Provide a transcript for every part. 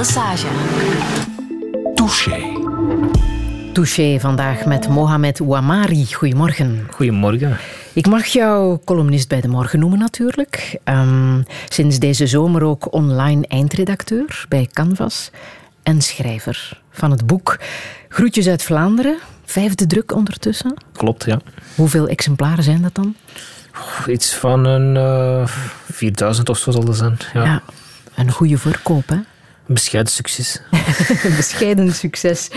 Lesage. Touché. Touché vandaag met Mohamed Ouamari. Goedemorgen. Goedemorgen. Ik mag jou columnist bij de morgen noemen natuurlijk. Um, sinds deze zomer ook online eindredacteur bij Canvas en schrijver van het boek Groetjes uit Vlaanderen. Vijfde druk ondertussen. Klopt, ja. Hoeveel exemplaren zijn dat dan? Iets van een uh, 4000 of zo zal dat zijn. Ja. ja. een goede verkoop, hè? Bescheiden succes. bescheiden succes.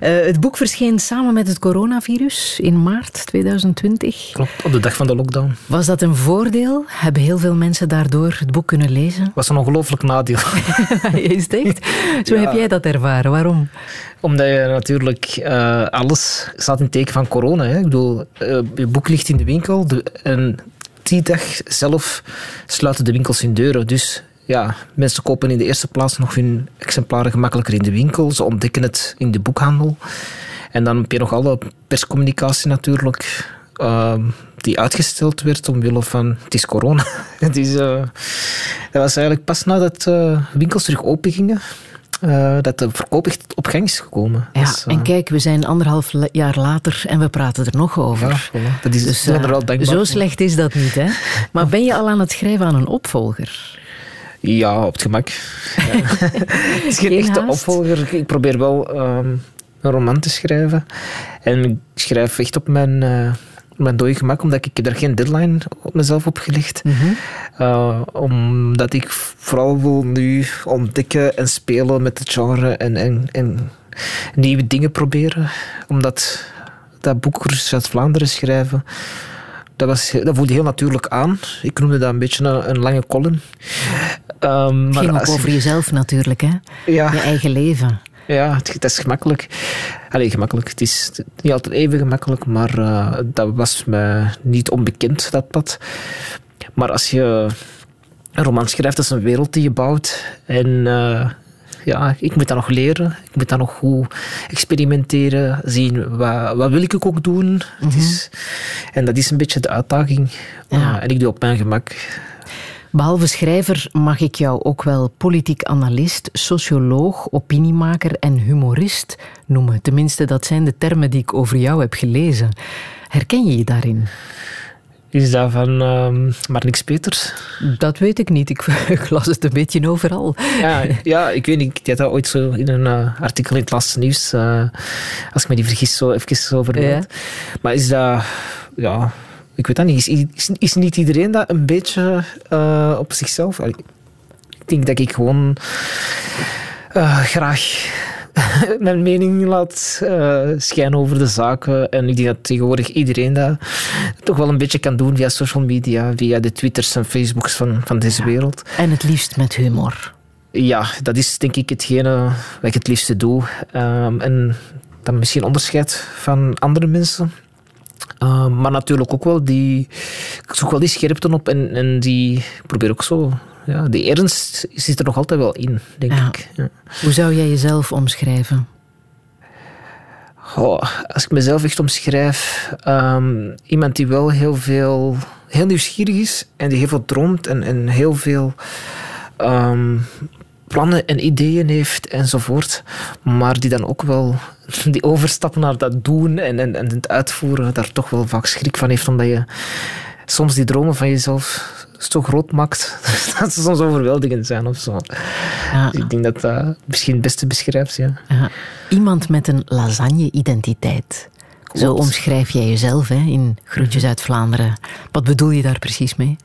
Uh, het boek verscheen samen met het coronavirus in maart 2020. Klopt, op de dag van de lockdown. Was dat een voordeel? Hebben heel veel mensen daardoor het boek kunnen lezen? was een ongelooflijk nadeel. Is het echt? Zo ja. heb jij dat ervaren. Waarom? Omdat je natuurlijk uh, alles staat in teken van corona. Hè. Ik bedoel, uh, je boek ligt in de winkel de, en die dag zelf sluiten de winkels hun deuren. Dus ja, mensen kopen in de eerste plaats nog hun exemplaren gemakkelijker in de winkel. Ze ontdekken het in de boekhandel. En dan heb je nog alle perscommunicatie natuurlijk, uh, die uitgesteld werd omwille van het is corona. het is, uh, dat was eigenlijk pas nadat uh, winkels terug open gingen. Uh, dat de verkoop echt op gang is gekomen. Ja, dus, en kijk, we zijn anderhalf jaar later en we praten er nog over. Ja, voilà. dat is, dus, zo slecht is dat niet, hè? Maar ben je al aan het schrijven aan een opvolger? Ja, op het gemak. Ja. het is geen, geen echte haast. opvolger. Ik probeer wel um, een roman te schrijven. En ik schrijf echt op mijn, uh, mijn dode gemak, omdat ik er geen deadline op mezelf op gelegd. Mm -hmm. uh, omdat ik vooral wil nu ontdekken en spelen met het genre en, en, en nieuwe dingen proberen. Omdat dat boek uit Vlaanderen schrijven dat, was, dat voelde heel natuurlijk aan. Ik noemde dat een beetje een, een lange column. Um, het ging ook over je... jezelf natuurlijk, hè? Ja. Je eigen leven. Ja, het, het is gemakkelijk. Allee, gemakkelijk. Het is niet altijd even gemakkelijk, maar uh, dat was me niet onbekend, dat pad. Maar als je een roman schrijft, dat is een wereld die je bouwt. En uh, ja, ik moet dat nog leren. Ik moet dat nog goed experimenteren. Zien, wat, wat wil ik ook doen? Mm -hmm. is, en dat is een beetje de uitdaging. Ja. En ik doe op mijn gemak. Behalve schrijver mag ik jou ook wel politiek analist, socioloog, opiniemaker en humorist noemen. Tenminste, dat zijn de termen die ik over jou heb gelezen. Herken je je daarin? Is dat van um, Marnix Peters? Dat weet ik niet. Ik, ik, las het een beetje overal. Ja, ja ik weet niet. Ik had dat ooit zo in een uh, artikel in het laatste nieuws. Uh, als ik me die vergis, zo even over ja. Maar is dat... Ja, ik weet dat niet. Is, is, is niet iedereen dat een beetje uh, op zichzelf? Ik denk dat ik gewoon graag mijn mening laat uh, schijnen over de zaken. En ik denk dat tegenwoordig iedereen dat toch wel een beetje kan doen via social media, via de Twitters en Facebooks van, van deze ja. wereld. En het liefst met humor. Ja, dat is denk ik hetgene wat ik het liefste doe. Um, en dat misschien onderscheidt van andere mensen. Uh, maar natuurlijk ook wel die. Ik zoek wel die scherpte op en, en die. Ik probeer ook zo. Ja, die ernst zit er nog altijd wel in, denk ja. ik. Ja. Hoe zou jij jezelf omschrijven? Oh, als ik mezelf echt omschrijf, um, iemand die wel heel veel, heel nieuwsgierig is en die heel veel droomt en, en heel veel um, plannen en ideeën heeft enzovoort, maar die dan ook wel die overstap naar dat doen en, en, en het uitvoeren daar toch wel vaak schrik van heeft, omdat je soms die dromen van jezelf zo groot maakt dat ze soms overweldigend zijn of zo. Ja. Dus ik denk dat dat misschien het beste beschrijft. Ja. ja. Iemand met een lasagne-identiteit. Zo omschrijf jij jezelf hè, in Groetjes uit Vlaanderen. Wat bedoel je daar precies mee?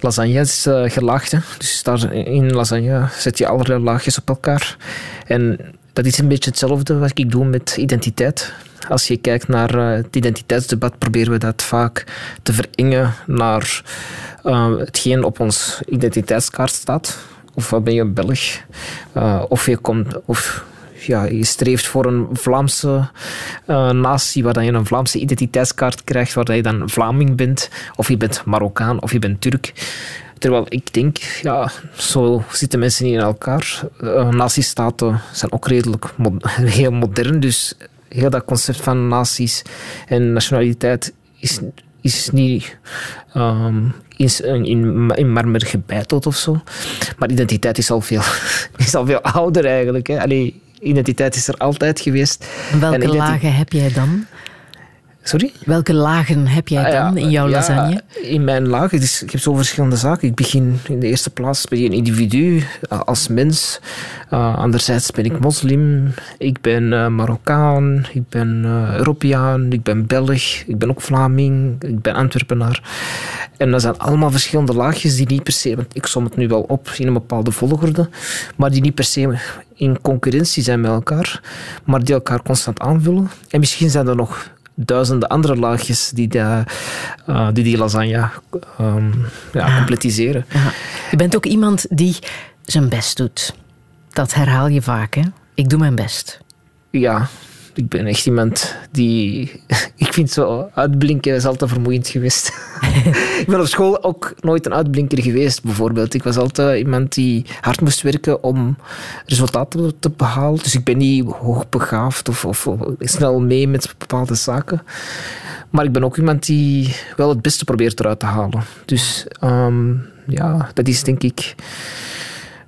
Lasagne is uh, gelaagd. Hè. Dus daar in lasagne zet je allerlei laagjes op elkaar. En dat is een beetje hetzelfde wat ik doe met identiteit. Als je kijkt naar uh, het identiteitsdebat, proberen we dat vaak te verengen naar uh, hetgeen op ons identiteitskaart staat. Of ben je Belg? Uh, of je komt... Of, ja, je streeft voor een Vlaamse uh, natie, waar je een Vlaamse identiteitskaart krijgt, waar je dan Vlaming bent, of je bent Marokkaan, of je bent Turk. Terwijl ik denk, ja, zo zitten mensen niet in elkaar. Uh, nazistaten zijn ook redelijk heel modern, dus heel dat concept van naties en nationaliteit is is niet um, in, in, in marmer gebeiteld of zo. Maar identiteit is al veel, is al veel ouder eigenlijk. Hè. Allee, identiteit is er altijd geweest. En welke lagen heb jij dan? Sorry? Welke lagen heb jij ah, dan in jouw lasagne? In mijn lagen, dus ik heb zo verschillende zaken. Ik begin in de eerste plaats bij een individu, eh, als mens. Uh, anderzijds ben ik moslim, ik ben uh, Marokkaan, ik ben Europeaan, ik ben Belg, ik ben ook Vlaming, ik ben Antwerpenaar. En dat zijn allemaal verschillende laagjes die niet per se, want ik som het nu wel op in een bepaalde volgorde, maar die niet per se in concurrentie zijn met elkaar, maar die elkaar constant aanvullen. En misschien zijn er nog duizenden andere laagjes die de, uh, die, die lasagne um, ja, completiseren. Je bent ook iemand die zijn best doet. Dat herhaal je vaak, hè? Ik doe mijn best. Ja, ik ben echt iemand die... Ik vind zo uitblinken is altijd vermoeiend geweest. ik ben op school ook nooit een uitblinker geweest, bijvoorbeeld. Ik was altijd iemand die hard moest werken om resultaten te behalen. Dus ik ben niet hoogbegaafd of, of, of snel mee met bepaalde zaken. Maar ik ben ook iemand die wel het beste probeert eruit te halen. Dus um, ja, dat is denk ik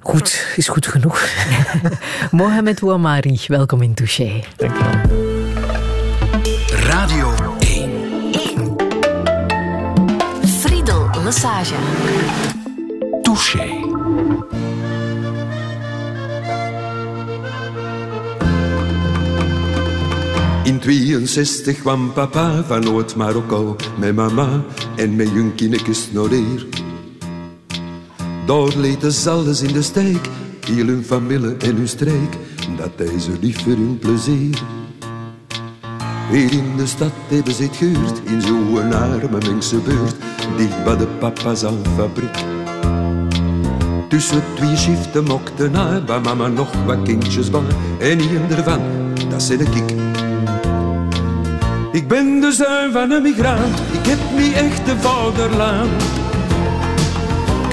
Goed, is goed genoeg. Mohamed Ouamari, welkom in Touché. Dank je wel. Radio 1. 1. Friedel Lassage. Touché. In 62 kwam papa van Noord-Marokko met mama en met hun naar hier. Daar lieten ze alles in de steek, heel hun familie en hun streek, dat deze lief voor hun plezier. Hier in de stad hebben ze het gehuurd, in zo'n arme mensenbuurt, dicht bij de papa's aan fabriek. Tussen twee shiften mokte na, bij mama nog wat kindjes bij, en een ervan, dat zit ik. Ik ben de zoon van een migrant, ik heb niet echt de vaderland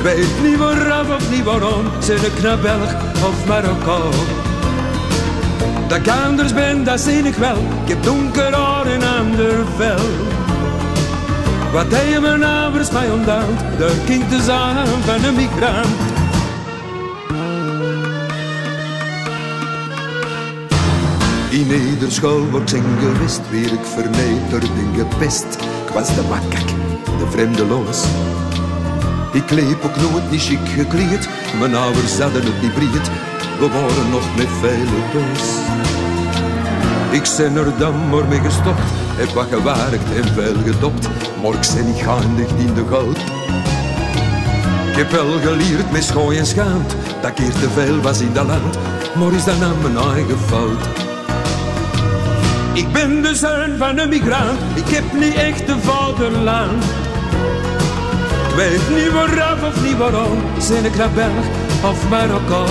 weet niet waaraf of niet waarom, zijn ik naar Belg of Marokko. Dat ik anders ben, dat zie ik wel, ik heb donker haar en ander vel. Wat hij mijn ouders mij ontdaan, kind te zijn van een migrant. In Nederschool wordt zin gewist, weer ik vernederd en gepest. Ik was de makak, de vreemde loos. Ik leep ook nooit niet chic gekleed, mijn ouders hadden het niet breed. We waren nog met vele doos. Ik ben er dan maar mee gestopt, heb wat gewerkt en veel gedopt, maar ik ben niet in de goud. Ik heb wel geleerd met schooi en schaamd, dat keer te veel was in dat land, maar is dat aan mijn eigen fout. Ik ben de zoon van een migrant, ik heb niet echt een vaderland waaraf of niet waarom, zijn ik naar Belg of Marokko.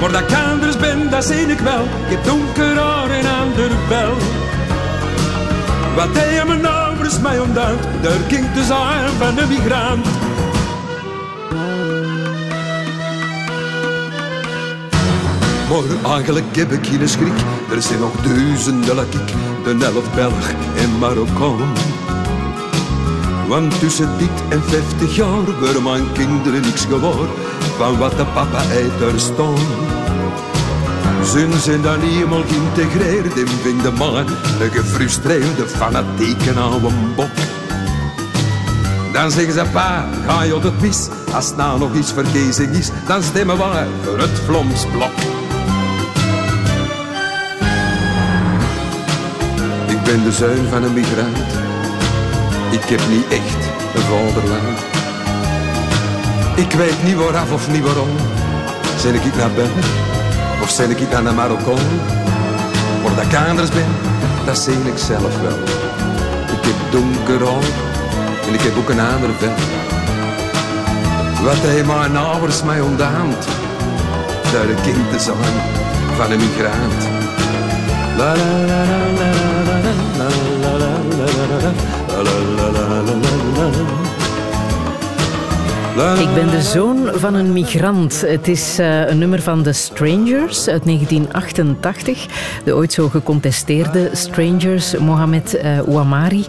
Maar dat ik anders ben, dat zie ik wel. Ik heb donker haar en ander bel. Wat hij mijn ouders mij ontdaan, daar ging te zijn van de migrant. Maar eigenlijk heb ik geen schrik, er zijn nog duizenden like ik, de elf Belg en Marokko. Want tussen dit en 50 jaar worden mijn kinderen niks geworden van wat de papa uit er stond. Ze zijn dan niet helemaal geïntegreerd en vinden man een gefrustreerde fanatieke oude bok. Dan zeggen ze, pa, ga je op het mis? Als het nou nog iets verkiezing is, dan stemmen we voor het Vlomsblok. Ik ben de zoon van een migrant ik heb niet echt een vaderland. Ik weet niet waaraf of niet waarom. Zijn ik naar België of zijn ik naar Marokko? Waar dat ik anders ben, dat zie ik zelf wel. Ik heb donker en ik heb ook een andere vel. Wat hij mijn ouders mij ontdaamt, daar een kind te zijn van een migrant. La la la la la la la la la la ik ben de zoon van een migrant. Het is uh, een nummer van The Strangers uit 1988. De ooit zo gecontesteerde Strangers, Mohamed uh, Ouamari.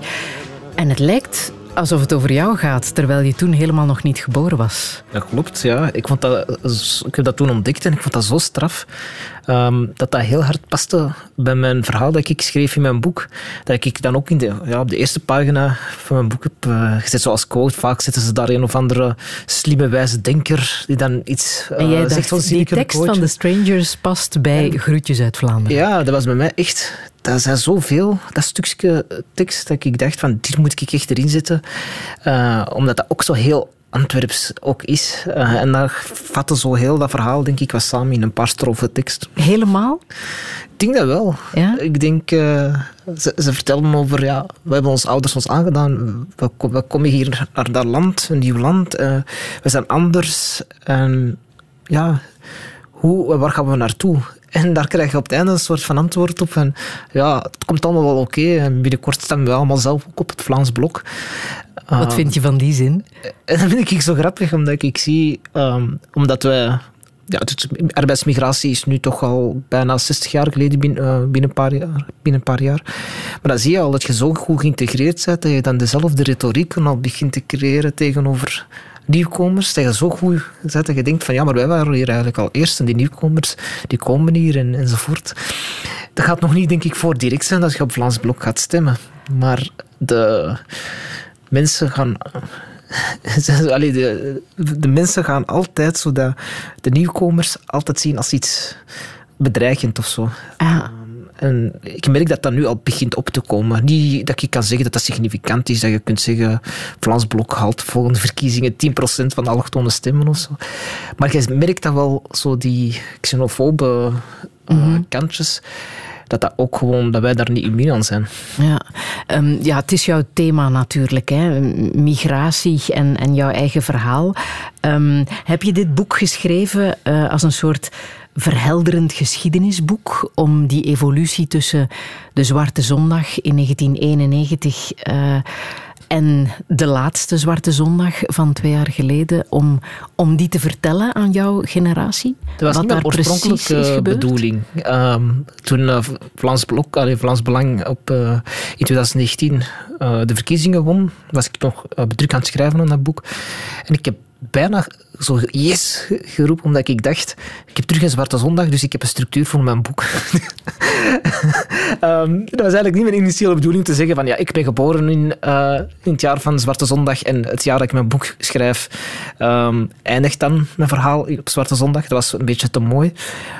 En het lijkt alsof het over jou gaat, terwijl je toen helemaal nog niet geboren was. Dat klopt, ja. Ik, vond dat, ik heb dat toen ontdekt en ik vond dat zo straf. Um, dat dat heel hard paste bij mijn verhaal dat ik schreef in mijn boek. Dat ik dan ook in de, ja, op de eerste pagina van mijn boek heb uh, gezet zoals quote. Vaak zetten ze daar een of andere slimme wijze denker die dan iets uh, en jij zegt. Dacht, die tekst van The Strangers past bij en, Groetjes uit Vlaanderen. Ja, dat was bij mij echt... Dat zijn zoveel, dat stukje tekst, dat ik dacht van, dit moet ik echt erin zetten. Uh, omdat dat ook zo heel Antwerps ook is. Uh, en daar vatte zo heel dat verhaal, denk ik, was samen in een paar strofen tekst. Helemaal? Ik denk dat wel. Ja? Ik denk, uh, ze, ze, vertellen over, ja, we hebben onze ouders ons aangedaan. We, we komen hier naar dat land, een nieuw land. Uh, we zijn anders. En ja, hoe, waar gaan we naartoe? En daar krijg je op het einde een soort van antwoord op van ja, het komt allemaal wel oké. En binnenkort stemmen we allemaal zelf ook op het Vlaams blok. Wat uh, vind je van die zin? En dat vind ik zo grappig, omdat ik zie, um, omdat we ja, arbeidsmigratie is nu toch al bijna 60 jaar geleden binnen, uh, binnen, een paar jaar, binnen een paar jaar. Maar dan zie je al dat je zo goed geïntegreerd bent dat je dan dezelfde retoriek al begint te creëren tegenover nieuwkomers. Dat je zo goed zet dat je denkt van ja, maar wij waren hier eigenlijk al eerst en die nieuwkomers die komen hier en, enzovoort. Dat gaat nog niet, denk ik, voor direct zijn dat je op Vlaams Blok gaat stemmen. Maar de mensen gaan Allee, de, mensen gaan altijd zo de, de nieuwkomers altijd zien als iets bedreigend of zo. Ah. En ik merk dat dat nu al begint op te komen. Niet dat ik kan zeggen dat dat significant is, dat je kunt zeggen Vlaams Blok haalt volgende verkiezingen 10% van de allochtone stemmen of zo. Maar je merkt dat wel, zo die xenofobe uh, kantjes dat dat ook gewoon, dat wij daar niet immuun aan zijn. Ja, um, ja het is jouw thema natuurlijk, hè? migratie en, en jouw eigen verhaal. Um, heb je dit boek geschreven uh, als een soort verhelderend geschiedenisboek om die evolutie tussen de Zwarte Zondag in 1991 uh, en de laatste Zwarte Zondag van twee jaar geleden, om, om die te vertellen aan jouw generatie? Dat was wat niet mijn oorspronkelijke bedoeling. Um, toen uh, Vlaams, Blok, allee, Vlaams Belang op, uh, in 2019 uh, de verkiezingen won, was ik nog druk aan het schrijven aan dat boek. En ik heb bijna zo yes geroepen, omdat ik dacht, ik heb terug een Zwarte Zondag, dus ik heb een structuur voor mijn boek. um, dat was eigenlijk niet mijn initiële bedoeling te zeggen van, ja, ik ben geboren in, uh, in het jaar van Zwarte Zondag en het jaar dat ik mijn boek schrijf um, eindigt dan mijn verhaal op Zwarte Zondag. Dat was een beetje te mooi.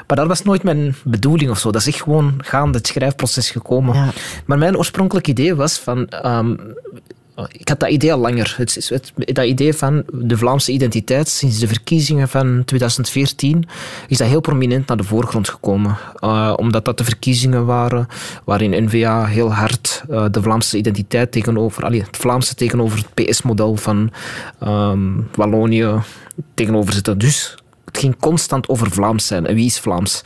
Maar dat was nooit mijn bedoeling of zo. Dat is echt gewoon gaande het schrijfproces gekomen. Ja. Maar mijn oorspronkelijk idee was van... Um, ik had dat idee al langer. Het, dat idee van de Vlaamse identiteit sinds de verkiezingen van 2014 is dat heel prominent naar de voorgrond gekomen. Uh, omdat dat de verkiezingen waren waarin N-VA heel hard uh, de Vlaamse identiteit tegenover, allee, het Vlaamse tegenover het PS-model van um, Wallonië tegenover zitten. Dus het ging constant over Vlaams zijn. En wie is Vlaams?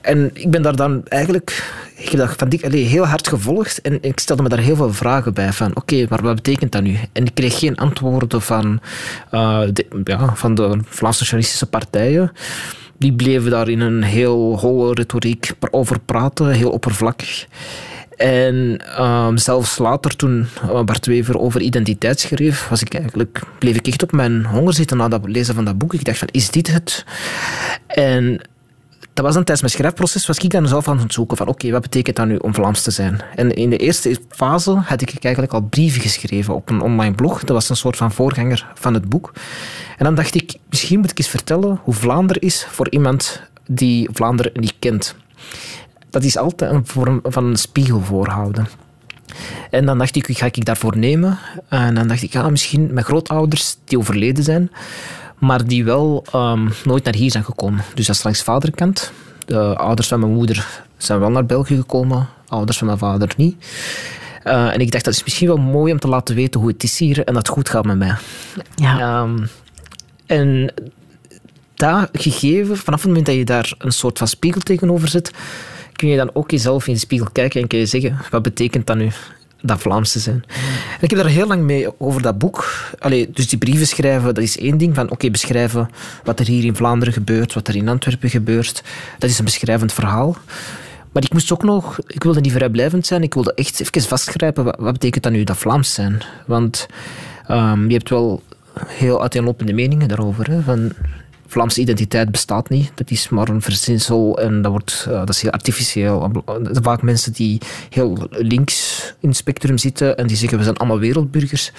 En ik ben daar dan eigenlijk ik heb dat van dik allee, heel hard gevolgd en ik stelde me daar heel veel vragen bij. Van oké, maar wat betekent dat nu? En ik kreeg geen antwoorden van, uh, de, ja, van de Vlaamse socialistische partijen. Die bleven daar in een heel holle retoriek over praten, heel oppervlakkig. En um, zelfs later, toen uh, Bart Wever over identiteit schreef, was ik eigenlijk, bleef ik echt op mijn honger zitten na het lezen van dat boek. Ik dacht van, is dit het? En dat was dan tijdens mijn schrijfproces, was ik dan zelf aan het zoeken van oké, wat betekent dat nu om Vlaams te zijn? En in de eerste fase had ik eigenlijk al brieven geschreven op een online blog. Dat was een soort van voorganger van het boek. En dan dacht ik, misschien moet ik eens vertellen hoe Vlaanderen is voor iemand die Vlaanderen niet kent. Dat is altijd een vorm van een spiegel voorhouden. En dan dacht ik, ga ik daarvoor nemen? En dan dacht ik, ja, misschien mijn grootouders die overleden zijn, maar die wel um, nooit naar hier zijn gekomen. Dus dat is langs vaderkant. De ouders van mijn moeder zijn wel naar België gekomen, ouders van mijn vader niet. Uh, en ik dacht, dat is misschien wel mooi om te laten weten hoe het is hier en dat het goed gaat met mij. Ja. Um, en dat gegeven, vanaf het moment dat je daar een soort van spiegel tegenover zet, kun je dan ook jezelf in de spiegel kijken en kun je zeggen, wat betekent dat nu? Dat Vlaams te zijn. En ik heb daar heel lang mee over dat boek. Allee, dus die brieven schrijven, dat is één ding. Van oké, beschrijven wat er hier in Vlaanderen gebeurt, wat er in Antwerpen gebeurt. Dat is een beschrijvend verhaal. Maar ik moest ook nog, ik wilde niet vrijblijvend zijn, ik wilde echt even vastgrijpen, wat, betekent dat nu, dat Vlaams zijn? Want um, je hebt wel heel uiteenlopende meningen daarover. Hè, van, Vlaamse identiteit bestaat niet. Dat is maar een verzinsel en dat, wordt, uh, dat is heel artificieel. Vaak mensen die heel links in het spectrum zitten en die zeggen we zijn allemaal wereldburgers.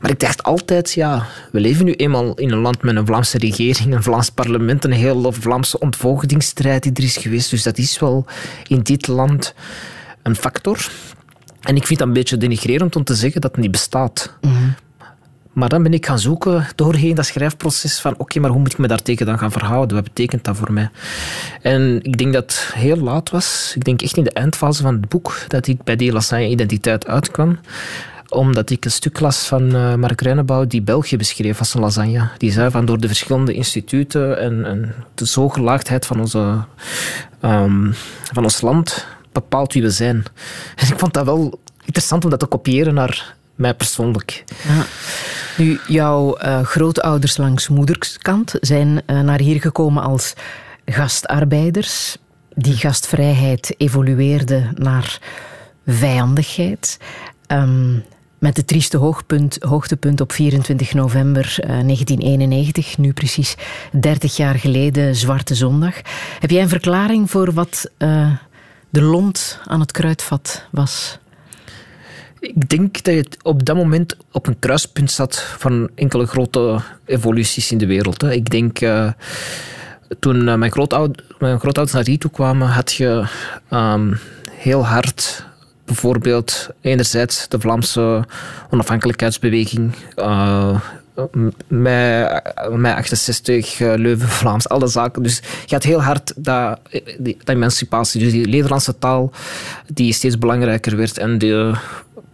Maar ik dacht altijd, ja, we leven nu eenmaal in een land met een Vlaamse regering, een Vlaams parlement, een hele Vlaamse ontvoogdingsstrijd die er is geweest. Dus dat is wel in dit land een factor. En ik vind dat een beetje denigrerend om te zeggen dat het niet bestaat. -hmm. Maar dan ben ik gaan zoeken doorheen dat schrijfproces van oké, maar hoe moet ik me daartegen dan gaan verhouden? Wat betekent dat voor mij? En ik denk dat het heel laat was. Ik denk echt in de eindfase van het boek dat ik bij die Lasagne Identiteit uitkwam omdat ik een stuk las van uh, Mark Reinebouw die België beschreef als een lasagne. Die zei van door de verschillende instituten en, en de zo gelaagdheid van, onze, um, van ons land bepaalt wie we zijn. En ik vond dat wel interessant om dat te kopiëren naar mij persoonlijk. Nu, jouw uh, grootouders langs moederskant zijn uh, naar hier gekomen als gastarbeiders. Die gastvrijheid evolueerde naar vijandigheid. Um, met het trieste hoogtepunt op 24 november uh, 1991, nu precies 30 jaar geleden, Zwarte Zondag. Heb jij een verklaring voor wat de lont aan het kruidvat was? Ik denk dat je op dat moment op een kruispunt zat van enkele grote evoluties in de wereld. Ik denk, uh, toen mijn, grootouders, mijn grootouders naar hier toe kwamen, had je um, heel hard bijvoorbeeld enerzijds de Vlaamse onafhankelijkheidsbeweging, uh, mei, mei 68, Leuven, Vlaams, al dat zaken. Dus je had heel hard dat, die, dat emancipatie, dus die Nederlandse taal die steeds belangrijker werd en de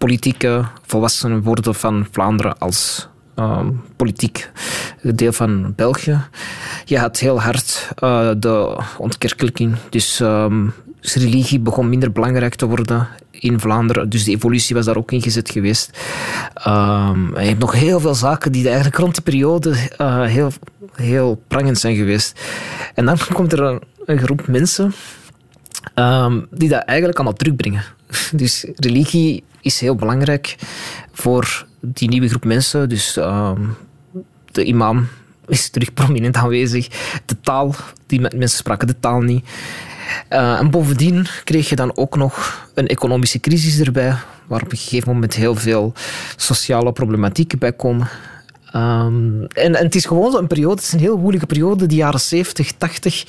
politieke volwassenen worden van Vlaanderen als um, politiek deel van België. Je had heel hard uh, de ontkerkelijking. Dus, dus religie begon minder belangrijk te worden in Vlaanderen. Dus de evolutie was daar ook ingezet geweest. Um, je hebt nog heel veel zaken die eigenlijk rond die periode uh, heel, heel prangend zijn geweest. En dan komt er een, een groep mensen die dat eigenlijk allemaal terugbrengen. Dus religie is heel belangrijk voor die nieuwe groep mensen. Dus uh, de imam is terug prominent aanwezig. De taal, die mensen spraken de taal niet. Uh, en bovendien kreeg je dan ook nog een economische crisis erbij, waar op een gegeven moment heel veel sociale problematieken bij komen. Um, en, het is gewoon een periode, het is een heel moeilijke periode, de jaren 70, 80.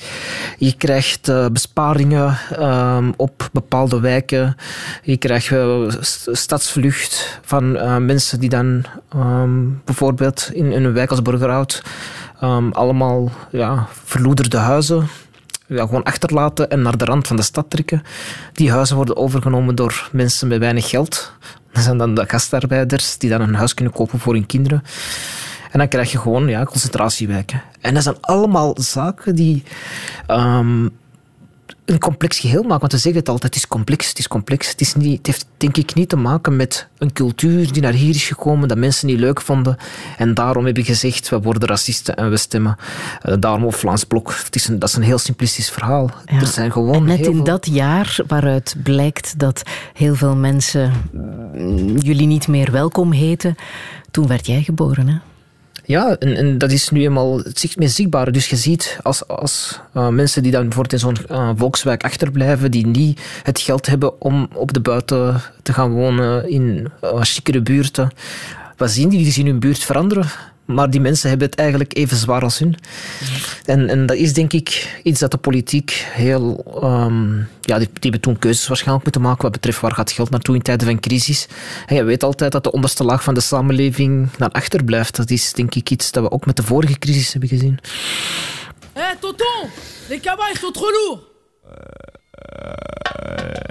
Je krijgt uh, besparingen um, op bepaalde wijken. Je krijgt uh, stadsvlucht van uh, mensen die dan um, bijvoorbeeld in, in, een wijk als Burgerhout allemaal ja, verloederde huizen gewoon achterlaten en naar de rand van de stad trekken. Die huizen worden overgenomen door mensen met weinig geld. Dat zijn dan de gastarbeiders die dan een huis kunnen kopen voor hun kinderen. En dan krijg je gewoon ja, concentratiewijken. En dat zijn allemaal zaken die um, een complex geheel maken. Want we zeggen het altijd, het is complex, het is complex. Het, is niet, het heeft denk ik niet te maken met een cultuur die naar hier is gekomen, dat mensen niet leuk vonden. En daarom hebben gezegd, we worden racisten en we stemmen uh, daarom op Vlaams Blok. Het is een, dat is een heel simplistisch verhaal. Ja. Er zijn gewoon en net in veel... dat jaar waaruit blijkt dat heel veel mensen jullie niet meer welkom heten, toen werd jij geboren, hè? Ja, en, dat is nu eenmaal het meest zichtbare. Dus je ziet als, als uh, mensen die dan bijvoorbeeld in zo'n uh, volkswijk achterblijven, die niet het geld hebben om op de buiten te gaan wonen in uh, buurten, wat zien die? Die zien hun buurt veranderen. Maar die mensen hebben het eigenlijk even zwaar als hun. En, en dat is denk ik iets dat de politiek heel... Um, ja, die, die hebben toen keuzes waarschijnlijk moeten maken wat betreft waar gaat geld naartoe in tijden van crisis. En je weet altijd dat de onderste laag van de samenleving naar achter blijft. Dat is denk ik iets dat we ook met de vorige crisis hebben gezien. Hé, hey, tonton! Les cabas, sont trop lourds!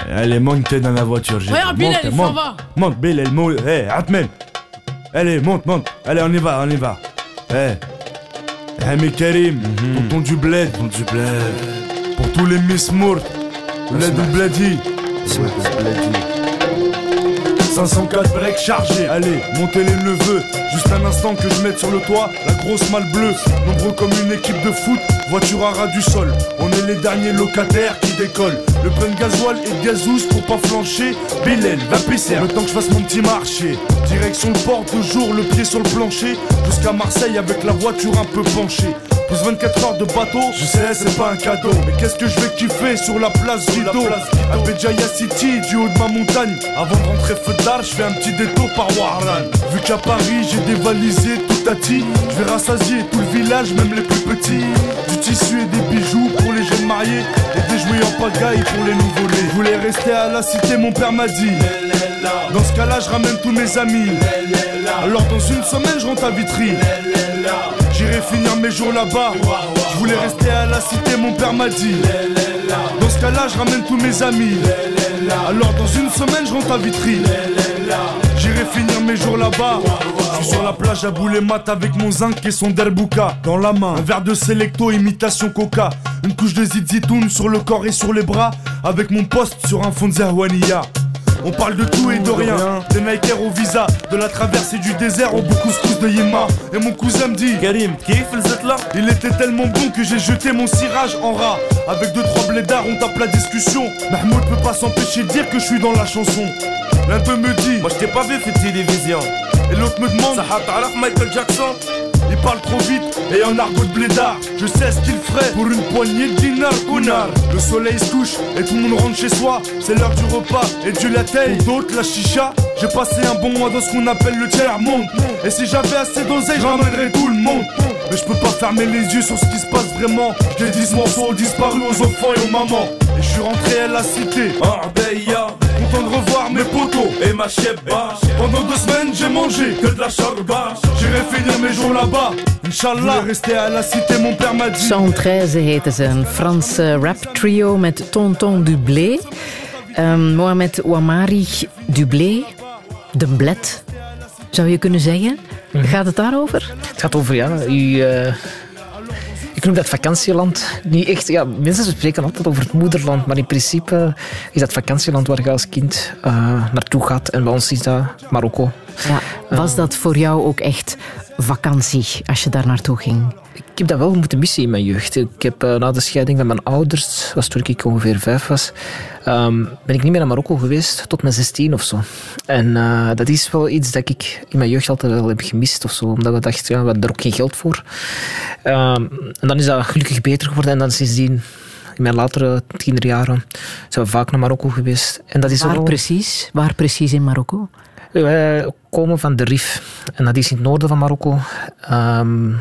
Euh, allez, monte dans la voiture. Regarde, Bilal, il s'en va! Monte. Hé, hey, Atmen! Allez, monte, monte. Allez, on y va, on y va. Eh. Hey. Hey, Karim, mm -hmm. tonton du bled. Tonton du bled. Pour tous les Miss Mourt. Bled ou Bledi. 504 breaks chargés, allez, montez les neveux. Juste un instant que je mette sur le toit la grosse malle bleue. Nombreux comme une équipe de foot, voiture à ras du sol. On est les derniers locataires qui décollent. Le plein de gasoil et de gazouze pour pas flancher. Bélène, va pisser, le temps que je fasse mon petit marché. Direction le port, toujours le pied sur le plancher. Jusqu'à Marseille avec la voiture un peu penchée. Plus 24 heures de bateau, je sais c'est pas un cadeau Mais qu'est-ce que je vais kiffer sur la place Vido À Béjaïa City, du haut de ma montagne Avant de rentrer feu d'art, je fais un petit détour par Warlan Vu qu'à Paris j'ai dévalisé tout à Je vais rassasier tout le village, même les plus petits Du tissu et des bijoux mariés Et des jouets en pagaille pour les nouveau-nés Je voulais rester à la cité, mon père m'a dit Dans ce cas-là, je ramène tous mes amis Alors dans une semaine, je rentre à Vitry J'irai finir mes jours là-bas. Je voulais rester à la cité, mon père m'a dit. Dans ce cas-là, je ramène tous mes amis. Alors dans une semaine, je rentre à Vitry. J'irai finir mes jours là-bas. Je suis sur la plage à bouler mat avec mon zinc et son derbouka dans la main. Un verre de Selecto, imitation coca. Une couche de zizitoun sur le corps et sur les bras. Avec mon poste sur un fond de Zahwania. On parle de tout et de rien. Des Nike au visa, de la traversée du désert au beaucoup de Yéma. Et mon cousin me dit Karim, êtes là? Il était tellement bon que j'ai jeté mon cirage en rat. Avec deux trois blédards, on tape la discussion. Mahmoud peut pas s'empêcher de dire que je suis dans la chanson. L'un d'eux me dit Moi je t'ai pas vu fait télévision. Et l'autre me demande Ça Michael Jackson parle trop vite et en argot de blédard. Je sais ce qu'il ferait pour une poignée de dinars Le soleil se couche et tout le monde rentre chez soi. C'est l'heure du repas et Dieu la taille. d'autres, la chicha. J'ai passé un bon mois dans ce qu'on appelle le tiers monde. Et si j'avais assez d'oseille, j'emmènerais tout le monde. Mais je peux pas fermer les yeux sur ce qui se passe vraiment. J'ai 10 morceaux disparus aux enfants et aux mamans. Et je suis rentré à la cité. Arbeya content de revoir mes potos et ma chebba. Pendant deux semaines, j'ai mangé que de la charba. J'irai finir mes jours là-bas. Inch'Allah, rester à la cité, mon père m'a dit. 113 heette ze, een Franse rap trio met Tonton Dublé. Um, Mohamed Ouamari Dublé, de Bled, zou je kunnen zeggen. Mhm. Gaat het daarover? Het gaat over, ja, u... Uh ik noem dat vakantieland. Niet echt, ja, mensen spreken altijd over het moederland, maar in principe is dat vakantieland waar je als kind uh, naartoe gaat. En bij ons is dat Marokko. Ja, was dat voor jou ook echt vakantie als je daar naartoe ging? Ik heb dat wel moeten missen in mijn jeugd. Ik heb uh, na de scheiding van mijn ouders, was toen ik ongeveer vijf was, um, ben ik niet meer naar Marokko geweest tot mijn 16 of zo. En uh, dat is wel iets dat ik in mijn jeugd altijd wel heb gemist of zo. Omdat we dachten, ja, we hadden er ook geen geld voor. Um, en dan is dat gelukkig beter geworden. En dan sindsdien in mijn latere tienerjaren zijn we vaak naar Marokko geweest. En dat is Waar precies? Waar precies in Marokko? Wij komen van de Rif. En dat is in het noorden van Marokko. Um,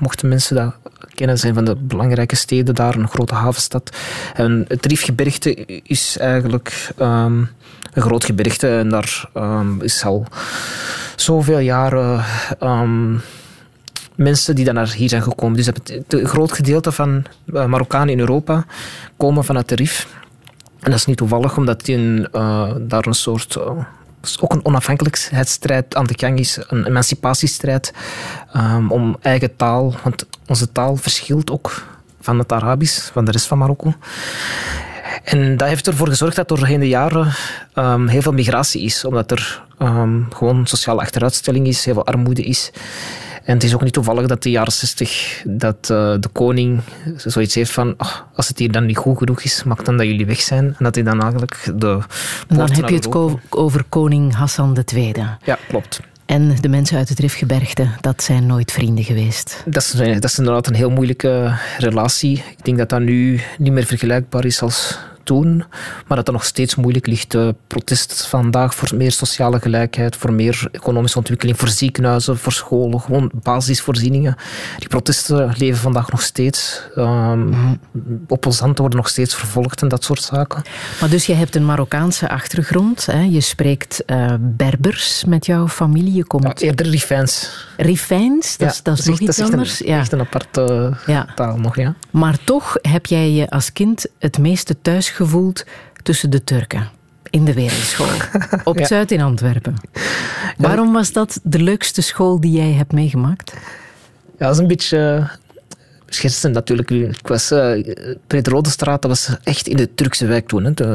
mochten mensen dat kennen. zijn van de belangrijke steden daar, een grote havenstad. En het Rifgebergte is eigenlijk um, een groot gebergte. En daar um, is al zoveel jaren mensen die dan naar hier zijn gekomen. Dus het groot gedeelte van uh, Marokkanen in Europa komen vanuit de Rif. En dat is niet toevallig, omdat uh, daar een soort ook een onafhankelijkheidsstrijd aan de gang is, een emancipatiestrijd um, om eigen taal, want onze taal verschilt ook van het Arabisch, van de rest van Marokko. En dat heeft ervoor gezorgd dat doorheen de jaren um, heel veel migratie is, omdat er um, gewoon sociale achteruitstelling is, heel veel armoede is. En het is ook niet toevallig dat de jaren 60 dat uh, de koning zoiets heeft van oh, als het hier dan niet goed genoeg is, maak dan dat jullie weg zijn. En dat hij dan eigenlijk de En dan heb je het over koning Hassan II. Ja, klopt. En de mensen uit het Rifgebergte, dat zijn nooit vrienden geweest. Dat is, dat is inderdaad een heel moeilijke relatie. Ik denk dat dat nu niet meer vergelijkbaar is als toen, maar dat het nog steeds moeilijk ligt. De protest vandaag voor meer sociale gelijkheid, voor meer economische ontwikkeling, voor ziekenhuizen, voor scholen, gewoon basisvoorzieningen. Die protesten leven vandaag nog steeds. Um, opposanten worden nog steeds vervolgd en dat soort zaken. Maar dus je hebt een Marokkaanse achtergrond. Hè? Je spreekt uh, Berbers met jouw familie. Je komt... Ja, eerder Rifijns. Rifijns? Dat, dat is nog iets anders? Een, ja. Echt een aparte taal nog, ja. Maar toch heb jij je als kind het meeste thuis gevoeld tussen de Turken in de wereldschool. Op ja. Zuid in Antwerpen. Waarom was dat de leukste school die jij hebt meegemaakt? Ja, dat is een beetje uh, schertsend natuurlijk. Ik was, uh, Rode Straat, dat was echt in de Turkse wijk toen. Hè.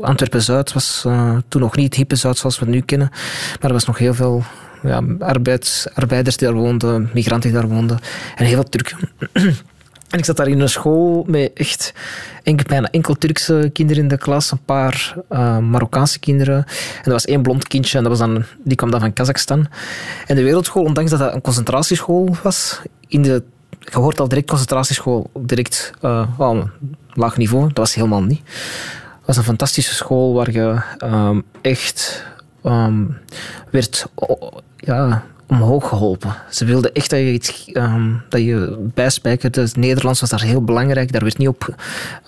Antwerpen-Zuid was uh, toen nog niet het hippe Zuid zoals we het nu kennen. Maar er was nog heel veel ja, arbeids, arbeiders die daar woonden, migranten die daar woonden. En heel veel Turken. En ik zat daar in een school met echt enkel, bijna enkel Turkse kinderen in de klas, een paar uh, Marokkaanse kinderen. En er was één blond kindje en dat was dan, die kwam dan van Kazachstan. En de wereldschool, ondanks dat dat een concentratieschool was, in de, je hoort al direct concentratieschool, direct uh, laag niveau. Dat was helemaal niet. Het was een fantastische school waar je um, echt um, werd... Ja, omhoog geholpen. Ze wilden echt dat je iets um, dat je bijspijkerde. Het Nederlands was daar heel belangrijk. Daar werd niet op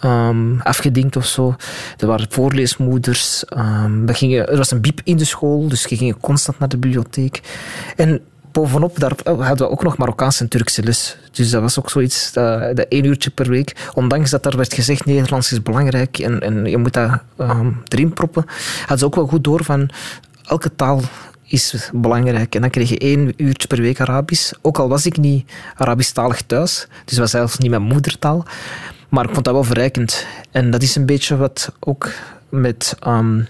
um, afgedinkt of zo. Er waren voorleesmoeders. Um, we gingen, er was een biep in de school, dus je ging constant naar de bibliotheek. En bovenop daar hadden we ook nog Marokkaanse en Turkse les. Dus dat was ook zoiets, dat, dat één uurtje per week. Ondanks dat daar werd gezegd, Nederlands is belangrijk en, en je moet dat erin proppen, hadden ze ook wel goed door van elke taal is belangrijk. En dan kreeg je één uurtje per week Arabisch. Ook al was ik niet Arabisch-talig thuis, dus was zelfs niet mijn moedertaal. Maar ik vond dat wel verrijkend. En dat is een beetje wat ook met um,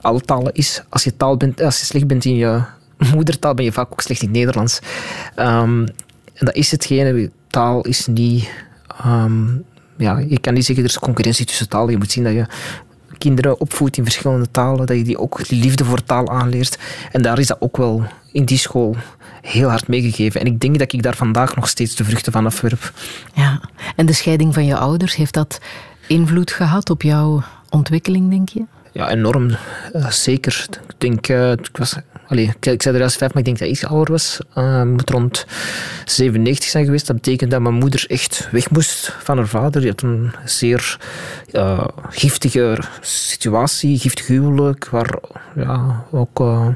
alle talen is. Als je, taal bent, als je slecht bent in je moedertaal, ben je vaak ook slecht in het Nederlands. Um, en dat is hetgene. Taal is niet... Um, ja, je kan niet zeggen er is concurrentie tussen talen. Je moet zien dat je kinderen opvoedt in verschillende talen, dat je die ook liefde voor taal aanleert. En daar is dat ook wel in die school heel hard meegegeven. En ik denk dat ik daar vandaag nog steeds de vruchten van afwerp. Ja, en de scheiding van je ouders, heeft dat invloed gehad op jouw ontwikkeling, denk je? Ja, enorm. Uh, zeker. Ik denk, uh, ik was Ik, zei er juist vijf, maar ik denk dat ik ouder was. Uh, moet rond 97 zijn geweest. Dat betekent dat mijn moeder echt weg moest van haar vader. Die had een zeer giftige situatie, giftig huwelijk, waar ja, ook uh,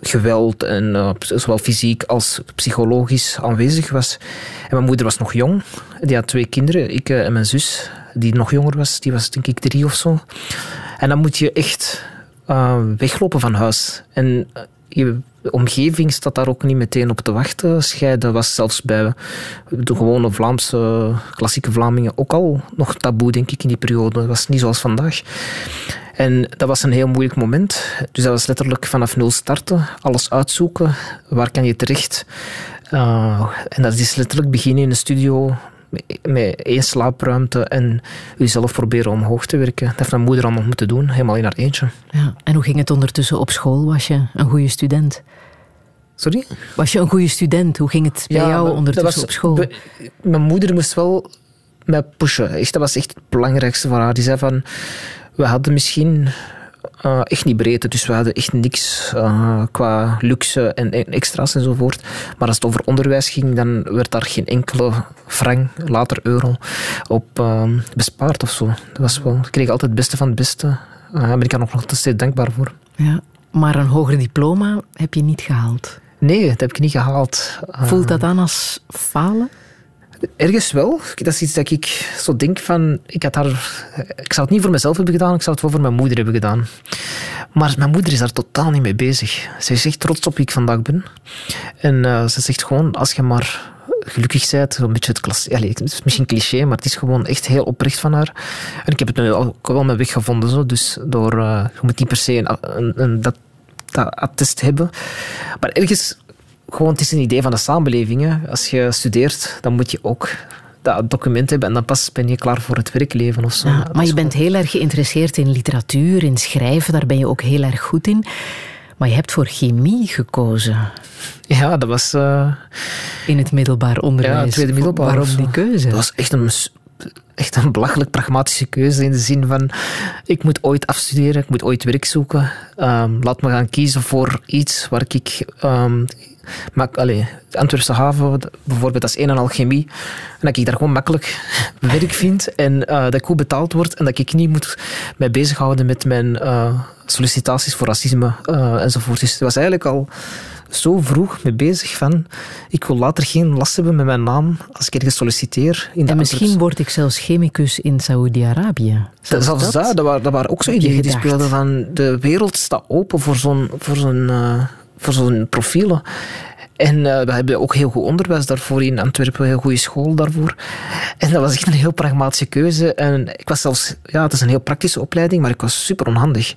geweld, en, zowel fysiek als psychologisch aanwezig was. En mijn moeder was nog jong. Die had twee kinderen, ik en mijn zus, die nog jonger was. Die was denk ik drie of zo. En dan moet je echt uh, weglopen van huis. En eh, je omgeving staat daar ook niet meteen op te wachten. Scheiden was zelfs bij de gewone Vlaamse, klassieke Vlamingen ook al nog taboe, denk ik, in die periode. Dat was niet zoals vandaag. En dat was een heel moeilijk moment. Dus dat was letterlijk vanaf nul starten, alles uitzoeken. Waar kan je terecht? Uh, en dat is letterlijk beginnen in een studio met één slaapruimte en jezelf proberen omhoog te werken. Dat heeft mijn moeder allemaal moeten doen, helemaal in haar eentje. Ja. En hoe ging het ondertussen op school? Was je een goede student? Sorry? Was je een goede student? Hoe ging het bij jou ondertussen op school? Mijn moeder moest wel mij pushen. Echt, dat was echt het belangrijkste voor haar. Die zei van, we hadden misschien uh, echt niet breed. Dus we hadden echt niks uh, qua luxe en, en, extra's enzovoort. Maar als het over onderwijs ging, dan werd daar geen enkele frank, later euro, op uh, bespaard of zo. Dat was wel, ik kreeg altijd het beste van het beste. Daar ben ik er nog steeds dankbaar voor. Ja, maar een hoger diploma heb je niet gehaald? Nee, dat heb ik niet gehaald. Voelt dat aan als falen? Ergens wel. Dat is iets dat ik zo denk van... Ik, had haar, ik zou het niet voor mezelf hebben gedaan, ik zou het wel voor mijn moeder hebben gedaan. Maar mijn moeder is daar totaal niet mee bezig. Ze is echt trots op wie ik vandaag ben. En uh, ze zegt gewoon, als je maar gelukkig bent, een beetje het klas, het is misschien cliché, maar het is gewoon echt heel oprecht van haar. En ik heb het nu ook wel mijn weg gevonden. Zo. Dus door, uh, je moet niet per se een, een, een, dat, dat attest hebben. Maar ergens gewoon, het is een idee van de samenleving. Als je studeert, dan moet je ook dat document hebben en dan pas ben je klaar voor het werkleven of zo. maar je bent heel erg geïnteresseerd in literatuur, in schrijven, daar ben je ook heel erg goed in. Maar je hebt voor chemie gekozen. Ja, dat was... Uh... In het middelbaar onderwijs. Ja, tweede middelbaar. Waarom die keuze? Dat was echt een echt een belachelijk pragmatische keuze in de zin van ik moet ooit afstuderen, ik moet ooit werk zoeken. Um, laat me gaan kiezen voor iets waar ik um, maar, allee, de Antwerpse haven, bijvoorbeeld, dat is een en al chemie. En dat ik daar gewoon makkelijk werk vind en uh, dat ik goed betaald word en dat ik niet moet mij bezighouden met mijn uh, sollicitaties voor racisme uh, enzovoort. Dus het was eigenlijk al zo vroeg mee bezig van ik wil later geen last hebben met mijn naam als ik ergens solliciteer. In en misschien word ik zelfs chemicus in Saoedi-Arabië. Zelfs dat, dat, dat, waren, dat waren ook zo ideeën die speelden van de wereld staat open voor zo'n voor zo'n uh, voor zo'n profielen. En uh, we hebben ook heel goed onderwijs daarvoor in Antwerpen, een heel goede school daarvoor. En dat was echt een heel pragmatische keuze. En ik was zelfs, ja, het is een heel praktische opleiding, maar ik was super onhandig.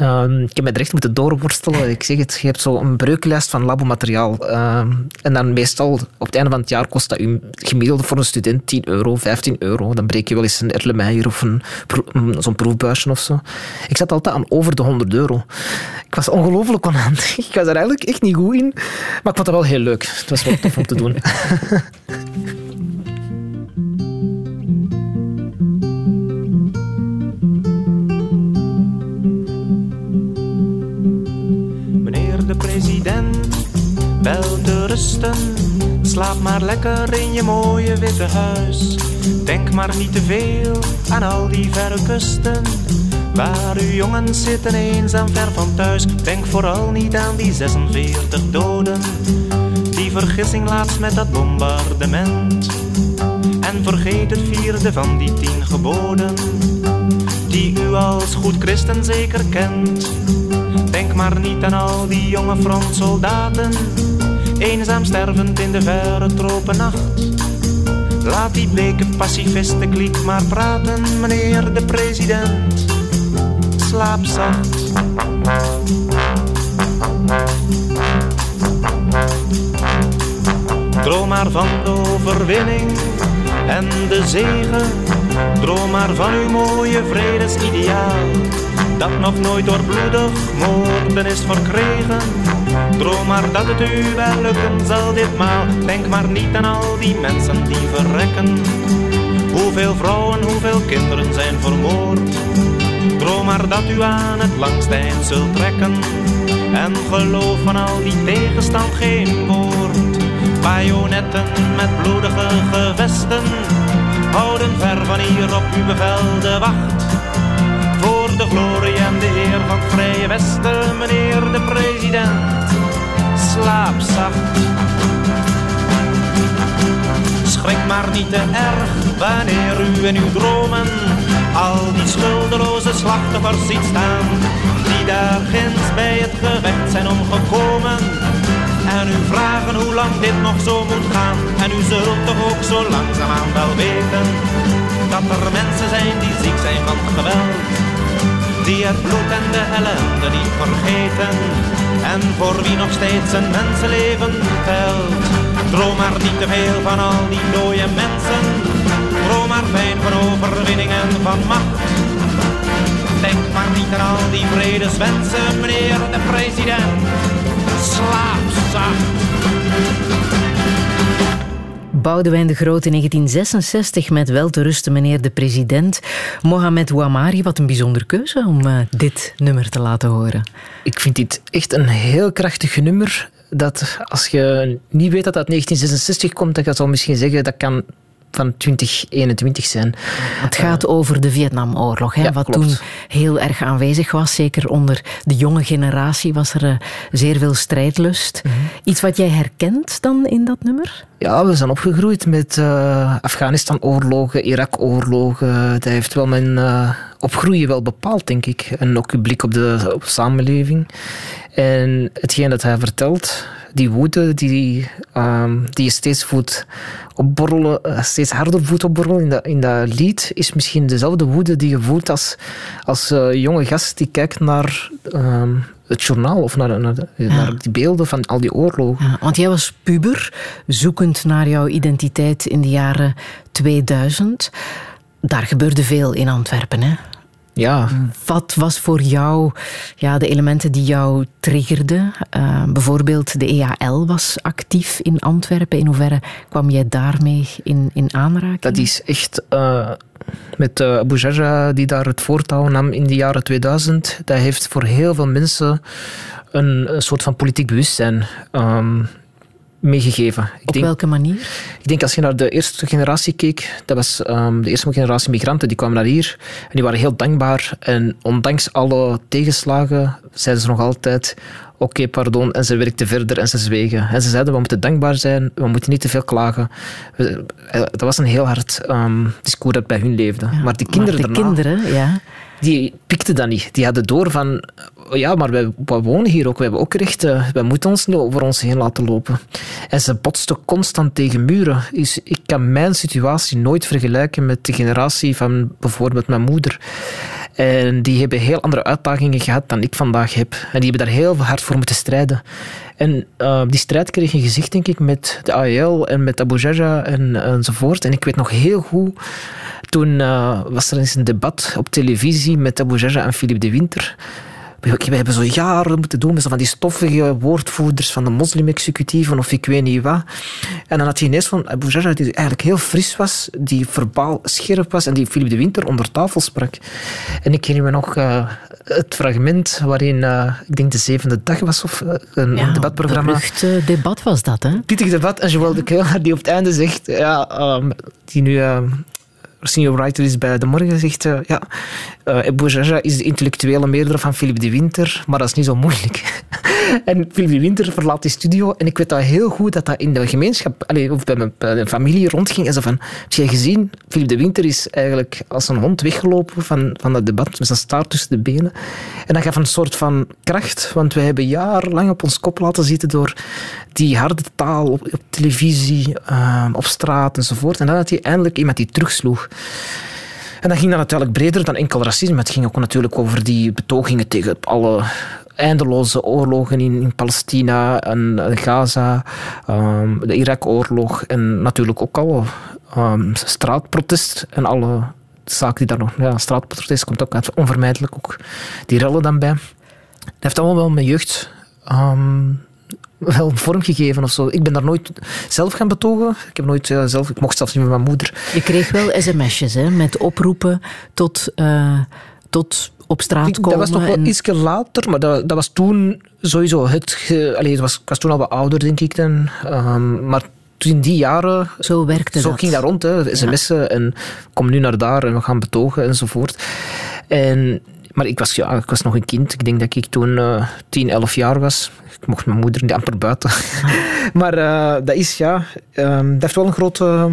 Um, ik heb me recht moeten doorworstelen. Ik zeg het, je hebt zo een breuklijst van labomateriaal. Um, en dan meestal op het einde van het jaar kost dat u gemiddeld voor een student 10 euro, 15 euro. Dan breek je wel eens een Erlenmeyer of een, zo'n proefbuisje of zo. Ik zat altijd aan over de 100 euro. Ik was ongelooflijk onhandig. Ik was er eigenlijk echt niet goed in. Maar vond dat wel heel leuk. Het was wel tof om te doen. Meneer de president, wel te rusten. Slaap maar lekker in je mooie witte huis. Denk maar niet te veel aan al die verre kusten Waar uw jongens zitten eenzaam ver van thuis. Denk vooral niet aan die 46 doden. Die vergissing laatst met dat bombardement. En vergeet het vierde van die tien geboden. Die u als goed christen zeker kent. Denk maar niet aan al die jonge frontsoldaten. Eenzaam stervend in de verre tropennacht. Laat die bleke pacifisten maar praten, meneer de president slaap zacht. Droom maar van de overwinning en de zegen. Droom maar van uw mooie vredesideaal. Dat nog nooit door bloedig moorden is verkregen. Droom maar dat het u wel lukken zal ditmaal. Denk maar niet aan al die mensen die verrekken. Hoeveel vrouwen, hoeveel kinderen zijn vermoord. Droom maar dat u aan het langste eind zult trekken. En geloof van al die tegenstand geen woord. Bajonetten met bloedige gevesten houden ver van hier op uw bevel de wacht. Voor de glorie en de eer van het Vrije Westen, meneer de president, slaap zacht. Schrik maar niet te erg wanneer u in uw dromen al die schuldeloze slachtoffers ziet staan, die daar ginds bij het gerecht zijn omgekomen. En u vragen hoe lang dit nog zo moet gaan. En u zult toch ook zo langzaamaan wel weten, dat er mensen zijn die ziek zijn van geweld. Die het bloed en de ellende niet vergeten. En voor wie nog steeds een mensenleven telt. Droom maar niet te veel van al die dode mensen Droom maar fijn van overwinning en van macht. Denk maar niet aan al die vredeswensen, meneer de president. Slaap zacht. Boudewijn de Grote in 1966 met wel te rusten meneer de president. Mohamed Ouamari, wat een bijzondere keuze om uh, dit nummer te laten horen. Ik vind dit echt een heel krachtig nummer. Dat als je niet weet dat dat 1966 komt, dan je zou misschien zeggen dat kan van 2021 zijn. Het gaat over de Vietnamoorlog, hè, wat toen heel erg aanwezig was. Zeker onder de jonge generatie was er uh, zeer veel strijdlust. Mhm. Iets wat jij herkent dan in dat nummer? Ja, we zijn opgegroeid met uh, Afghanistan-oorlogen, Irak-oorlogen. Dat heeft wel mijn uh, opgroeien wel bepaald, denk ik. En ook uw blik op de, op de samenleving. En hetgeen dat hij vertelt, die woede die, um, die je steeds voelt opborrelen, eh, steeds harder voelt opborrelen in dat, in dat lied, is misschien dezelfde woede die je voelt als, als uh, jonge gast die kijkt naar um, het journaal of naar, naar, naar, die beelden van al die oorlogen. Ja, want jij was puber, zoekend naar jouw identiteit in de jaren 2000. Daar gebeurde veel in Antwerpen, hè? Ja. Wat was voor jou ja, de elementen die jou triggerden? Uh, bijvoorbeeld de EAL was actief in Antwerpen. In hoeverre kwam jij daarmee in, in aanraking? Dat is echt... Uh, met uh, Abu Jaja, die daar het voortouw nam in de jaren 2000, dat heeft voor heel veel mensen een, een soort van politiek bewustzijn um, meegegeven. Op welke manier? Ik denk als je naar de eerste generatie keek, dat was um, de eerste generatie migranten, die kwamen naar hier en die waren heel dankbaar. En ondanks alle tegenslagen zeiden ze nog altijd oké, pardon, en ze werkten verder en ze zwegen. En ze zeiden, we moeten dankbaar zijn, we moeten niet te veel klagen. Dat was een heel hard um, discours dat bij hun leefde. maar die kinderen maar de kinderen, ja die pikten dat niet. Die hadden door van, ja, maar wij, wij wonen hier ook, wij hebben ook rechten. Wij moeten ons niet over ons heen laten lopen. En ze botsten constant tegen muren. Dus ik kan mijn situatie nooit vergelijken met de generatie van bijvoorbeeld mijn moeder. En die hebben heel andere uitdagingen gehad dan ik vandaag heb. En die hebben daar heel hard voor moeten strijden. En uh, die strijd kreeg een gezicht, denk ik, met de AEL en met Abu Jaja en, enzovoort. En ik weet nog heel goed, toen uh, was er eens een debat op televisie met Abu Jaja en Philippe de Winter. We hebben zo jaren moeten doen met zo van die stoffige woordvoerders van de moslim-executieven of ik weet niet wat. En dan had je ineens van Abu Jaja, die eigenlijk heel fris was, die verbaal scherp was en die Philippe de Winter onder tafel sprak. En ik herinner me nog uh, het fragment waarin, uh, ik denk de zevende dag was of uh, een ja, debatprogramma. Een debat was dat, hè? Pittig debat. En Joël de Keulaar die op het einde zegt, ja, um, die nu senior writer is bij De Morgen, zegt uh, ja, uh, Ebou Jaja is de intellectuele meerder van Philippe de Winter, maar dat is niet zo moeilijk. en Philippe de Winter verlaat die studio en ik weet dat heel goed dat dat in de gemeenschap, allez, of bij mijn, familie rondging. En zo van, heb je gezien, Philippe de Winter is eigenlijk als een hond weggelopen van, van dat debat met zijn staart tussen de benen. En dat gaf een soort van kracht, want wij hebben jarenlang op ons kop laten zitten door die harde taal op, televisie, uh, op straat enzovoort. En dan had hij eindelijk iemand die terugsloeg. En dat ging dan natuurlijk breder dan enkel racisme. Het ging ook natuurlijk over die betogingen tegen alle eindeloze oorlogen in, in Palestina en Gaza, um, de Irak-oorlog en natuurlijk ook alle um, straatprotest en alle zaken die daar nog... Ja, straatprotest komt ook uit, onvermijdelijk ook. Die rellen dan bij. Dat heeft allemaal wel mijn jeugd wel vormgegeven of zo. Ik ben daar nooit zelf gaan betogen. Ik heb nooit zelf... Ik mocht zelfs niet met mijn moeder. Je kreeg wel sms'jes, hè, met oproepen tot... Uh, tot op straat komen. Dat was toch wel en... iets later, maar dat, dat was toen sowieso het... Ge, allez, was, ik was toen al wat ouder, denk ik dan. Um, maar toen in die jaren... Zo werkte zo dat. ging dat rond, hè, sms'en ja. en kom nu naar daar en we gaan betogen enzovoort. En, maar ik was, ja, ik was nog een kind. Ik denk dat ik toen uh, 10, 11 jaar was. Ik mocht mijn moeder amper buiten. maar uh, dat is, ja... Um, dat heeft wel een grote...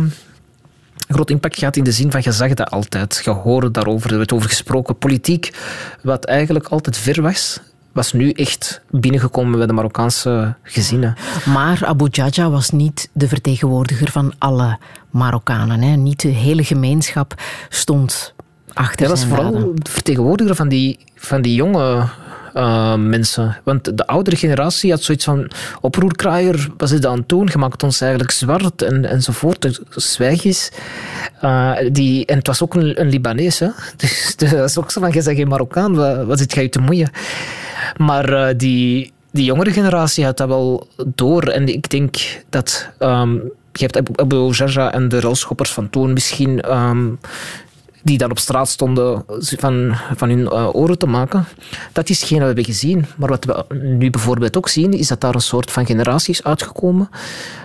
groot impact gehad in de zin van je zag dat altijd. Je hoorde daarover, er werd over gesproken. Politiek, wat eigenlijk altijd ver was, was nu echt binnengekomen bij de Marokkaanse gezinnen. Maar Abu Jaja was niet de vertegenwoordiger van alle Marokkanen. Hè? Niet de hele gemeenschap stond achter Hij was vooral de vertegenwoordiger van die, van die jonge uh, mensen. Want de oudere generatie had zoiets van oproerkraaier, wat is dat aan het doen? Je maakt ons eigenlijk zwart en, enzovoort. Zwijg is. Uh, die, en het was ook een, een Libanees. Hè? Dus dat is ook zo van, je bent geen Marokkaan, wat, wat zit jij te moeien? Maar uh, die, die jongere generatie had dat wel door. En ik denk dat... Um, je hebt Abu Jaja en de railschoppers van toen misschien... Um, die daar op straat stonden van, van hun uh, oren te maken. Dat is geen wat we hebben gezien. Maar wat we nu bijvoorbeeld ook zien, is dat daar een soort van generatie is uitgekomen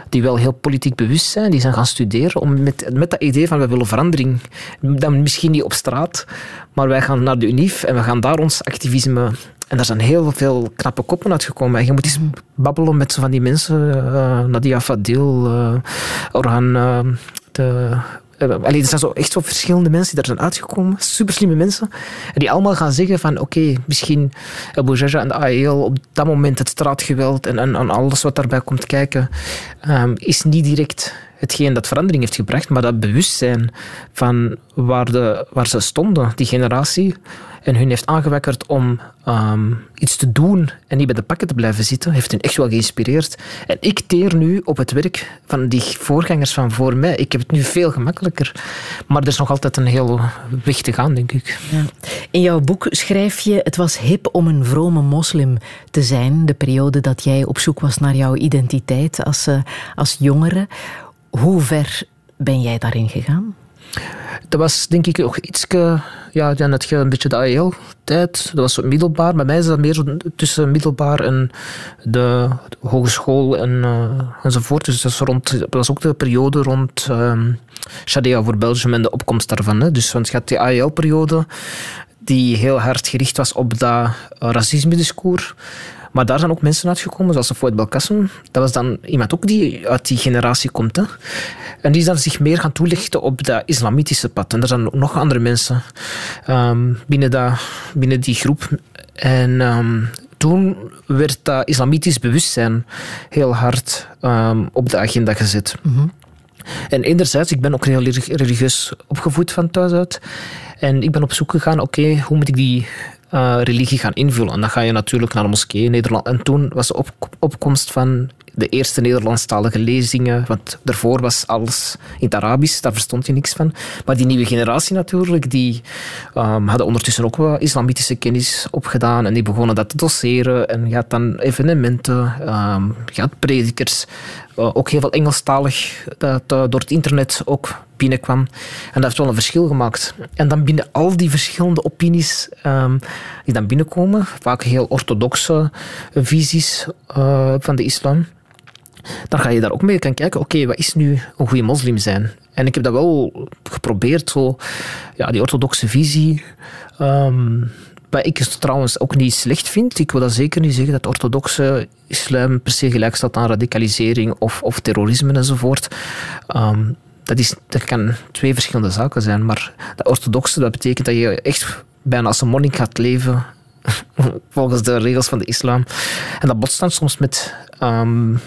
die wel heel politiek bewust zijn, die zijn gaan studeren om met, met dat idee van we willen verandering. Dan misschien niet op straat, maar wij gaan naar de UNIF en we gaan daar ons activisme en daar zijn heel veel knappe koppen uitgekomen. En je moet eens babbelen met zo van die mensen, uh, Nadia Fadil, uh, Orhan, uh, de Allee, er zijn zo echt zo verschillende mensen die daar zijn uitgekomen. Super slimme mensen. En die allemaal gaan zeggen van oké, misschien Abu Jaja en de AEL op dat moment het straatgeweld en, en, alles wat daarbij komt kijken, um, is niet direct hetgeen dat verandering heeft gebracht, maar dat bewustzijn van waar, de, waar ze stonden, die generatie, en hun heeft aangewakkerd om um, iets te doen en niet bij de pakken te blijven zitten, heeft hen echt wel geïnspireerd. En ik teer nu op het werk van die voorgangers van voor mij. Ik heb het nu veel gemakkelijker, maar er is nog altijd een heel weg te gaan, denk ik. Ja. In jouw boek schrijf je, het was hip om een vrome moslim te zijn, de periode dat jij op zoek was naar jouw identiteit als, uh, als jongere. Hoe ver ben jij daarin gegaan? Dat was denk ik nog iets, ja, dan een beetje de AEL-tijd. Dat was zo middelbaar. Bij mij is dat meer zo tussen middelbaar en de, hogeschool en, uh, enzovoort. Dus dat, is rond, dat was ook de periode rond um, voor Belgium en de opkomst daarvan. Hè. Dus want je had die AEL-periode die heel hard gericht was op dat racisme-discours. Maar daar zijn ook mensen uitgekomen, zoals Fouad Belkacem. Dat was dan iemand ook die uit die generatie komt. Hè. En die is dan zich meer gaan toelichten op dat islamitische pad. En er zijn ook nog andere mensen ehm, binnen, dat, binnen die groep. En ehm, toen werd dat islamitisch bewustzijn heel hard ehm, op de agenda gezet. En enerzijds, ik ben ook heel religieus opgevoed van thuis uit. En ik ben op zoek gegaan, oké, hoe moet ik die uh, religie gaan invullen? En dan ga je natuurlijk naar de moskee in Nederland. En toen was de op opkomst van de eerste Nederlandstalige lezingen, want daarvoor was alles in het Arabisch, daar verstond je niks van. Maar die nieuwe generatie natuurlijk, die um, hadden ondertussen ook wel islamitische kennis opgedaan en die begonnen dat te doseren. En je dan evenementen, um, je predikers, uh, ook heel veel Engelstalig dat uh, door het internet ook binnenkwam. En dat heeft wel een verschil gemaakt. En dan binnen al die verschillende opinies um, die dan binnenkomen, vaak heel orthodoxe visies uh, van de islam, dan ga je daar ook mee gaan kijken, oké, wat is nu een goede moslim zijn? En ik heb dat wel geprobeerd, zo, ja, die orthodoxe visie. Um, wat ik trouwens ook niet slecht vind. Ik wil dat zeker niet zeggen dat orthodoxe islam per se gelijk staat aan radicalisering of, of terrorisme enzovoort. Um, dat, is, dat kan twee verschillende zaken zijn. Maar dat orthodoxe, dat betekent dat je echt bijna als een monnik gaat leven volgens de regels van de islam. En dat botst dan soms met um,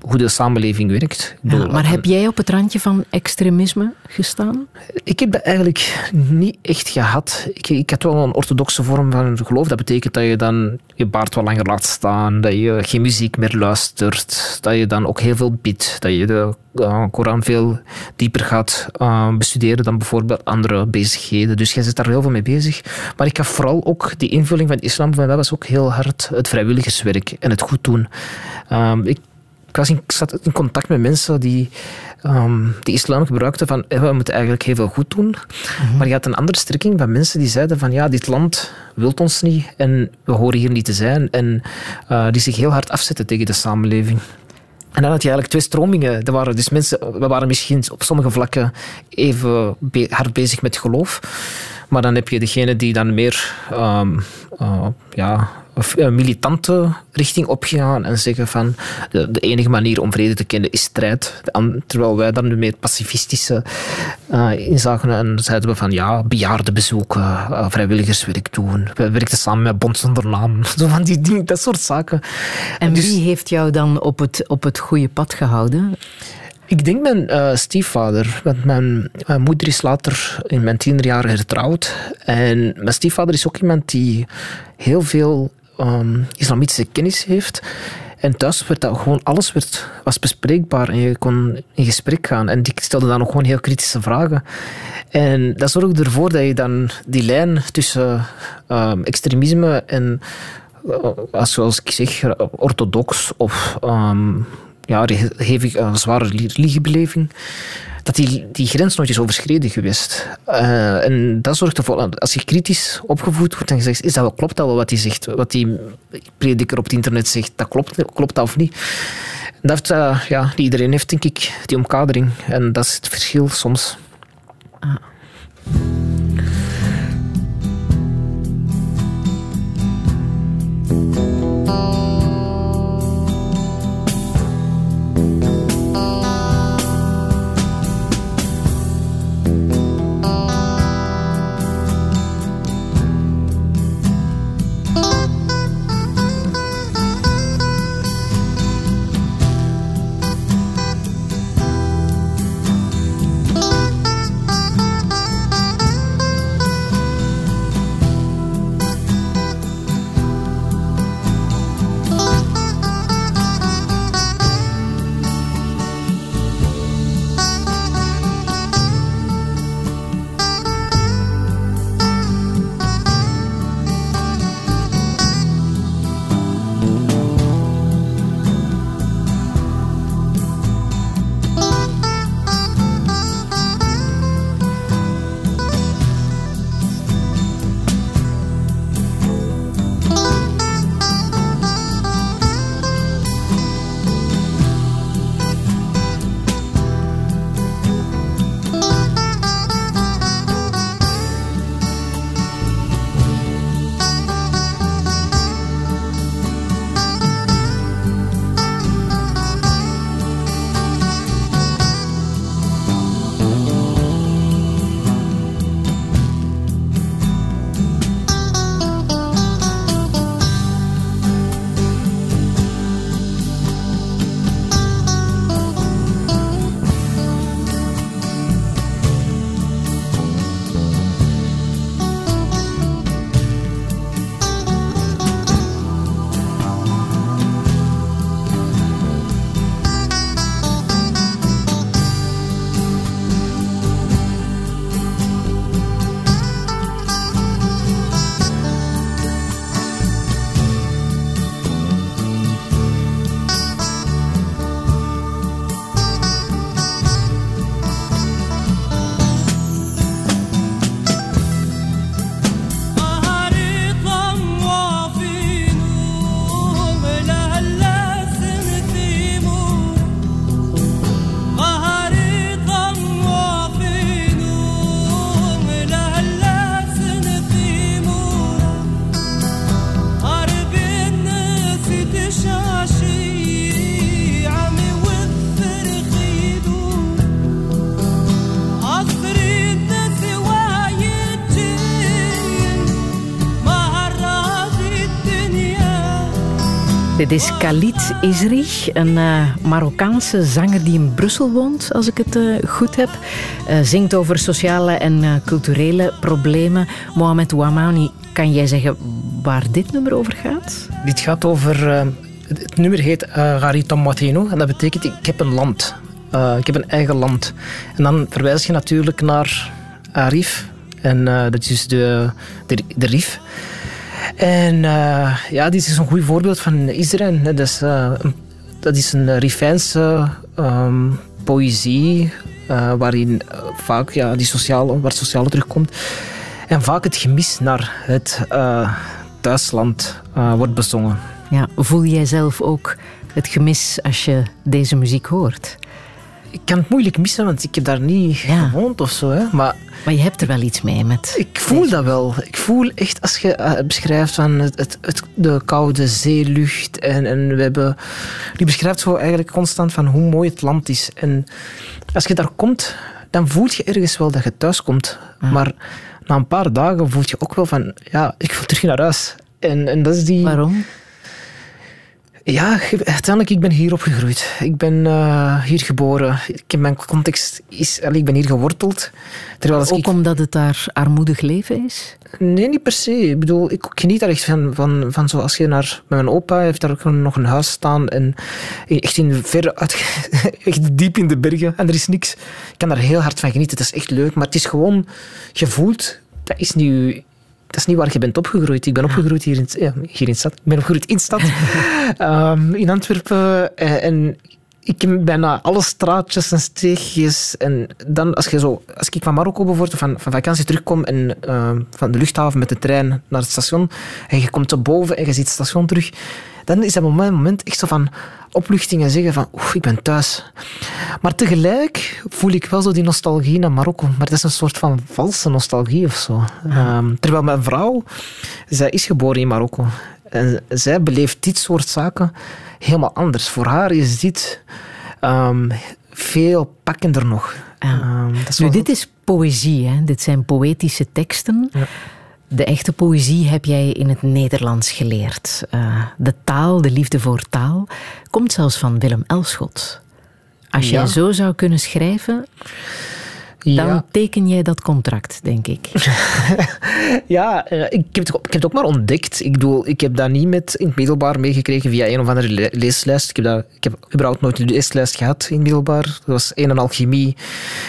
hoe de samenleving werkt. Ja, maar heb jij op het randje van extremisme gestaan? Ik heb dat eigenlijk niet echt gehad. Ik, ik had wel een orthodoxe vorm van geloof. Dat betekent dat je dan je baard wat langer laat staan, dat je geen muziek meer luistert, dat je dan ook heel veel bidt, dat je de uh, Koran veel dieper gaat uh, bestuderen dan bijvoorbeeld andere bezigheden. Dus jij zit daar heel veel mee bezig. Maar ik heb vooral ook die invulling van islam, van dat was ook heel hard het vrijwilligerswerk en het goed doen. Um, ik ik, was in, zat in contact met mensen die um, die islam gebruikten van we moeten eigenlijk heel veel goed doen. Mhm. Maar je had een andere strekking van mensen die zeiden van ja, dit land wil ons niet en we horen hier niet te zijn. En uh, die zich heel hard afzetten tegen de samenleving. En dan had je eigenlijk twee stromingen. Er waren dus mensen, we waren misschien op sommige vlakken even hard bezig met geloof. Maar dan heb je degene die dan meer um, uh, ja, militante richting opgegaan en zeggen van de, de, enige manier om vrede te kennen is strijd. Terwijl wij dan nu meer pacifistische uh, inzagen en zeiden we van ja, bejaardenbezoeken, uh, vrijwilligerswerk doen. We werkten samen met Bond zonder naam. Zo van die dingen, dat soort zaken. En dus, wie heeft jou dan op het, op het goede pad gehouden? Ik denk mijn uh, stiefvader. Want mijn, moeder is later in mijn tienerjaren hertrouwd. En mijn stiefvader is ook iemand die heel veel um, islamitische kennis heeft. En thuis werd dat gewoon, alles werd, was bespreekbaar en je kon in gesprek gaan. En die stelde dan ook gewoon heel kritische vragen. En dat zorgde ervoor dat je dan die lijn tussen um, extremisme en, uh, zoals ik zeg, orthodox of um, ja, geef ik een zware religiebeleving, dat die, die grens nooit is overschreden geweest. Eh, en dat zorgt ervoor, als je kritisch opgevoed wordt en je is dat wel, klopt dat wel wat hij zegt, wat die prediker op het internet zegt, dat klopt, klopt dat of niet? Dat, uh, ja, iedereen heeft denk ik die omkadering. En dat is het verschil soms. Ah. Dit is Khalid Isri, een uh, Marokkaanse zanger die in Brussel woont, als ik het uh, goed heb. Uh, zingt over sociale en culturele problemen. Mohamed Ouamani, kan jij zeggen waar dit nummer over gaat? Dit gaat over... het nummer heet Garitam Mateno en dat betekent ik heb een land. ik heb een eigen land. En dan verwijs je natuurlijk naar Arif. En dat is de, de, de Rif. En uh, ja, dit is een goed voorbeeld van Israël. Dat is, uh, dat is een Rifijnse um, poëzie, uh, waarin vaak ja, die sociale, waar het sociale terugkomt. En vaak het gemis naar het thuisland wordt bezongen. Ja, voel jij zelf ook het gemis als je deze muziek hoort? Ik kan het moeilijk missen, want ik heb daar niet gewoond of zo. Hè. Maar maar je hebt er wel iets mee met. Ik voel dat wel. Ik voel echt, als je uh, beschrijft van het, het, de koude zeelucht. En, en we hebben. Die beschrijft zo eigenlijk constant van hoe mooi het land is. En als je daar komt, dan voel je ergens wel dat je thuis komt. Maar na een paar dagen voel je ook wel van. Ja, ik wil terug naar huis. En, en dat is die. Waarom? Ja, uiteindelijk, ik ben hier opgegroeid. Ik ben uh, hier geboren. Ik, mijn context is, ik ben hier geworteld. Terwijl Ook ik... omdat het daar armoedig leven is? Nee, niet per se. Ik bedoel, ik geniet daar echt van, van, van zoals je naar... Mijn opa heeft daar ook nog een huis staan en echt in ver uit, echt diep in de bergen en er is niks. Ik kan daar heel hard van genieten. Het is echt leuk, maar het is gewoon gevoeld. Dat is niet dat is niet waar je bent opgegroeid. Ik ben opgegroeid hier in, hier in stad. Ik ben opgegroeid in stad, um, in Antwerpen. En, en ik ken bijna alle straatjes en steegjes. En dan, als, je zo, als ik van Marokko bijvoorbeeld van, van vakantie terugkom en uh, van de luchthaven met de trein naar het station en je komt boven en je ziet het station terug, dan is dat moment, moment echt zo van opluchting en zeggen van oef, ik ben thuis. Maar tegelijk voel ik wel zo die nostalgie naar Marokko. Maar dat is een soort van valse nostalgie of zo. Um, terwijl mijn vrouw, zij is geboren in Marokko. En zij beleeft dit soort zaken helemaal anders. Voor haar is dit um, veel pakkender nog. Um, nu, dit is poëzie, hè? dit zijn poëtische teksten. Ja. De echte poëzie heb jij in het Nederlands geleerd. Uh, de taal, de liefde voor taal, komt zelfs van Willem Elschot. Als jij zo zou kunnen schrijven, dan teken jij dat contract, denk ik. ja, eh, ik heb, het, ik heb het ook maar ontdekt. Ik bedoel, ik heb dat niet met in het middelbaar meegekregen via een of andere leeslijst. Ik heb, dat, ik heb überhaupt nooit een leeslijst gehad in het middelbaar. Dat was een en alchemie,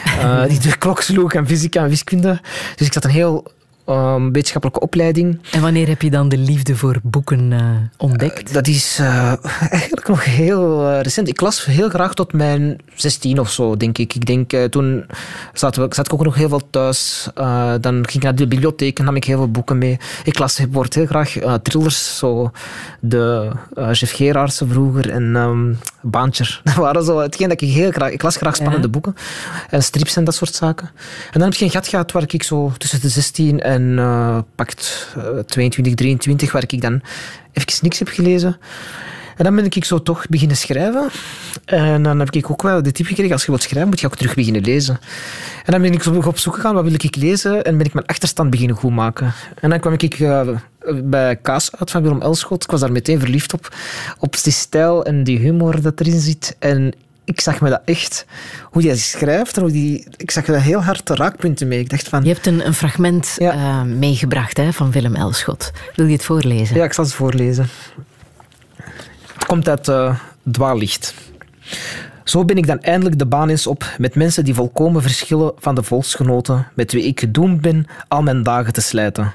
uh, die de klok sloeg en fysica en wiskunde. Dus ik zat een heel um, wetenschappelijke opleiding. En wanneer heb je dan de liefde voor boeken uh, ontdekt? Uh, dat is uh, eigenlijk nog heel recent. Ik las heel graag tot mijn 16 of zo, denk ik. Ik denk, toen zat, we, zat ik ook nog heel veel thuis. dan ging ik naar de bibliotheek en nam ik heel veel boeken mee. Ik las bijvoorbeeld heel graag thrillers, zo de Jeff Gerardse vroeger en um, Baantjer. Dat waren zo hetgeen dat ik heel graag... Ik las graag spannende ja. boeken en strips en dat soort zaken. En dan heb je een gat gehad waar ik zo tussen de 16 en en uh, pakt uh, 22, 23, waar ik dan even niks heb gelezen. En dan ben ik zo toch beginnen schrijven. En dan heb ik ook wel de tip gekregen, als je wilt schrijven, moet je ook terug beginnen lezen. En dan ben ik zo op zoek gegaan, wat wil ik lezen? En ben ik mijn achterstand beginnen goed maken. En dan kwam ik uh, bij Kaas uit van Willem Elschot. Ik was daar meteen verliefd op. Op die stijl en die humor dat erin zit. En ik zag me dat echt, hoe hij schrijft, en hoe die, ik zag er heel hard raakpunten mee. Ik dacht van, je hebt een, een fragment ja. uh, meegebracht hè, van Willem Elschot. Wil je het voorlezen? Ja, ik zal het voorlezen. Komt uit uh, Dwaallicht. Zo ben ik dan eindelijk de baan eens op met mensen die volkomen verschillen van de volksgenoten met wie ik gedoemd ben al mijn dagen te slijten.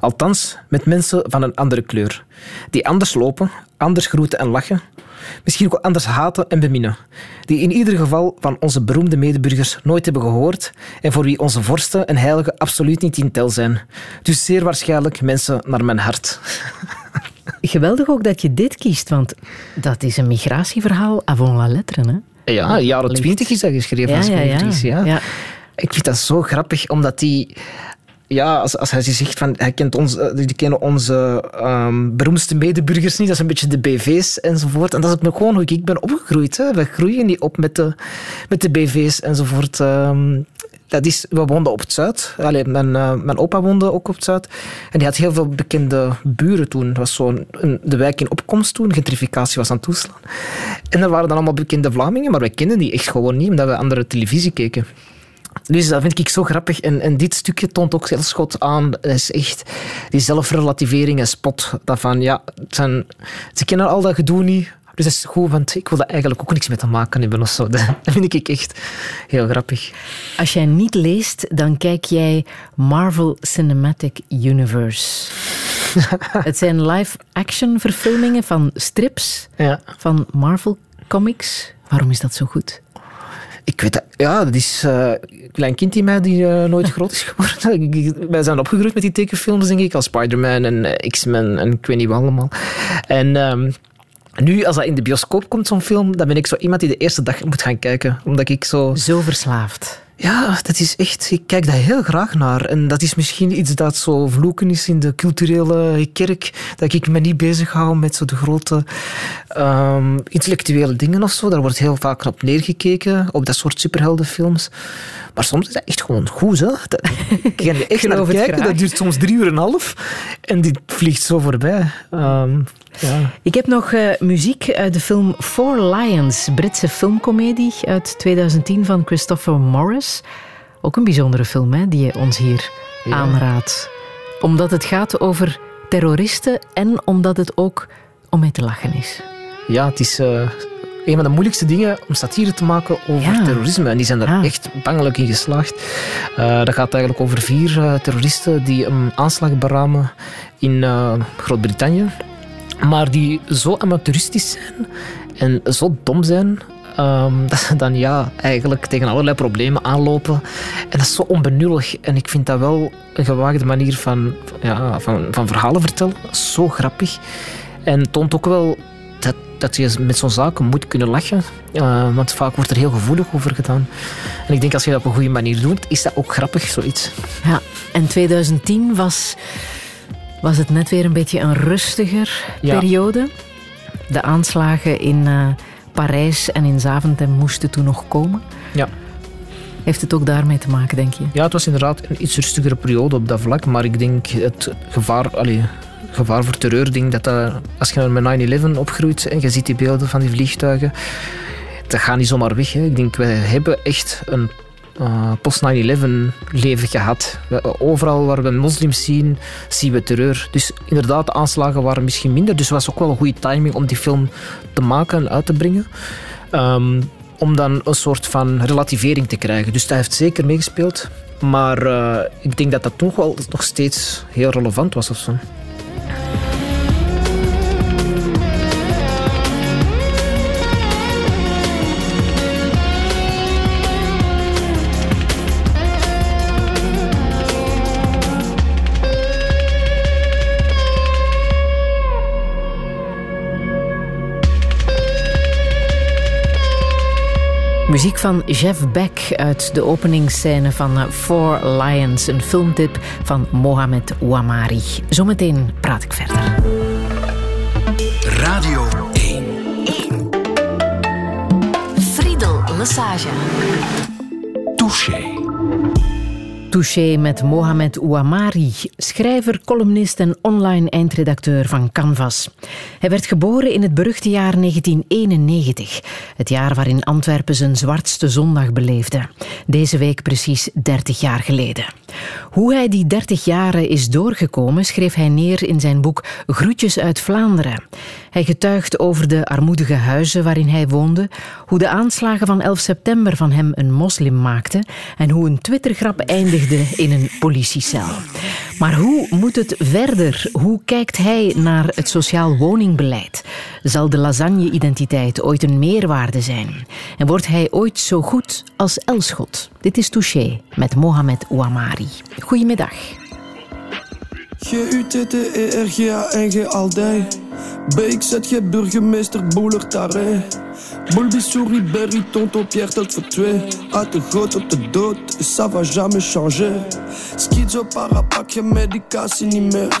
Althans, met mensen van een andere kleur. Die anders lopen, anders groeten en lachen, misschien ook anders haten en beminnen, die in ieder geval van onze beroemde medeburgers nooit hebben gehoord en voor wie onze vorsten en heiligen absoluut niet in tel zijn. Dus zeer waarschijnlijk mensen naar mijn hart. Geweldig ook dat je dit kiest, want dat is een migratieverhaal avant la lettre. Hè? Ja, jaren twintig is dat geschreven ja, als ja, ja. ja. Ik vind dat zo grappig, omdat die ja, als, als hij zegt van hij kent ons, eh, die kennen onze um, beroemdste medeburgers niet, dat is een beetje de BV's enzovoort. En dat is ook gewoon hoe ik ben opgegroeid. Hè. We groeien niet op met de, met de BV's enzovoort. Um, dat is, we woonden op het Zuid. Allee, mijn, uh, mijn opa woonde ook op het Zuid. En die had heel veel bekende buren toen. Het was zo de wijk in opkomst toen. Gentrificatie was aan het toeslaan. En er waren dan allemaal bekende Vlamingen, maar wij kenden die echt gewoon niet, omdat we andere televisie keken. Dus dat vind ik zo grappig. En, en dit stukje toont ook schot aan. Het is echt die zelfrelativering en spot. Dat van, ja, ze kennen al dat gedoe niet. Dus dat is goed, want ik wil daar eigenlijk ook niks mee te maken hebben of zo. Dat vind ik echt heel grappig. Als jij niet leest, dan kijk jij Marvel Cinematic Universe. het zijn live-action verfilmingen van strips ja. van Marvel Comics. Waarom is dat zo goed? Ik weet dat, ja, dat is uh, een klein kind in mij die uh, nooit groot is geworden. Wij zijn opgegroeid met die tekenfilms, denk ik, als Spider-Man en uh, X-Men en ik weet niet wat allemaal. En um, nu, als dat in de bioscoop komt, zo'n film, dan ben ik zo iemand die de eerste dag moet gaan kijken. Omdat ik zo... Zo verslaafd. Ja, dat is echt... Ik kijk daar heel graag naar. En dat is misschien iets dat zo vloeken is in de culturele kerk. Dat ik me niet bezig hou met zo de grote um, intellectuele dingen of zo. Daar wordt heel vaak op neergekeken, op dat soort superheldenfilms. Maar soms is dat echt gewoon goed. Hè? Dat, ik kan er echt naar kijken. Dat duurt soms drie uur en een half. En die vliegt zo voorbij. Um, ja. Ik heb nog uh, muziek uit de film Four Lions, Britse filmcomedie uit 2010 van Christopher Morris. Ook een bijzondere film hè, die je ons hier ja. aanraadt. Omdat het gaat over terroristen en omdat het ook om mee te lachen is. Ja, het is uh, een van de moeilijkste dingen om satire te maken over ja. terrorisme. En die zijn er ja. echt bangelijk in geslaagd. Uh, dat gaat eigenlijk over vier uh, terroristen die een aanslag beramen in Groot-Brittannië maar die zo amateuristisch zijn en zo dom zijn um, dat ze dan ja, eigenlijk tegen allerlei problemen aanlopen. En dat is zo onbenullig. En ik vind dat wel een gewaagde manier van, ja, van, van verhalen vertellen. Zo grappig. En toont ook wel dat, dat je met zo'n zaken moet kunnen lachen. Uh, want vaak wordt er heel gevoelig over gedaan. En ik denk als je dat op een goede manier doet, is dat ook grappig, zoiets. Ja, en 2010 was was het net weer een beetje een rustiger periode. De aanslagen in uh, Parijs en in Zaventem moesten toen nog komen. Ja. Heeft het ook daarmee te maken, denk je? Ja, het was inderdaad een iets rustigere periode op dat vlak. Maar ik denk het gevaar, allee, gevaar voor terreur, denk dat, dat als je met 9-11 opgroeit en je ziet die beelden van die vliegtuigen, dat gaat niet zomaar weg. Hè. Ik denk, wij hebben echt een uh, post 9-11 leven gehad. Overal waar we moslims zien, zien we terreur. Dus inderdaad, de aanslagen waren misschien minder. Dus het was ook wel een goede timing om die film te maken en uit te brengen. Um, om dan een soort van relativering te krijgen. Dus dat heeft zeker meegespeeld. Maar uh, ik denk dat dat toch wel nog steeds heel relevant was of zo. Muziek van Jeff Beck uit de openingsscène van eh, Four Lions, een filmtip van Mohamed Ouamari. Zometeen praat ik verder. Radio 1. 1. Friedel Lassage. Touché. Touché met Mohamed Ouamari, schrijver, columnist en online eindredacteur van Canvas. Hij werd geboren in het beruchte jaar 1991, het jaar waarin Antwerpen zijn zwartste zondag beleefde. Deze week precies 30 jaar geleden. Hoe hij die 30 jaren is doorgekomen, schreef hij neer in zijn boek Groetjes uit Vlaanderen. Hij getuigt over de armoedige huizen waarin hij woonde, hoe de aanslagen van 11 september van hem een moslim maakten en hoe een Twittergrap eindigde in een politiecel. Maar hoe moet het verder? Hoe kijkt hij naar het sociaal woningbeleid? Zal de lasagne-identiteit ooit een meerwaarde zijn? En wordt hij ooit zo goed als Elschot? Dit is Touché met Mohamed Ouamari. Goedemiddag. G-U-T-T-E-R-G-A-N-G Aldij. BXZ, burgemeester Boeler Taré. Bulbi, souris, berry, tonton Pierre, tot voor twee. Uit de groot op de dood, ça va jamais changer. Schizo, parapak, geen medicatie niet meer.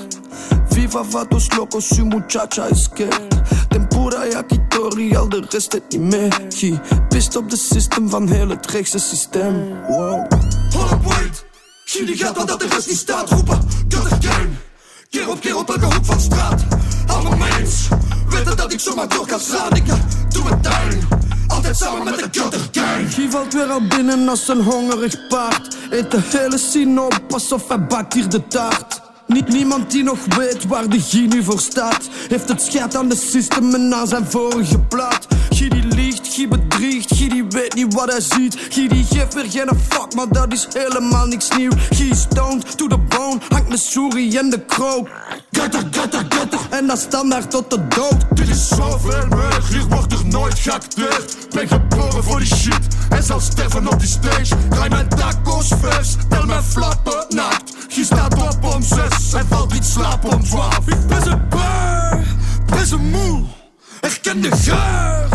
Viva vatos locos, su muchacha is scared. Tempura, yakitori, al de rest het niet meer. Pist op de system van heel het rechtse systeem. Wow. Holle point. Jullie gaat wat dat de rest niet staat roepen. Gutter Ik zomaar door doe tuin. Altijd samen met de valt weer al binnen als een hongerig paard. Eet de hele scene op alsof hij bakt hier de taart. Niet niemand die nog weet waar de Guy nu voor staat. Heeft het scheid aan de systemen na zijn vorige plaat. Guy die Guy bedriegt, Guy die weet niet wat hij ziet. Guy die geeft weer geen fuck, maar dat is helemaal niks nieuw. Guy stoned to the bone, hangt met Suri en de krook. Gutter, gutter, gutter, en dat standaard tot de dood. Dit is zoveel meer, hier wordt er nooit geacteerd. Ben geboren voor die shit en zal sterven op die stage. Draai mijn tacos vers, tel mijn flappen naakt. Je staat op om zes en valt niet slapen om twaalf. Ik ben een beur, ben zo moe. Herken de geur,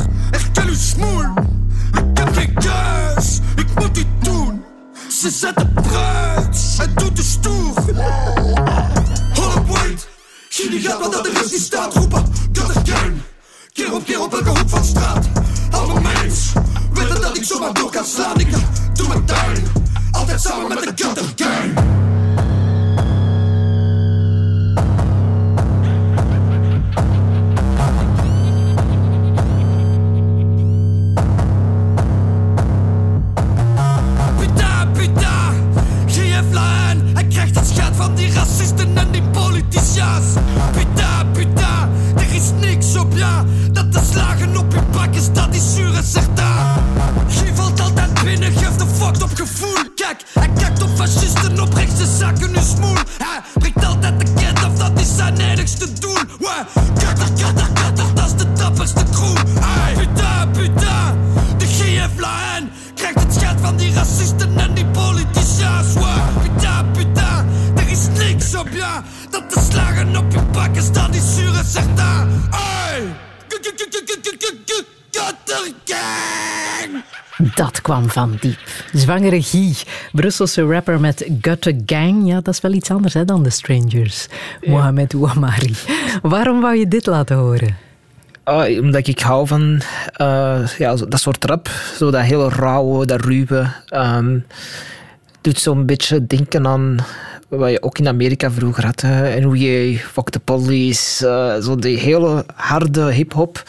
herken uw smoel. Ik heb geen keus, ik moet dit doen. Ze zetten bruid, het doet te stoer. Holle point, jullie gaat wat dat de rest niet staat roepen. Gang, keer op keer op elke hoek van straat. Allemaal mens, weten dat ik zomaar door kan slaan. Ik doe mijn tuin, altijd samen met de gutter van die racisten en die politiciëns. Putain, putain, er is niks op ja. Dat de slagen op je bak is, dat is zuur en certain. Je valt altijd binnen, geeft een fucked op gevoel. Kijk, hij kijkt op fascisten, op rechtse zakken, nu smoel. Hij brengt altijd de kent af, dat is zijn enigste doel. Ouais, kutter, kutter, kutter, dat is de dapperste crew. Hey, putain, putain, de GF la haine. Krijgt het schat van die racisten Dat de slagen op je bak is, dat is zuur en certain. Hey, kutter gang. Dat kwam van diep. Zwangere Guy, Brusselse rapper met Gutte Gang. Ja, dat is wel iets anders hè, dan de Strangers. Mohamed Ouamari. Waarom wou je dit laten horen? Ah, omdat ik hou van eh, ja, zo- dat soort rap. Zo dat hele rauwe, dat ruwe. ehm, doet zo'n beetje denken aan wat je ook in Amerika vroeger had. En hoe je Fuck the Police, eh, zo die hele harde hip-hop.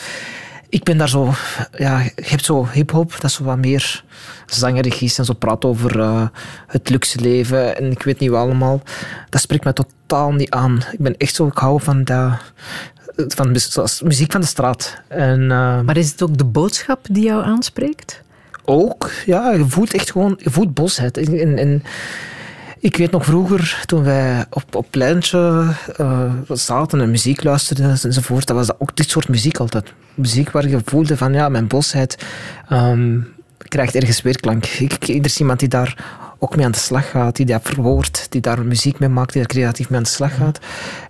Ik ben daar zo, ja, je hebt zo hip-hop dat zo wat meer zangerig is en zo praat over eh, het luxe leven en ik weet niet wat allemaal. Dat spreekt mij totaal niet aan. Ik ben echt zo, ik hou van dat, van mu- zoals muziek van de straat. En, eh, Maar is het ook de boodschap die jou aanspreekt? ook, ja, je voelt echt gewoon, je voelt bosheid. En ik weet nog vroeger, toen wij op, op pleintje eh, zaten en muziek luisterden enzovoort, dat was dat ook dit soort muziek altijd. Muziek waar je voelde van, ja, mijn bosheid ehm, krijgt ergens weerklank. Ik, er iemand die daar ook mee aan de slag gaat, die dat verwoordt, die daar muziek mee maakt, die daar creatief mee aan de slag gaat.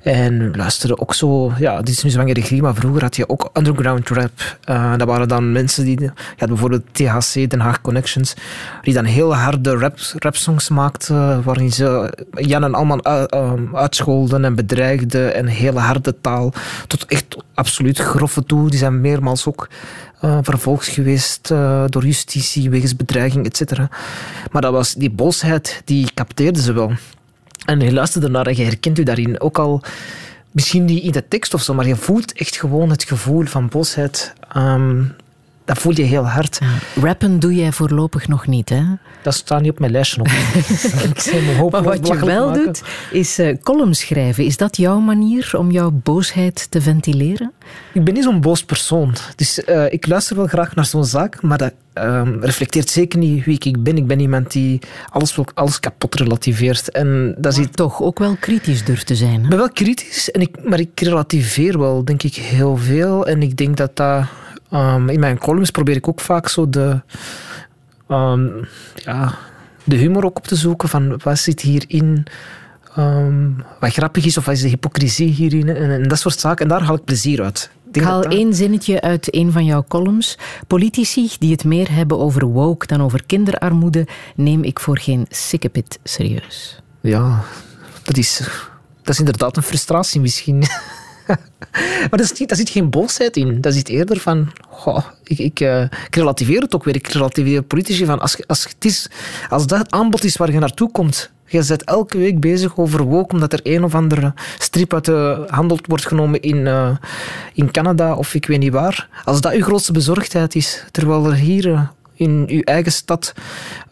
En luisteren ook zo, ja, dit is nu zwangere regie, maar vroeger had je ook underground rap. Eh, dat waren dan mensen die, je had bijvoorbeeld THC, Den Haag Connections, die dan heel harde rap, rapsongs maakten, waarin ze Jan en Alman u- ehm, uitscholden en bedreigden en hele harde taal, tot echt absoluut grove toe. Die zijn meermaals ook eh, vervolgd geweest eh, door justitie wegens bedreiging, et cetera. Maar dat was, die bosheid, die capteerden ze wel. En je luisterde naar en je herkent u daarin. Ook al misschien niet in de tekst of zo, maar je voelt echt gewoon het gevoel van bosheid. ehm, dat voel je heel hard. Rappen doe jij voorlopig nog niet, hè? Dat staat niet op mijn lijstje. Ik Maar wat je wel maken. doet, is eh columns schrijven. Is dat jouw manier om jouw boosheid te ventileren? Ik ben niet zo'n boos persoon. Dus eh, ik luister wel graag naar zo'n zaak, maar dat ehm, reflecteert zeker niet wie ik ben. Ik ben iemand die alles, alles kapot relativeert. En dat is Toch ook wel kritisch durft te zijn. Ik Hè? ben wel kritisch, en ik, maar ik relativeer wel, denk ik, heel veel. En ik denk dat dat... ehm, in mijn columns probeer ik ook vaak zo de... ehm, ja, de humor ook op te zoeken van wat zit hierin... ehm, wat grappig is, of wat is de hypocrisie hierin, en, en dat soort zaken. En daar haal ik plezier uit. Ik haal dat- één zinnetje uit een van jouw columns. Politici die het meer hebben over woke dan over kinderarmoede, neem ik voor geen sikkepit serieus. Ja, dat is, dat is inderdaad een frustratie misschien. maar daar zit, daar zit geen boosheid in. Dat zit eerder van... Ik, ik, uh, ik relativeer het ook weer. Ik relativeer politici van... Als, als, het is, als dat aanbod is waar je naartoe komt... Je bent elke week bezig over woke omdat er een of andere strip uit de handel wordt genomen in, uh, in Canada of ik weet niet waar. Als dat uw grootste bezorgdheid is, terwijl er hier uh, in uw eigen stad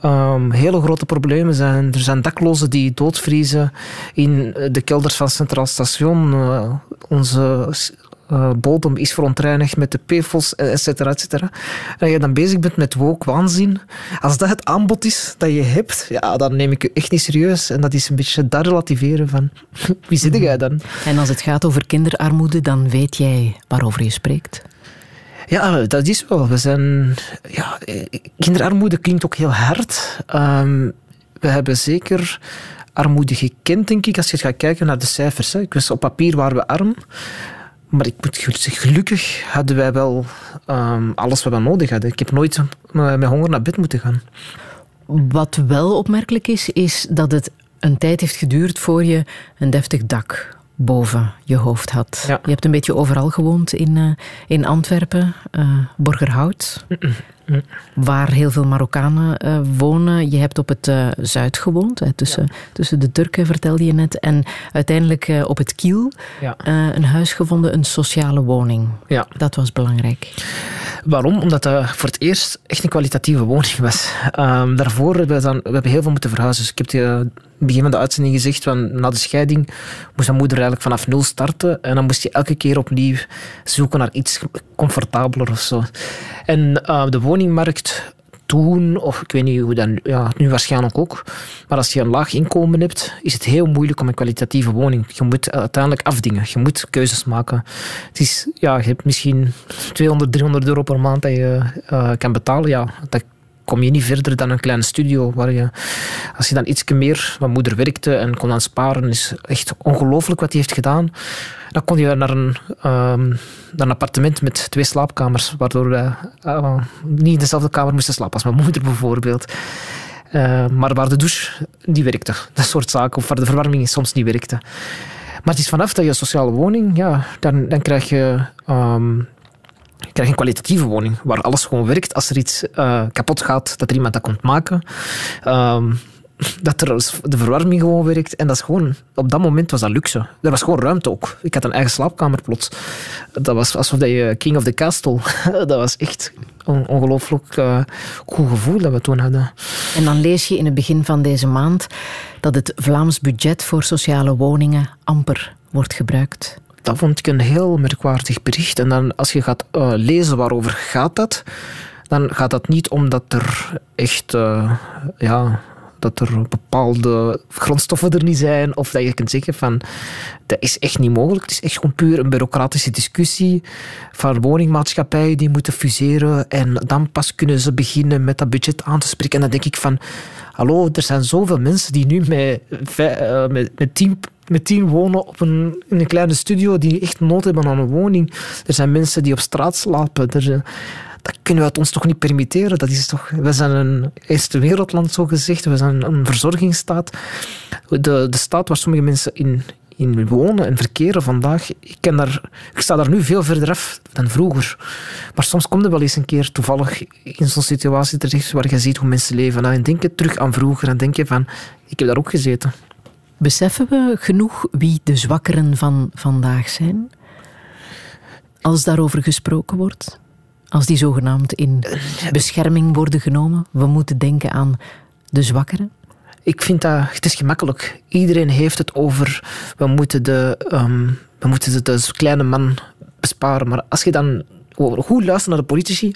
um, hele grote problemen zijn. Er zijn daklozen die doodvriezen in de kelders van Centraal Station. Uh, onze uh, bodem is verontreinigd met de PFOS, et cetera, et cetera. En je dan bezig bent met woke waanzin, als dat het aanbod is dat je hebt, ja, dan neem ik je echt niet serieus. En dat is een beetje dat relativeren van, wie zit jij dan? En als het gaat over kinderarmoede, dan weet jij waarover je spreekt? Ja, dat is wel. We zijn, ja, kinderarmoede klinkt ook heel hard. Um, we hebben zeker armoede gekend, denk ik, als je gaat kijken naar de cijfers. Hè. Ik was op papier waren we arm. Maar ik moet gelukkig hadden wij wel um, alles wat we nodig hadden. Ik heb nooit met honger naar bed moeten gaan. Wat wel opmerkelijk is, is dat het een tijd heeft geduurd voor je een deftig dak boven je hoofd had. Ja. Je hebt een beetje overal gewoond in, uh, in Antwerpen, uh, Borgerhout, mm -mm. Waar heel veel Marokkanen uh, wonen. Je hebt op het Zuid gewoond, hè, tussen, ja. tussen de Turken, vertelde je net. En uiteindelijk op het Kiel ja. een huis gevonden, een sociale woning. Ja. Dat was belangrijk. Waarom? Omdat dat voor het eerst echt een kwalitatieve woning was. Um, daarvoor hebben we, dan, we hebben heel veel moeten verhuizen. Dus ik heb het begin van de uitzending gezegd, van, na de scheiding moest mijn moeder eigenlijk vanaf nul starten. En dan moest je elke keer opnieuw zoeken naar iets comfortabeler of zo. En uh, de woningmarkt toen, of ik weet niet hoe dat ja, nu waarschijnlijk ook. Maar als je een laag inkomen hebt, is het heel moeilijk om een kwalitatieve woning. Je moet uiteindelijk afdingen. Je moet keuzes maken. Het is, ja, je hebt misschien 200, 300 euro per maand dat je uh, kan betalen. Ja, dat kom je niet verder dan een kleine studio. Waar je, als je dan iets meer, mijn moeder werkte en kon aan sparen, is echt ongelooflijk wat hij heeft gedaan. Dan kon je naar een, naar een appartement met twee slaapkamers, waardoor wij uh, niet in dezelfde kamer moesten slapen als mijn moeder bijvoorbeeld. Uh, maar waar de douche niet werkte. Dat soort zaken. Of waar de verwarming soms niet werkte. Maar het is vanaf dat je sociale woning, ja, dan, dan krijg je... Um, je krijgt een kwalitatieve woning waar alles gewoon werkt. Als er iets uh, kapot gaat, dat er iemand dat komt maken. Um, dat er de verwarming gewoon werkt. En dat is gewoon, op dat moment was dat luxe. Er was gewoon ruimte ook. Ik had een eigen slaapkamer plots. Dat was alsof je king of the castle. dat was echt een ongelooflijk uh, goed gevoel dat we toen hadden. En dan lees je in het begin van deze maand dat het Vlaams budget voor sociale woningen amper wordt gebruikt dat vond ik een heel merkwaardig bericht. En dan als je gaat uh, lezen waarover gaat dat, dan gaat dat niet omdat er echt uh, ja, dat er bepaalde grondstoffen er niet zijn, of dat je kunt zeggen van dat is echt niet mogelijk. Het is echt gewoon puur een bureaucratische discussie van woningmaatschappijen die moeten fuseren en dan pas kunnen ze beginnen met dat budget aan te spreken. En dan denk ik van, hallo, er zijn zoveel mensen die nu met, uh, met, met tien met tien wonen op een, in een kleine studio die echt nood hebben aan een woning. Er zijn mensen die op straat slapen. Er, dat kunnen we het ons toch niet permitteren. Dat is toch, we zijn een eerste wereldland, zo gezegd. We zijn een verzorgingsstaat. De, de staat waar sommige mensen in, in wonen en verkeren vandaag, ik, ken daar, ik sta daar nu veel verder af dan vroeger. Maar soms komt er wel eens een keer toevallig in zo'n situatie terecht waar je ziet hoe mensen leven. En denk je terug aan vroeger en denk je van, ik heb daar ook gezeten. Beseffen we genoeg wie de zwakkeren van vandaag zijn? Als daarover gesproken wordt? Als die zogenaamd in bescherming worden genomen? We moeten denken aan de zwakkeren? Ik vind dat, het is gemakkelijk. Iedereen heeft het over, we moeten de, um, we moeten de, de kleine man besparen. Maar als je dan goed luistert naar de politici,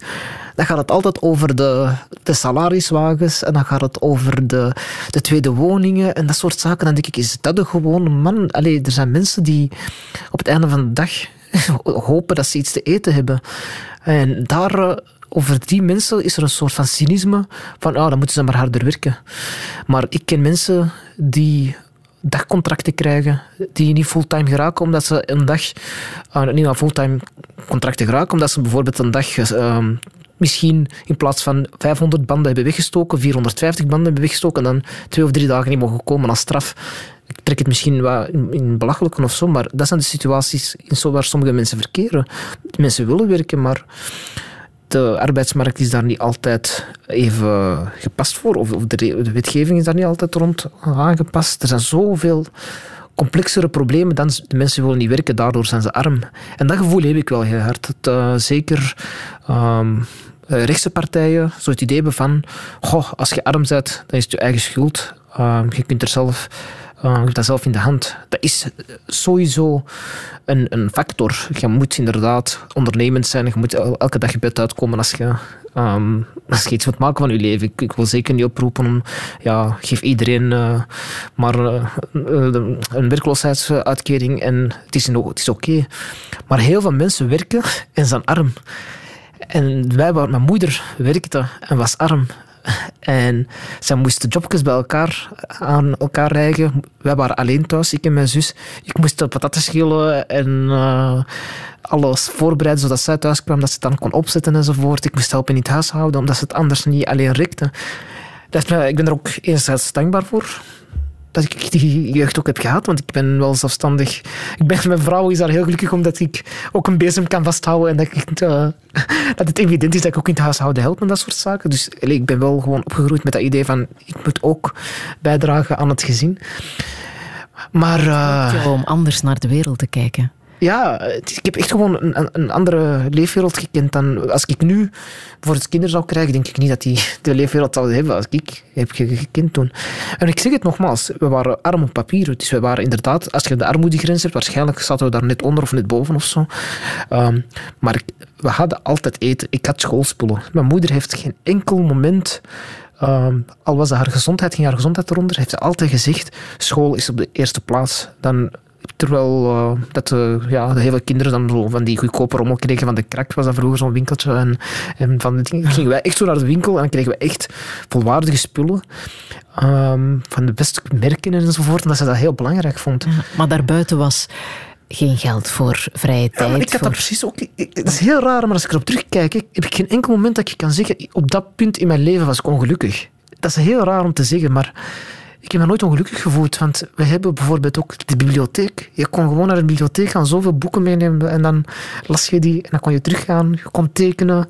dan gaat het altijd over de, de salariswagens en dan gaat het over de, de tweede woningen en dat soort zaken. Dan denk ik, is dat de gewone man? Allee, er zijn mensen die op het einde van de dag hopen dat ze iets te eten hebben. En daar over die mensen is er een soort van cynisme van, ah, dan moeten ze maar harder werken. Maar ik ken mensen die dagcontracten krijgen, die niet fulltime geraken omdat ze een dag, uh, niet aan fulltime contracten geraken, omdat ze bijvoorbeeld een dag uh, misschien in plaats van 500 banden hebben weggestoken, 450 banden hebben weggestoken en dan twee of drie dagen niet mogen komen als straf. Ik trek het misschien wat in, in belachelijke of zo, maar dat zijn de situaties waar sommige mensen verkeren. Mensen willen werken, maar de arbeidsmarkt is daar niet altijd even gepast voor. Of, de, wetgeving is daar niet altijd rond aangepast. Er zijn zoveel complexere problemen dan de mensen willen niet werken, daardoor zijn ze arm. En dat gevoel heb ik wel heel hard. Dat, eh, zeker ehm, eh, rechtse partijen zo het idee hebben van goh, als je arm bent, dan is het je eigen schuld. Ehm, je kunt er zelf eh, je hebt dat zelf in de hand. Dat is sowieso een, een factor. Je moet inderdaad ondernemend zijn. Je moet el- elke dag je bed uitkomen als je, ehm, als iets wilt maken van je leven. Ik, wil zeker niet oproepen om... Ja, geef iedereen eh, maar eh, een werkloosheidsuitkering en het is, het is oké. Maar heel veel mensen werken en zijn arm. En wij mijn moeder werkte en was arm. En zij moesten jobjes bij elkaar aan elkaar rijgen. Wij waren alleen thuis, ik en mijn zus. Ik moest de pataten schillen en eh, alles voorbereiden zodat zij thuis kwam, dat ze het dan kon opzetten enzovoort. Ik moest helpen in het huishouden, omdat ze het anders niet alleen rekte. Dat ik ben er ook enerzijds dankbaar voor dat ik die jeugd ook heb gehad, want ik ben wel zelfstandig. Ik ben, mijn vrouw is daar heel gelukkig omdat ik ook een bezem kan vasthouden en dat, ik, eh, dat het evident is dat ik ook in het huishouden help en dat soort zaken. Dus ik ben wel gewoon opgegroeid met dat idee van ik moet ook bijdragen aan het gezin. Maar... Ja, om anders naar de wereld te kijken. Ja, het ik heb echt gewoon een, een- andere leefwereld gekend dan... Als ik nu bijvoorbeeld kinderen zou krijgen, denk ik niet dat die de leefwereld zouden hebben als ik heb ge- gekend toen. En ik zeg het nogmaals, we waren arm op papier. Dus we waren inderdaad, als je de armoedegrens hebt, waarschijnlijk zaten we daar net onder of net boven of zo. Ehm, maar we hadden altijd eten. Ik had schoolspullen. Mijn moeder heeft geen enkel moment... ehm, al was haar gezondheid, ging haar gezondheid eronder, heeft ze altijd gezegd, school is op de eerste plaats. Dan Terwijl eh, dat, eh, ja, de hele kinderen dan zo van die goedkope rommel kregen van de krak, was dat vroeger zo'n winkeltje. En, en van gingen wij echt zo naar de winkel en dan kregen we echt volwaardige spullen. ehm, van de beste merken enzovoort. En dat ze dat heel belangrijk vond. Maar daarbuiten was geen geld voor vrije Ja, tijd. maar ik had voor... dat precies ook. Dat is heel raar, maar als ik erop terugkijk, heb ik geen enkel moment dat ik kan zeggen: op dat punt in mijn leven was ik ongelukkig. Dat is heel raar om te zeggen, maar ik heb me nooit ongelukkig gevoeld. Want we hebben bijvoorbeeld ook de bibliotheek. Je kon gewoon naar de bibliotheek gaan, zoveel boeken meenemen en dan las je die en dan kon je teruggaan. Je kon tekenen,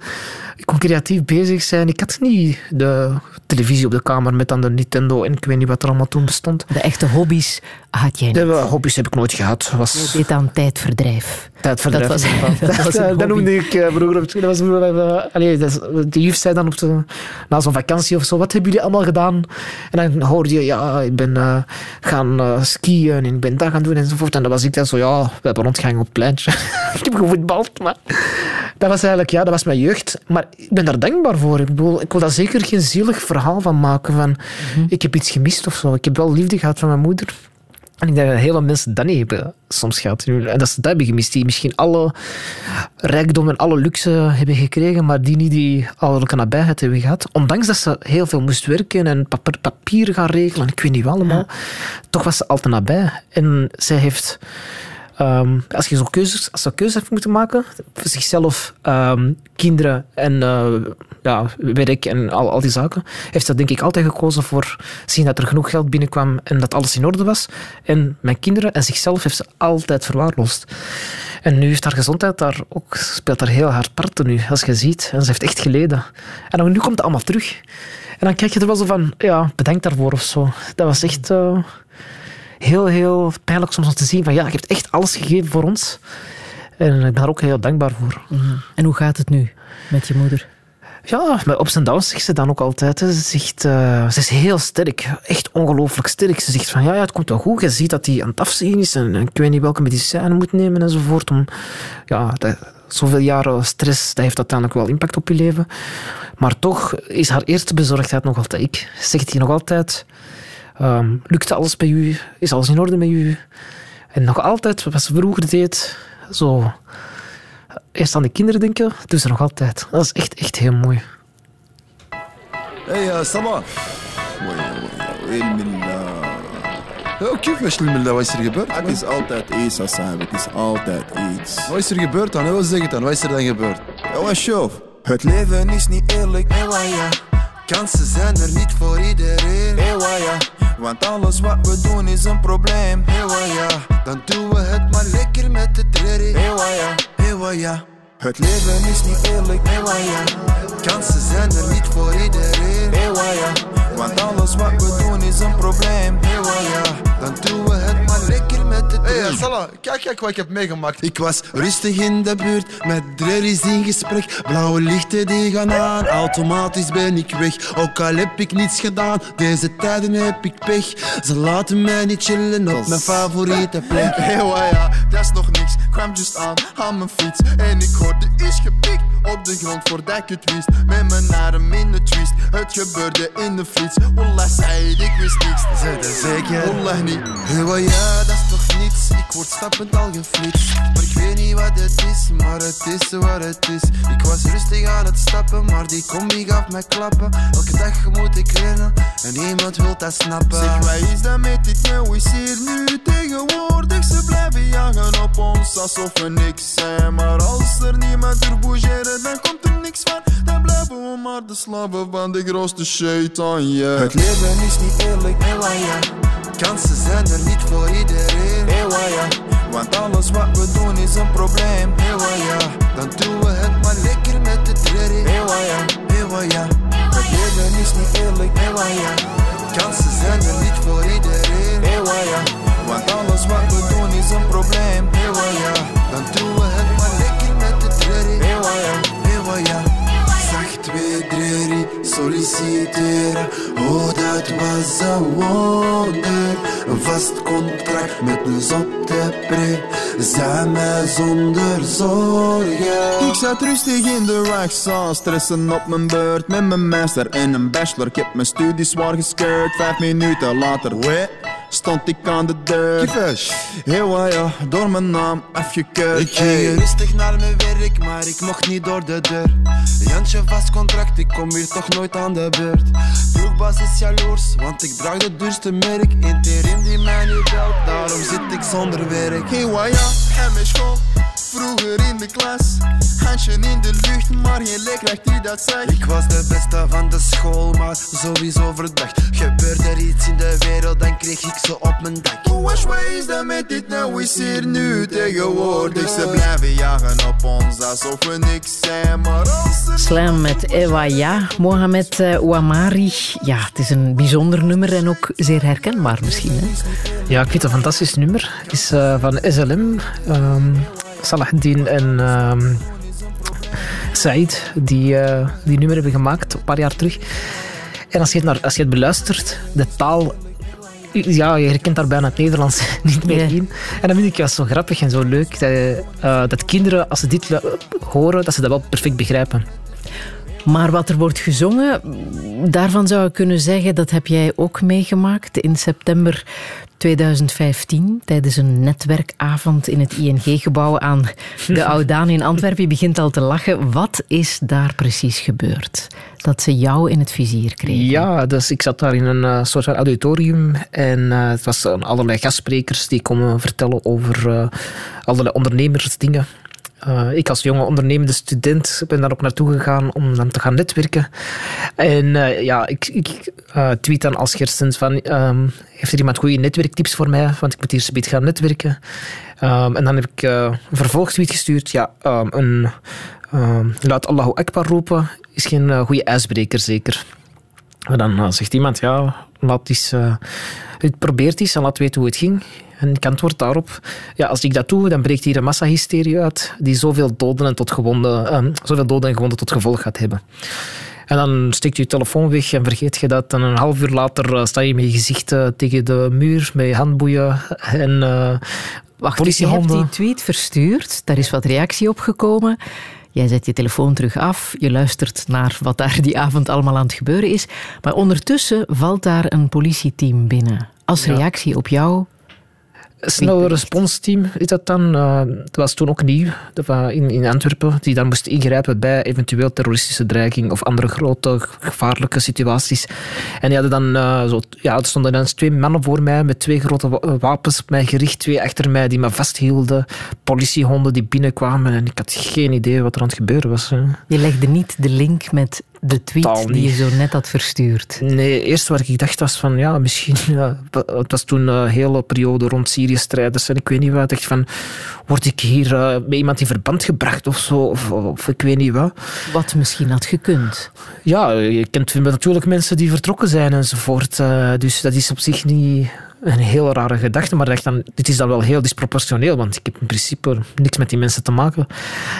je kon creatief bezig zijn. Ik had niet de televisie op de kamer met dan de Nintendo en ik weet niet wat er allemaal toen bestond. De echte hobby's had jij niet. De hobby's heb ik nooit gehad. Je Was deed aan tijdverdrijf. Dat was- inderdaad. dat was dat noemde ik eh, vroeger op school. Dat was eh, allee, de juf zei dan op de, na zo'n vakantie of zo, wat hebben jullie allemaal gedaan? En dan hoorde je, ja, ik ben eh, gaan skiën en ik ben dat gaan doen enzovoort. En dan was ik dan zo, ja, we hebben rondgehangen op het pleintje. ik heb gevoetbald, maar dat was eigenlijk, ja, dat was mijn jeugd. Maar ik ben daar dankbaar voor. Ik, bedoel, ik wil daar zeker geen zielig verhaal van maken van, ik heb iets gemist of zo. Ik heb wel liefde gehad van mijn moeder. En ik denk dat heel veel mensen dat niet hebben soms gehad. En dat ze dat hebben gemist. Die misschien alle rijkdom en alle luxe hebben gekregen, maar die niet die ouderlijke nabijheid hebben gehad. Ondanks dat ze heel veel moest werken en papier, papier gaan regelen, en ik weet niet wel allemaal. Toch was ze altijd nabij. En zij heeft... ehm, als je zo'n keuzes, als ze keuzes heeft moeten maken, voor zichzelf, ehm, kinderen en eh, ja, werk en al, al die zaken, heeft ze denk ik altijd gekozen voor zien dat er genoeg geld binnenkwam en dat alles in orde was. En mijn kinderen en zichzelf heeft ze altijd verwaarloosd. En nu heeft haar gezondheid daar ook, speelt daar heel hard parten nu, als je ziet. En ze heeft echt geleden. En nu komt het allemaal terug. En dan kijk je er wel zo van, ja, bedankt daarvoor of zo. Dat was echt... eh, heel, heel pijnlijk soms om te zien van ja, je hebt echt alles gegeven voor ons. En ik ben daar ook heel dankbaar voor. En hoe gaat het nu met je moeder? Ja, maar op zijn downs zegt ze dan ook altijd. Ze, zegt, eh, ze is heel sterk, echt ongelooflijk sterk. Ze zegt van ja, ja, het komt wel goed. Je ziet dat hij aan het afzien is en, en ik weet niet welke medicijnen moet nemen enzovoort. Om, ja, dat, zoveel jaren stress, dat heeft uiteindelijk wel impact op je leven. Maar toch is haar eerste bezorgdheid nog altijd ik. Zegt hij nog altijd, ehm, lukt alles bij u? Is alles in orde met u? En nog altijd, wat ze vroeger deed, zo eerst aan de kinderen denken, doet ze nog altijd. Dat is echt, echt heel mooi. ايه يا صباح وي وي الملا كيفاش الملا wat is er gebeurd? Het is altijd iets, Hassan. Het is altijd iets. Wat is er gebeurd dan? Wat zeg het dan? Wat is er dan gebeurd? Jongens, show. Het leven is niet eerlijk, Melaya. Kansen zijn er niet voor iedereen. Ewa ja, want alles wat we doen is een probleem. Ewa ja, dan doen we het maar lekker met de trerrie. Ewa ja, ewa ja. Het leven is niet eerlijk, ewa ja. Kansen zijn er niet voor iedereen. Ewa ja, want alles wat we doen is een probleem. Ewa ja, dan doen we het maar lekker met de. Hey, Salah, kijk, kijk wat ik heb meegemaakt. Ik was rustig in de buurt, met drerries in gesprek. Blauwe lichten die gaan aan, automatisch ben ik weg. Ook al heb ik niets gedaan, deze tijden heb ik pech. Ze laten mij niet chillen op mijn favoriete plek. Hey, ja, dat is nog niks. Kwam just aan, aan mijn fiets. En ik hoorde iets gepikt op de grond voordat ik het wist. Met mijn arm in de twist, het gebeurde in de fiets. Wallah, zei ik wist niks. Zet er zeker? Wallah niet. Hey, ja, dat is toch niets. Ik word stappend al geflitst. Maar ik weet niet wat het is, maar het is wat het is. Ik was rustig aan het stappen, maar die combi gaf mij klappen. Elke dag moet ik rennen en niemand wil dat snappen. Zeg, wat is dat met dit nou is hier nu tegenwoordig? Ze blijven jagen op ons alsof we niks zijn. Maar als er niemand er bougeren, dan komt er niks van. Dan blijven we maar de slaven van de grootste shaitan, yeah. Het leven is niet eerlijk, ja. Kansen zijn er niet voor iedereen, Ja. Want alles wat we doen is een probleem, ja. Dan doen we het maar lekker met de trerrie. Ewa, ja. Het leven is niet eerlijk, ja. Kansen zijn er niet voor iedereen, ja. Want alles wat we doen is een probleem, ja. Dan doen we het maar lekker met de trerrie, ja. Zacht weer drerrie, solliciteren. Oh, dat was een wonder. Een vast contract met een zotte pre. Zijn mij zonder zorgen. Ik zat rustig in de Raxa, stressen op mijn beurt. Met mijn master en een bachelor. Ik heb mijn studies zwaar gescheurd. Vijf minuten later, wee, stond ik aan de deur. Kiefisch. Heel ja, door mijn naam afgekeurd. Ik ging rustig naar mijn werk, maar ik mocht niet door de deur. Jantje vast contract, ik kom hier toch nooit aan de beurt. Ploegbaas is jaloers, want ik draag de duurste merk. Interim die mij niet belt, daarom zit ik zonder werk. Hey, wa ja, en mijn school. Vroeger in de klas, handje in de lucht, maar geen leerkracht die dat zegt. Ik was de beste van de school, maar sowieso verdacht. Gebeurde er iets in de wereld, dan kreeg ik ze op mijn dak. Hoe was is dat met dit nou is hier nu tegenwoordig? Ze blijven jagen op ons alsof we niks zijn, maar als. Slam met Ewa Ja, Mohamed eh, Ouamari. Ja, het is een bijzonder nummer en ook zeer herkenbaar misschien. Hè? Ja, ik vind het een fantastisch nummer. Het is eh, van SLM. Ehm Salahuddin en ehm Said, die eh, die nummer hebben gemaakt een paar jaar terug. En als je het, naar, als je het beluistert, de taal... Ja, je herkent daar bijna het Nederlands niet meer in. En dat vind ik juist zo grappig en zo leuk. Dat, eh, dat kinderen, als ze dit horen, dat ze dat wel perfect begrijpen. Maar wat er wordt gezongen, daarvan zou ik kunnen zeggen, dat heb jij ook meegemaakt in september 2015 tijdens een netwerkavond in het ING-gebouw aan de Oudaan in Antwerpen. Je begint al te lachen. Wat is daar precies gebeurd? Dat ze jou in het vizier kregen. Ja, dus ik zat daar in een eh, soort van auditorium en eh, het was eh, allerlei gastsprekers die konden vertellen over eh, allerlei ondernemersdingen. Eh, ik als jonge ondernemende student ben daar ook naartoe gegaan om dan te gaan netwerken. En eh, ja, ik, ik eh, tweet dan als Gerstens van, ehm, heeft er iemand goede netwerktips voor mij? Want ik moet hier zometeen gaan netwerken. Ehm, en dan heb ik een vervolgtweet gestuurd. Ja, ehm, een laat Allahu Akbar roepen is geen goede ijsbreker zeker. En dan zegt iemand, ja, laat eens, het probeert eens en laat weten hoe het ging. En ik antwoord daarop, ja, als ik dat doe, dan breekt hier een massahysterie uit die zoveel doden en, tot gewonden, eh, zoveel doden en gewonden tot gevolg gaat hebben. En dan steekt je je telefoon weg en vergeet je dat. En een half uur later eh, sta je met je gezicht eh, tegen de muur met je handboeien en eh Wacht, dus je hebt politiehonden. die tweet verstuurd, daar is wat reactie op gekomen. Jij zet je telefoon terug af, je luistert naar wat daar die avond allemaal aan het gebeuren is. Maar ondertussen valt daar een politieteam binnen. Als Ja. reactie op jou. Snel responsteam is dat dan. Eh, dat was toen ook nieuw in, in Antwerpen, die dan moest ingrijpen bij eventueel terroristische dreiging of andere grote gevaarlijke situaties. En die hadden dan, eh, zo, ja, er stonden dan twee mannen voor mij met twee grote wa- wapens op mij gericht, twee achter mij die me vasthielden, politiehonden die binnenkwamen en ik had geen idee wat er aan het gebeuren was. hè. Je legde niet de link met de tweet die je zo net had verstuurd? Nee, eerst wat ik dacht was van, ja, misschien... Ja, het was toen een hele periode rond Syrië-strijders en ik weet niet wat. Ik dacht van, word ik hier uh, met iemand in verband gebracht of zo? Of, of, ik weet niet wat. Wat misschien had gekund. Ja, je kent natuurlijk mensen die vertrokken zijn enzovoort. Uh, dus dat is op zich niet een heel rare gedachte, maar dacht dan, dit is dan wel heel disproportioneel, want ik heb in principe niks met die mensen te maken.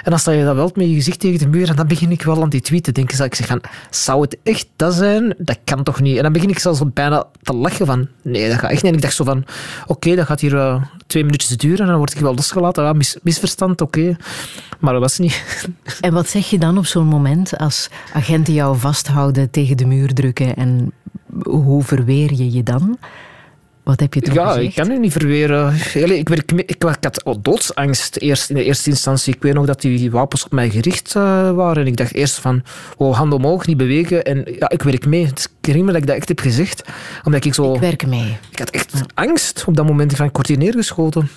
En als je dat wel met je gezicht tegen de muur, en dan begin ik wel aan die tweet te denken, zou ik zeg van, zou het echt dat zijn? Dat kan toch niet? En dan begin ik zelfs bijna te lachen van, nee, dat gaat echt niet. En ik dacht zo van, oké, dat gaat hier uh, twee minuutjes duren en dan word ik wel losgelaten. Ja, mis, misverstand, oké. Maar dat was niet. En wat zeg je dan op zo'n moment als agenten jou vasthouden, tegen de muur drukken en hoe verweer je je dan? Wat heb je toen ja, gezegd? ik kan het niet verweren. Ik, ik, ik had oh, doodsangst eerst, in de eerste instantie. Ik weet nog dat die wapens op mij gericht uh, waren. En ik dacht eerst van, oh, hand omhoog, niet bewegen. En ja, ik werk mee. Het is dat ik dat echt heb gezegd. Omdat ik zo... Ik werk mee. Ik had echt angst op dat moment. Van, hier neergeschoten.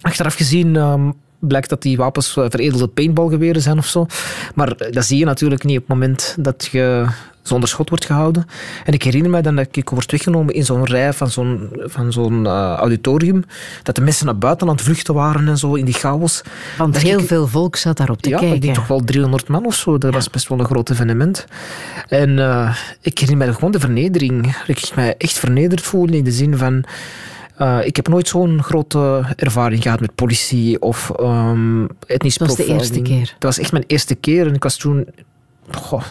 Achteraf gezien... Um, blijkt dat die wapens eh, veredelde paintballgeweren zijn of zo. Maar dat zie je natuurlijk niet op het moment dat je zonder schot wordt gehouden. En ik herinner me dan dat ik word weggenomen in zo'n rij van zo'n, van zo'n uh, auditorium. Dat de mensen naar buiten aan het vluchten waren en zo in die chaos. Want dat heel ik, veel volk zat daarop te ja, kijken. ik denk toch wel 300 man of zo. Dat was best wel een groot evenement. En uh, ik herinner me gewoon de vernedering. Dat ik me echt vernederd voelde in de zin van... Uh, ik heb nooit zo'n grote ervaring gehad met politie of um, etnisch Dat was de eerste keer? Dat was echt mijn eerste keer. En ik was toen... Goh,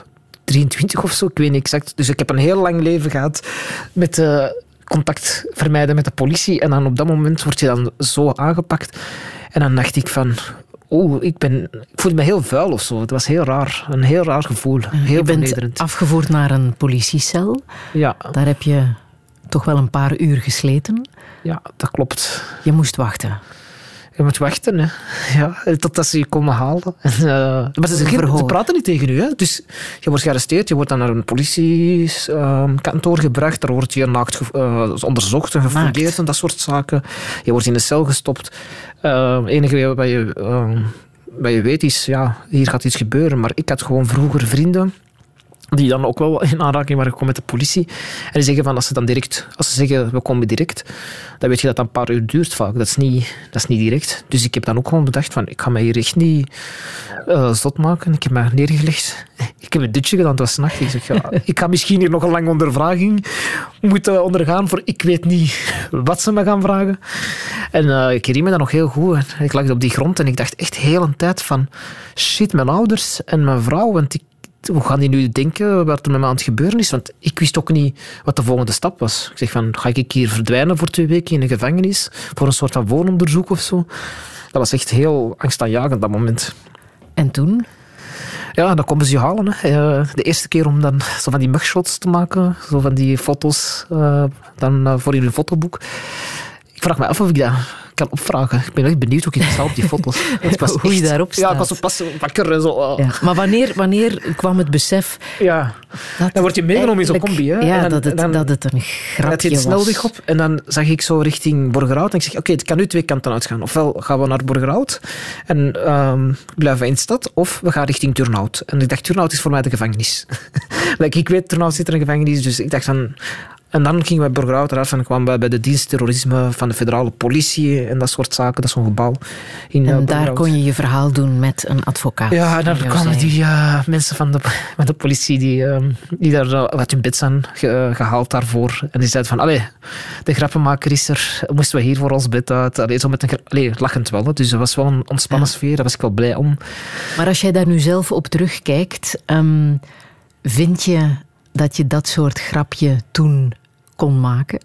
23 of zo, ik weet niet exact. Dus ik heb een heel lang leven gehad met uh, contact vermijden met de politie. En dan op dat moment word je dan zo aangepakt. En dan dacht ik van, oh, ik, ben, ik voelde me heel vuil of zo. Het was heel raar. Een heel raar gevoel. Heel je bent afgevoerd naar een politiecel. Ja. Daar heb je toch wel een paar uur gesleten. Ja, dat klopt. Je moest wachten. Je moet wachten, hè. Ja, totdat ze je komen halen. En, uh, maar ze, ze, praten niet tegen u. Hè. Dus je wordt gearresteerd, je wordt dan naar een politiekantoor uh, gebracht. Daar word je naakt uh, onderzocht en gefouilleerd en dat soort zaken. Je wordt in de cel gestopt. Het enige wat je, wat je weet is, ja, hier gaat iets gebeuren. Maar ik had gewoon vroeger vrienden die dan ook wel in aanraking waren gekomen met de politie. En die zeggen van als ze dan direct, als ze zeggen we komen direct, dan weet je dat dat een paar uur duurt vaak. Dat is niet, dat is niet direct. Dus ik heb dan ook gewoon bedacht van ik ga mij hier echt niet uh, zot maken. Ik heb mij neergelegd. Ik heb een dutje gedaan, het was nacht. Ik zeg ja, ik ga misschien hier nog een lange ondervraging moeten ondergaan voor ik weet niet wat ze me gaan vragen. En uh, ik herinner me dat nog heel goed. Ik lag op die grond en ik dacht echt heel een tijd van shit, mijn ouders en mijn vrouw, want ik hoe gaan die nu denken wat er met me aan het gebeuren is? Want ik wist ook niet wat de volgende stap was. Ik zeg van, ga ik hier verdwijnen voor twee weken in een gevangenis? Voor een soort van woononderzoek of zo? Dat was echt heel angstaanjagend, dat moment. En toen? Ja, dan komen ze je halen. Hè. Eh, de eerste keer om dan zo van die mugshots te maken, zo van die foto's uh, dan, uh, voor in een fotoboek. Ik vraag me af of ik dat kan opvragen. Ik ben echt benieuwd hoe ik het op die foto's. hoe je daarop staat. Ja, ik was pas wakker en zo. Ja. Maar wanneer, wanneer kwam het besef... Ja, dan word je meegenomen in zo'n combi. Hè? Ja, dan, dat, het, dan, dat het een grapje was. snelweg op en dan zag ik zo richting Borgerhout. En ik zeg, oké, okay, het kan nu twee kanten uitgaan. Ofwel gaan we naar Borgerhout en um, blijven in de stad, of we gaan richting Turnhout. En ik dacht, Turnhout is voor mij de gevangenis. like, ik weet, Turnhout zit er een gevangenis, dus ik dacht van en dan gingen we Burgerhout eruit en kwamen we bij de dienst terrorisme van de federale politie en dat soort zaken. Dat is zo'n gebouw. In, en daar kon je je verhaal doen met een advocaat. Ja, en dan kwamen die uh, mensen van de, van de politie die, uh, die daar uh, uit hun bed zijn ge, gehaald daarvoor. En die zeiden van, allee, de grappenmaker is er, moesten we hier voor ons bed uit. Allee, zo met een, allee, lachend wel. Dus dat was wel een ontspannen ja. sfeer, daar was ik wel blij om. Maar als jij daar nu zelf op terugkijkt, um, vind je dat je dat soort grapje toen kon maken?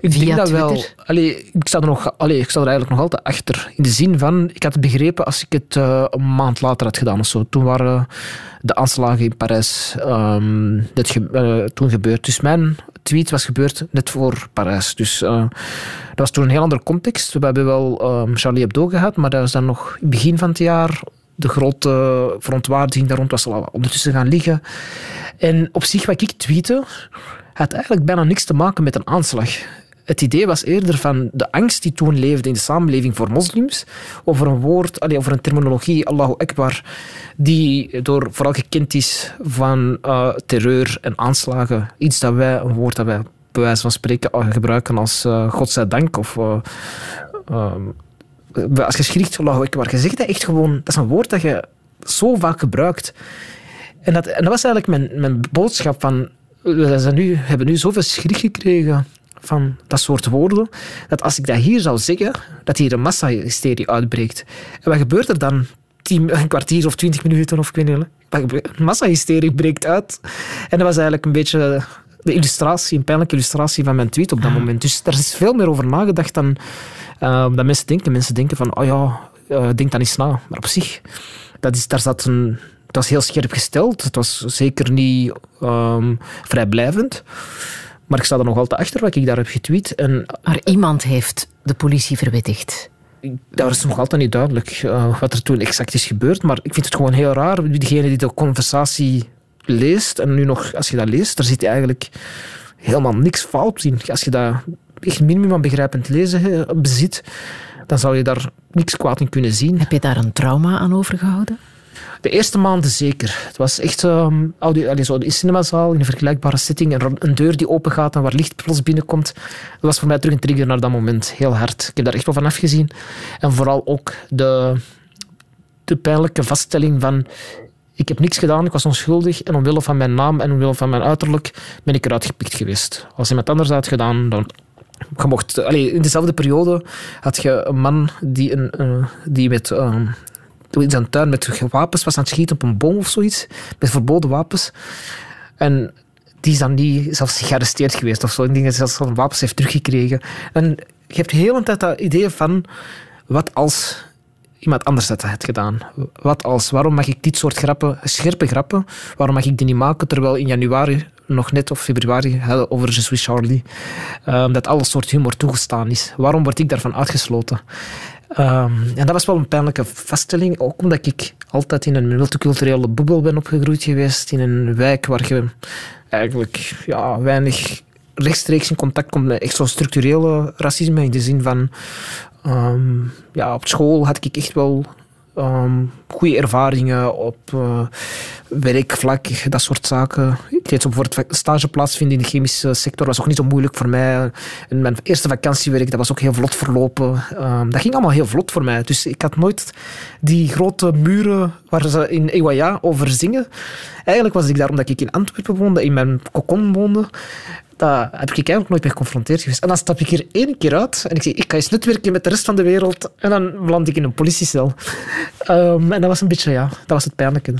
Ik Via denk dat Twitter? wel. Allee, ik, sta er nog, allee, ik sta er eigenlijk nog altijd achter. In de zin van, ik had het begrepen als ik het uh, een maand later had gedaan of zo. Toen waren de aanslagen in Parijs um, dit ge uh, toen gebeurd. Dus mijn tweet was gebeurd net voor Parijs. Dus uh, dat was toen een heel andere context. We hebben wel um, Charlie Hebdo gehad, maar dat was dan nog in het begin van het jaar de grote verontwaardiging daar rond was al ondertussen gaan liggen. En op zich, wat ik tweette, had eigenlijk bijna niks te maken met een aanslag. het idee was eerder van de angst die toen leefde in de samenleving voor moslims, over een woord, allee, over een terminologie, Allahu Akbar, die door vooral gekend is van uh, terreur en aanslagen. Iets dat wij, een woord dat wij bij wijze van spreken gebruiken als uh, godzijdank of... Uh, um, als je schrikt, Allahu Akbar, je zegt dat echt gewoon... Dat is een woord dat je zo vaak gebruikt. En dat, en dat was eigenlijk mijn, mijn boodschap van... We zijn nu, hebben nu zoveel schrik gekregen van dat soort woorden, dat als ik dat hier zou zeggen, dat hier een massahysterie uitbreekt. En wat gebeurt er dan? Tien, een kwartier of twintig minuten of ik weet niet. Een massahysterie breekt uit. En dat was eigenlijk een beetje de illustratie, een pijnlijke illustratie van mijn tweet op dat moment. Dus daar is veel meer over nagedacht dan uh, dat mensen denken. Mensen denken van, oh ja, uh, denk dan eens na. Maar op zich, dat is, daar zat een, het was heel scherp gesteld. Het was zeker niet um, vrijblijvend. Maar ik sta er nog altijd achter wat ik daar heb getweet. En, maar iemand heeft de politie verwittigd. Dat is nog altijd niet duidelijk uh, wat er toen exact is gebeurd. Maar ik vind het gewoon heel raar. Diegene die de conversatie leest, en nu nog, als je dat leest, daar zit eigenlijk helemaal niks fout in. Als je dat echt minimum begrijpend lezen bezit, dan zou je daar niks kwaad in kunnen zien. Heb je daar een trauma aan overgehouden? De eerste maanden zeker. Het was echt um, audio, allee, zo in cinemazaal, in een vergelijkbare setting, een, een deur die open gaat en waar licht plots binnenkomt. Dat was voor mij terug een trigger naar dat moment. Heel hard. Ik heb daar echt wel van afgezien. En vooral ook de, de pijnlijke vaststelling van ik heb niks gedaan, ik was onschuldig en omwille van mijn naam en omwille van mijn uiterlijk ben ik eruit gepikt geweest. Als iemand anders had gedaan, dan je mocht, allee, in dezelfde periode had je een man die, een, uh, die met uh, in zijn tuin met wapens was aan het schieten op een boom of zoiets, met verboden wapens. En die is dan niet zelfs gearresteerd geweest of zo. En die zelfs van wapens heeft teruggekregen. En je hebt heel een tijd dat idee van wat als iemand anders dat had gedaan. Wat als? Waarom mag ik dit soort grappen, scherpe grappen, waarom mag ik die niet maken terwijl in januari nog net of februari hadden over Je suis Charlie, um, dat alle soort humor toegestaan is. Waarom word ik daarvan uitgesloten? Um, en dat was wel een pijnlijke vaststelling, ook omdat ik altijd in een multiculturele bubbel ben opgegroeid geweest, in een wijk waar je eigenlijk ja, weinig rechtstreeks in contact komt met echt zo'n structurele racisme, in de zin van um, ja, op school had ik echt wel um, goede ervaringen op uh, werkvlak, dat soort zaken. Ik deed zo bijvoorbeeld stage plaatsvinden in de chemische sector, was ook niet zo moeilijk voor mij. En mijn eerste vakantiewerk, dat was ook heel vlot verlopen. Um, dat ging allemaal heel vlot voor mij. Dus ik had nooit die grote muren waar ze in EYA over zingen. Eigenlijk was ik daar omdat ik in Antwerpen woonde, in mijn kokon woonde daar heb ik eigenlijk nooit mee geconfronteerd geweest. En dan stap ik hier één keer uit en ik zeg, ik ga eens netwerken met de rest van de wereld. En dan land ik in een politiecel. Um, en dat was een beetje, ja, dat was het pijnlijke.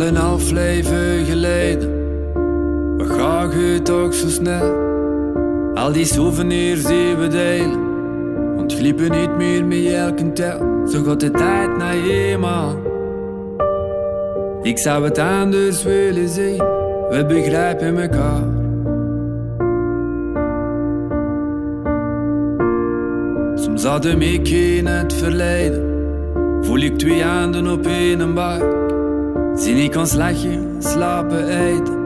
Al een half leven geleden. Wat ga je toch zo snel? Al die souvenirs die we delen. Want gliepen niet meer met elke tel. Zo gaat de tijd naar eenmaal. Ik zou het anders willen zien. We begrijpen elkaar. Soms hadden ik in het verleden. Voel ik twee handen op een buik. Zie ik ons lachen, slapen, eten.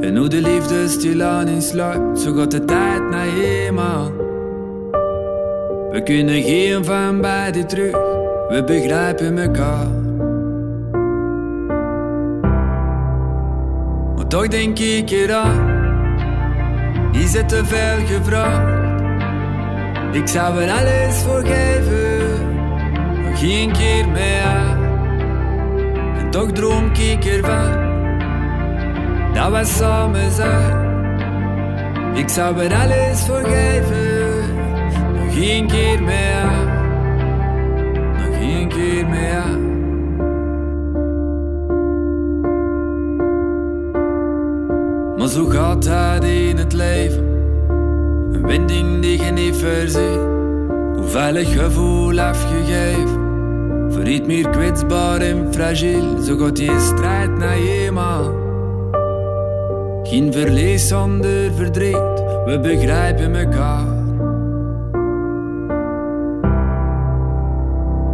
En hoe de liefde stilaan insluipt, zo gaat de tijd naar eenmaal. We kunnen geen van beiden terug, we begrijpen elkaar. Maar toch denk ik eraan, is het te veel gevraagd? Ik zou er alles voor geven, nog geen keer meer toch droom ik ervan dat we samen zijn. Ik zou er alles voor geven, nog één keer meer, nog één keer meer. Maar zo gaat het in het leven, een wending die je niet verziet. Hoeveel gevoel afgegeven Voor iets meer kwetsbaar en fragiel, zo gaat die strijd naar eenmaal. Geen verlies zonder verdriet, we begrijpen elkaar.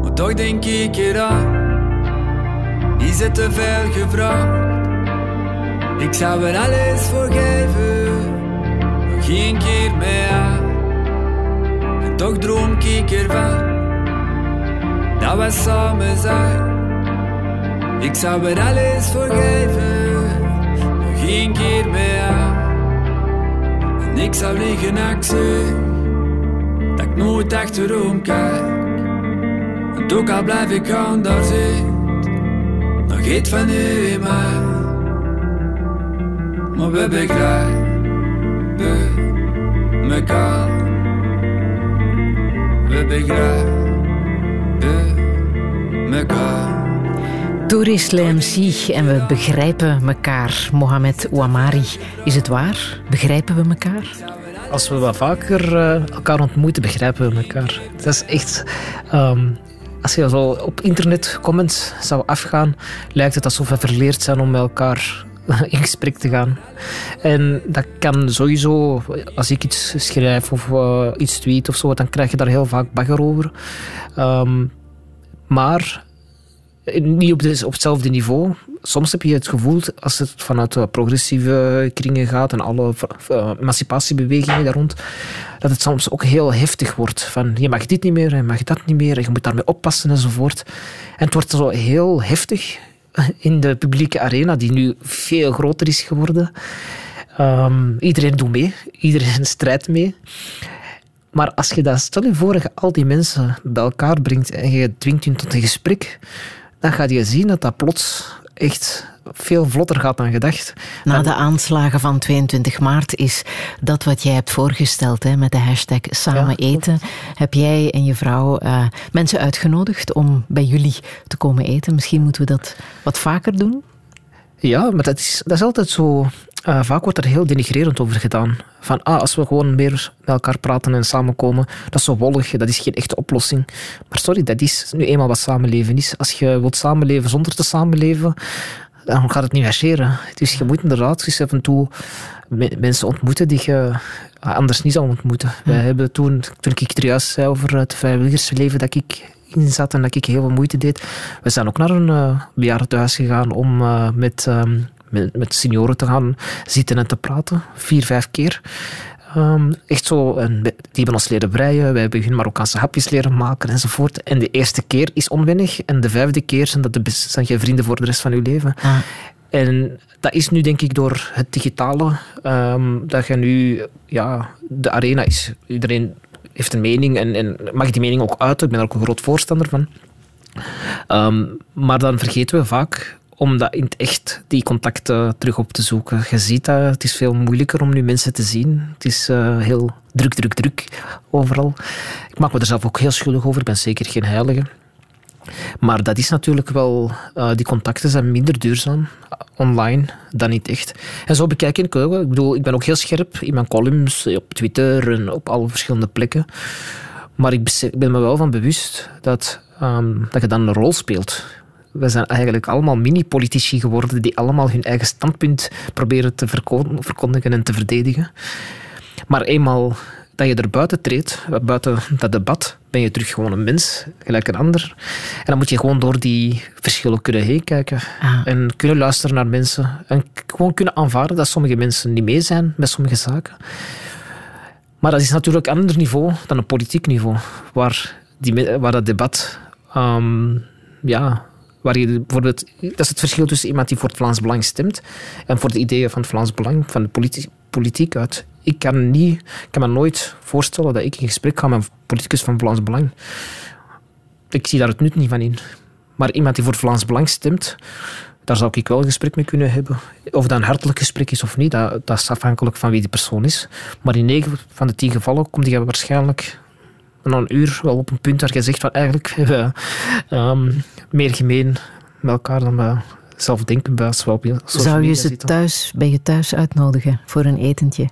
Maar toch denk ik eraan, is het te veel gevraagd? Ik zou er alles voor geven, nog geen keer meer. En toch droom ik ervan, we samen zijn. Ik zou er alles voor geven, nog geen keer meer. En ik zou liggen actie, dat ik nooit achterom kijk. En ook al blijf ik aan daar zitten, nog iets van u in. Maar we begrijpen mekaar. We begrijpen mekaar. Tourist MC en we begrijpen elkaar. Mohamed Ouamari. Is het waar? Begrijpen we elkaar? Als we wat vaker eh, elkaar ontmoeten, begrijpen we elkaar. Dat is echt... ehm, als je zo op internet comments zou afgaan, lijkt het alsof we verleerd zijn om met elkaar in gesprek te gaan. En dat kan sowieso, als ik iets schrijf of eh, iets tweet of zo, dan krijg je daar heel vaak bagger over. Ehm, maar niet op, op hetzelfde niveau. Soms heb je het gevoel, als het vanuit eh, progressieve kringen gaat en alle eh, emancipatiebewegingen daar rond, dat het soms ook heel heftig wordt. Van je mag dit niet meer, je mag dat niet meer, je moet daarmee oppassen enzovoort. En het wordt zo heel heftig in de publieke arena, die nu veel groter is geworden. Ehm, iedereen doet mee, iedereen strijdt mee. Maar als je dat, stel je voor je al die mensen bij elkaar brengt en je dwingt hen tot een gesprek, dan ga je zien dat dat plots echt veel vlotter gaat dan gedacht. Na de aanslagen van 22 maart is dat wat jij hebt voorgesteld hè, met de hashtag samen eten. Heb jij en je vrouw eh, mensen uitgenodigd om bij jullie te komen eten? Misschien moeten we dat wat vaker doen? Ja, maar dat is, dat is altijd zo. Eh, vaak wordt er heel denigrerend over gedaan. Van ah, als we gewoon meer met elkaar praten en samenkomen, dat is zo wollig, dat is geen echte oplossing. Maar sorry, dat is nu eenmaal wat samenleven is. Als je wilt samenleven zonder te samenleven, dan gaat het niet marcheren. Dus je moet inderdaad eens af en toe me- mensen ontmoeten die je anders niet zou ontmoeten. Wij hebben toen, toen ik er juist zei over het vrijwilligersleven dat ik in zat en dat ik heel veel moeite deed. We zijn ook naar een uh, bejaardentehuis gegaan om eh, met, ehm, met, met senioren te gaan zitten en te praten. Vier, vijf keer. Ehm, echt zo, en die hebben ons leren breien, wij hebben hun Marokkaanse hapjes leren maken enzovoort. En de eerste keer is onwennig en de vijfde keer zijn dat de zijn je vrienden voor de rest van je leven. En dat is nu denk ik door het digitale, ehm, dat je nu, ja, de arena is. Iedereen heeft een mening en, en mag die mening ook uiten. Ik ben er ook een groot voorstander van. Ehm, maar dan vergeten we vaak om dat in het echt, die contacten terug op te zoeken. Je ziet dat, het is veel moeilijker om nu mensen te zien. Het is eh, heel druk, druk, druk overal. Ik maak me er zelf ook heel schuldig over. Ik ben zeker geen heilige. Maar dat is natuurlijk wel, eh, die contacten zijn minder duurzaam eh, online dan niet echt. En zo bekijk ik ook. Ik bedoel, ik ben ook heel scherp in mijn columns, op Twitter en op alle verschillende plekken. Maar ik ben me wel van bewust dat, ehm, dat je dan een rol speelt. We zijn eigenlijk allemaal mini-politici geworden die allemaal hun eigen standpunt proberen te verko- verkondigen en te verdedigen. Maar eenmaal dat je er buiten treedt, buiten dat debat, ben je terug gewoon een mens, gelijk een ander. En dan moet je gewoon door die verschillen kunnen heen kijken. En kunnen luisteren naar mensen. En gewoon kunnen aanvaarden dat sommige mensen niet mee zijn met sommige zaken. Maar dat is natuurlijk een ander niveau dan een politiek niveau, waar, die, waar dat debat, ehm, ja, waar je bijvoorbeeld, dat is het verschil tussen iemand die voor het Vlaams Belang stemt en voor de ideeën van het Vlaams Belang, van de politi- politiek uit. Ik kan, niet, kan me nooit voorstellen dat ik in gesprek ga met een politicus van Vlaams Belang. Ik zie daar het nut niet van in. Maar iemand die voor het Vlaams Belang stemt, daar zou ik wel een gesprek mee kunnen hebben. Of dat een hartelijk gesprek is of niet, dat, dat is afhankelijk van wie die persoon is. Maar in negen van de tien gevallen komt je waarschijnlijk na een uur wel op een punt waar je zegt van eigenlijk hebben we ehm, meer gemeen met elkaar dan we zelf denken bij Zou je ze thuis, bij je thuis uitnodigen voor een etentje?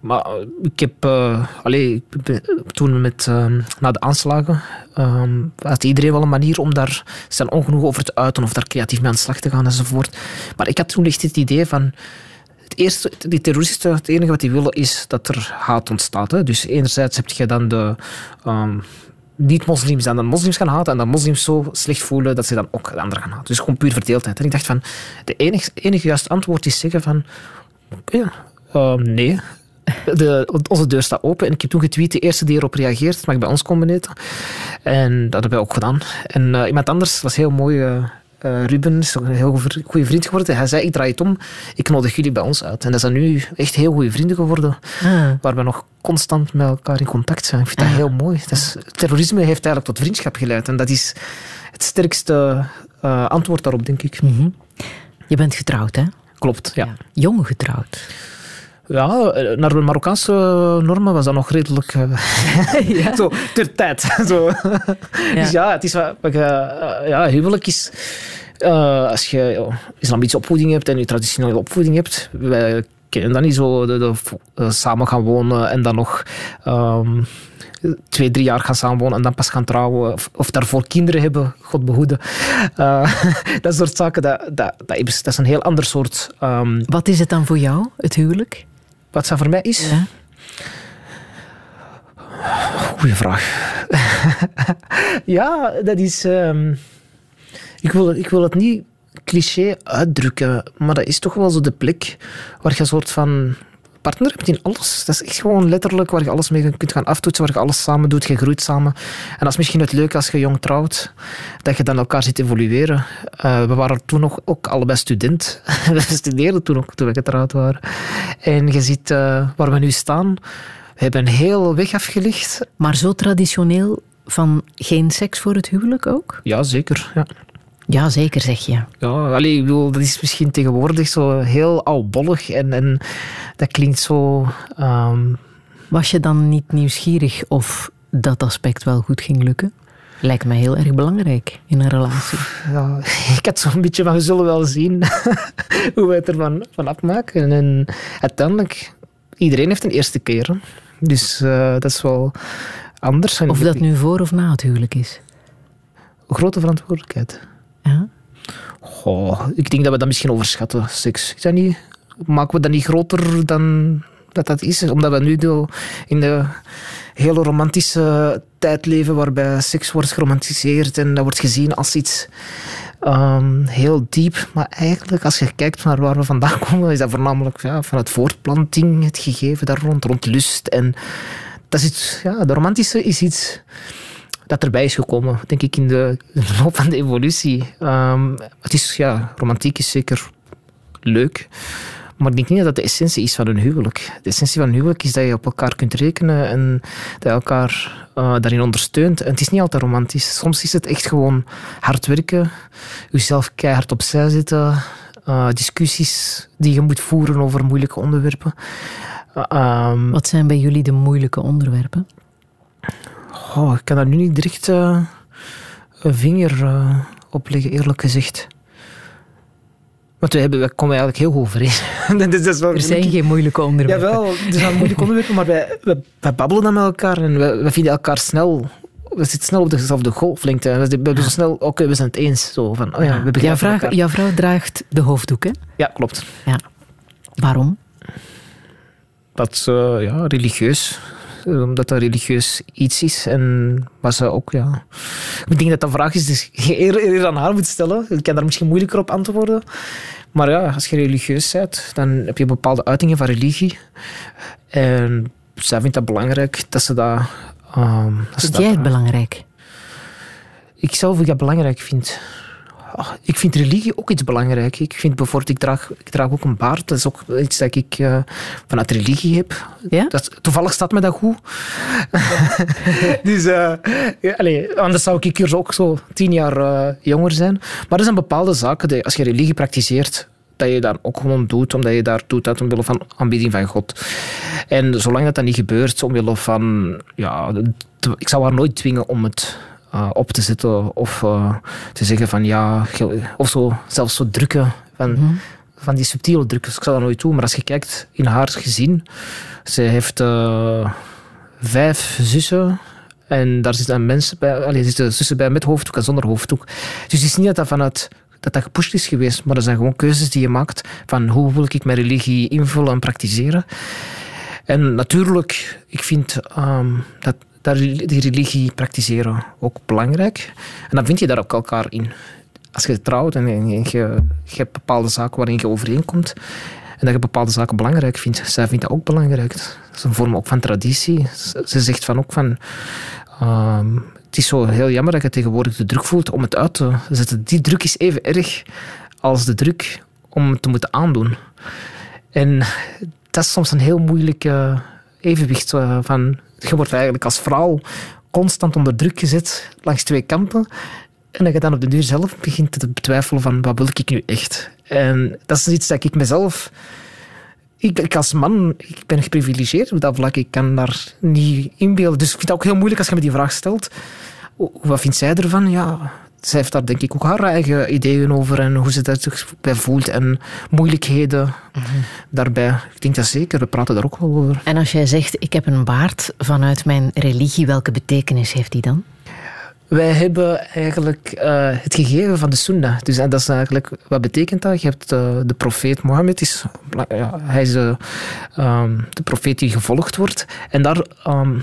Maar eh, ik heb... eh allee, ben- toen met, ehm, na de aanslagen ehm, had iedereen wel een manier om daar zijn ongenoeg over te uiten of daar creatief mee aan de slag te gaan enzovoort. Maar ik had toen echt het idee van... Het eerste, die terroristen, het enige wat die willen is dat er haat ontstaat. Dus enerzijds heb je dan de... ehm, niet-moslims dan de moslims gaan haten en dan moslims zo slecht voelen dat ze dan ook de anderen gaan haten. Dus gewoon puur verdeeldheid. En ik dacht van, de enige, juiste antwoord is zeggen van, ja, ehm, nee. De, onze deur staat open en ik heb toen getweet, de eerste die erop reageert, mag bij ons komen. En dat hebben wij ook gedaan. En eh, iemand anders was heel mooi, eh, eh, Ruben, is een heel goede vriend geworden. Hij zei, ik draai het om, ik nodig jullie bij ons uit. En dat zijn nu echt heel goede vrienden geworden, Ah. waar we nog constant met elkaar in contact zijn. Ik vind dat heel mooi. Dat is, terrorisme heeft eigenlijk tot vriendschap geleid. En dat is het sterkste eh, antwoord daarop, denk ik. Je bent getrouwd, hè? Klopt, ja. Jong getrouwd. Ja, eh, naar de Marokkaanse normen was dat nog redelijk... eh, Zo, ter tijd. Zo. Dus ja, het is wat... eh, ja, huwelijk is... eh, als je ja, islamitische opvoeding hebt en je traditionele opvoeding hebt... Wij kennen dat niet zo, de, de, eh, samen gaan wonen en dan nog... ehm, twee, drie jaar gaan samenwonen en dan pas gaan trouwen. Of, of daarvoor kinderen hebben, God behoede. Eh, dat soort zaken, dat, dat, dat, is, dat is een heel ander soort... ehm, Wat is het dan voor jou, het huwelijk? Wat dat voor mij is? Goeie vraag. ja, dat is... ehm, ik, wil, ik wil het niet cliché uitdrukken, maar dat is toch wel zo de plek waar je een soort van partner hebt in alles. Dat is echt gewoon letterlijk waar je alles mee kunt gaan aftoetsen, waar je alles samen doet, je groeit samen. En dat is misschien het leuke als je jong trouwt, dat je dan elkaar ziet evolueren. Eh, we waren toen nog ook allebei student. we studeerden toen ook, toen we getrouwd waren. En je ziet eh, waar we nu staan. We hebben een heel weg afgelegd. Maar zo traditioneel van geen seks voor het huwelijk ook? Ja, zeker. Ja. Ja, zeker, zeg je. Ja, allee, ik bedoel, dat is misschien tegenwoordig zo heel oudbollig en, en dat klinkt zo... ehm, Was je dan niet nieuwsgierig of dat aspect wel goed ging lukken? Lijkt mij heel erg belangrijk in een relatie. ja, ik had zo'n beetje van, we zullen wel zien hoe we het ervan van afmaken. En uiteindelijk, iedereen heeft een eerste keer. hè. Dus eh, dat is wel anders. Of dat nu voor of na het huwelijk is. Grote verantwoordelijkheid. Ja. Ik denk dat we dat misschien overschatten, seks. Is dat niet, maken we dat niet groter dan dat dat is? Omdat we nu in de hele romantische tijd leven waarbij seks wordt geromantiseerd en dat wordt gezien als iets ehm, heel diep. Maar eigenlijk, als je kijkt naar waar we vandaan komen, is dat voornamelijk ja, vanuit voortplanting het gegeven daar rond, rond lust. En dat is ja, de romantische is iets dat erbij is gekomen, denk ik, in de, loop van de evolutie. Ehm, het is, ja, romantiek is zeker leuk, maar ik denk niet dat dat de essentie is van een huwelijk. De essentie van een huwelijk is dat je op elkaar kunt rekenen en dat je elkaar eh, daarin ondersteunt. En het is niet altijd romantisch. Soms is het echt gewoon hard werken, jezelf keihard opzij zetten, eh, discussies die je moet voeren over moeilijke onderwerpen. Eh, ehm, Wat zijn bij jullie de moeilijke onderwerpen? Oh, ik kan daar nu niet direct eh, een vinger eh, op leggen, eerlijk gezegd. Want we, hebben, we komen eigenlijk heel goed overeen. Is- dat is wel- Er zijn geen moeilijke onderwerpen. Jawel, er zijn moeilijke onderwerpen, maar wij, wij, wij babbelen dan met elkaar en we, vinden elkaar snel... We zitten snel op dezelfde golflengte. We zo snel... Oké, we zijn het eens. Zo van, oh ja, we Jouw, elkaar. jouw vrouw draagt de hoofddoek, hè? Ja, klopt. Ja. Waarom? Dat is eh, ja, religieus. Eh, Omdat dat religieus iets is. En was ze ook, ja... Ik denk dat dat vraag is die je eerder, aan haar moet stellen. Ik kan daar misschien moeilijker op antwoorden. Maar ja, als je religieus bent, dan heb je bepaalde uitingen van religie. En zij vindt dat belangrijk dat ze dat... ehm, dat ze Vind dat- jij het belangrijk? ik zelf ik dat belangrijk vind. Ik vind religie ook iets belangrijk. Ik vind bijvoorbeeld, ik draag, ik draag ook een baard. Dat is ook iets dat ik eh, vanuit religie heb. Ja? Dat, toevallig staat me dat goed. dus, eh, ja, anders zou ik hier ook zo tien jaar eh, jonger zijn. Maar er zijn bepaalde zaken, die, als je religie praktiseert, dat je dan ook gewoon doet, omdat je daar doet uit omwille van aanbieding van God. En zolang dat, dat niet gebeurt, omwille van... Ja, ik zou haar nooit dwingen om het eh, op te zetten of eh, te zeggen van ja, of zo, zelfs zo drukken van van die subtiele druk. Dus ik zou dat nooit doen. Maar als je kijkt in haar gezin, ze heeft eh, vijf zussen. En daar zitten mensen bij, allee, zitten zussen bij met hoofddoek en zonder hoofddoek. Dus het is niet dat dat vanuit dat dat gepusht is geweest, maar dat zijn gewoon keuzes die je maakt van hoe wil ik mijn religie invullen en praktiseren. En natuurlijk, ik vind ehm, dat, dat die religie praktiseren ook belangrijk. En dan vind je daar ook elkaar in. Als je trouwt en je hebt bepaalde zaken waarin je overeenkomt en dat je bepaalde zaken belangrijk vindt, zij vindt dat ook belangrijk. Dat is een vorm ook van traditie. Ze zegt van ook van... ehm, het is zo heel jammer dat je tegenwoordig de druk voelt om het uit te zetten. Die druk is even erg als de druk om het te moeten aandoen. En dat is soms een heel moeilijk eh, evenwicht. eh, van, je wordt eigenlijk als vrouw constant onder druk gezet langs twee kanten. En dat je dan op de duur zelf begint te betwijfelen van wat wil ik nu echt? En dat is iets dat ik mezelf... Ik, als man ik ben geprivilegeerd op dat vlak. Ik kan daar niet inbeelden. Dus ik vind het ook heel moeilijk als je me die vraag stelt. Wat vindt zij ervan? Ja, zij heeft daar denk ik ook haar eigen ideeën over en hoe ze daar zich bij voelt en moeilijkheden daarbij. Ik denk dat zeker, we praten daar ook wel over. En als jij zegt, ik heb een baard vanuit mijn religie, welke betekenis heeft die dan? Wij hebben eigenlijk eh, het gegeven van de Sunnah. Dus en dat is eigenlijk, wat betekent dat? Je hebt eh, de profeet Mohammed, is, ja, hij is eh, ehm, de profeet die gevolgd wordt. En daar ehm,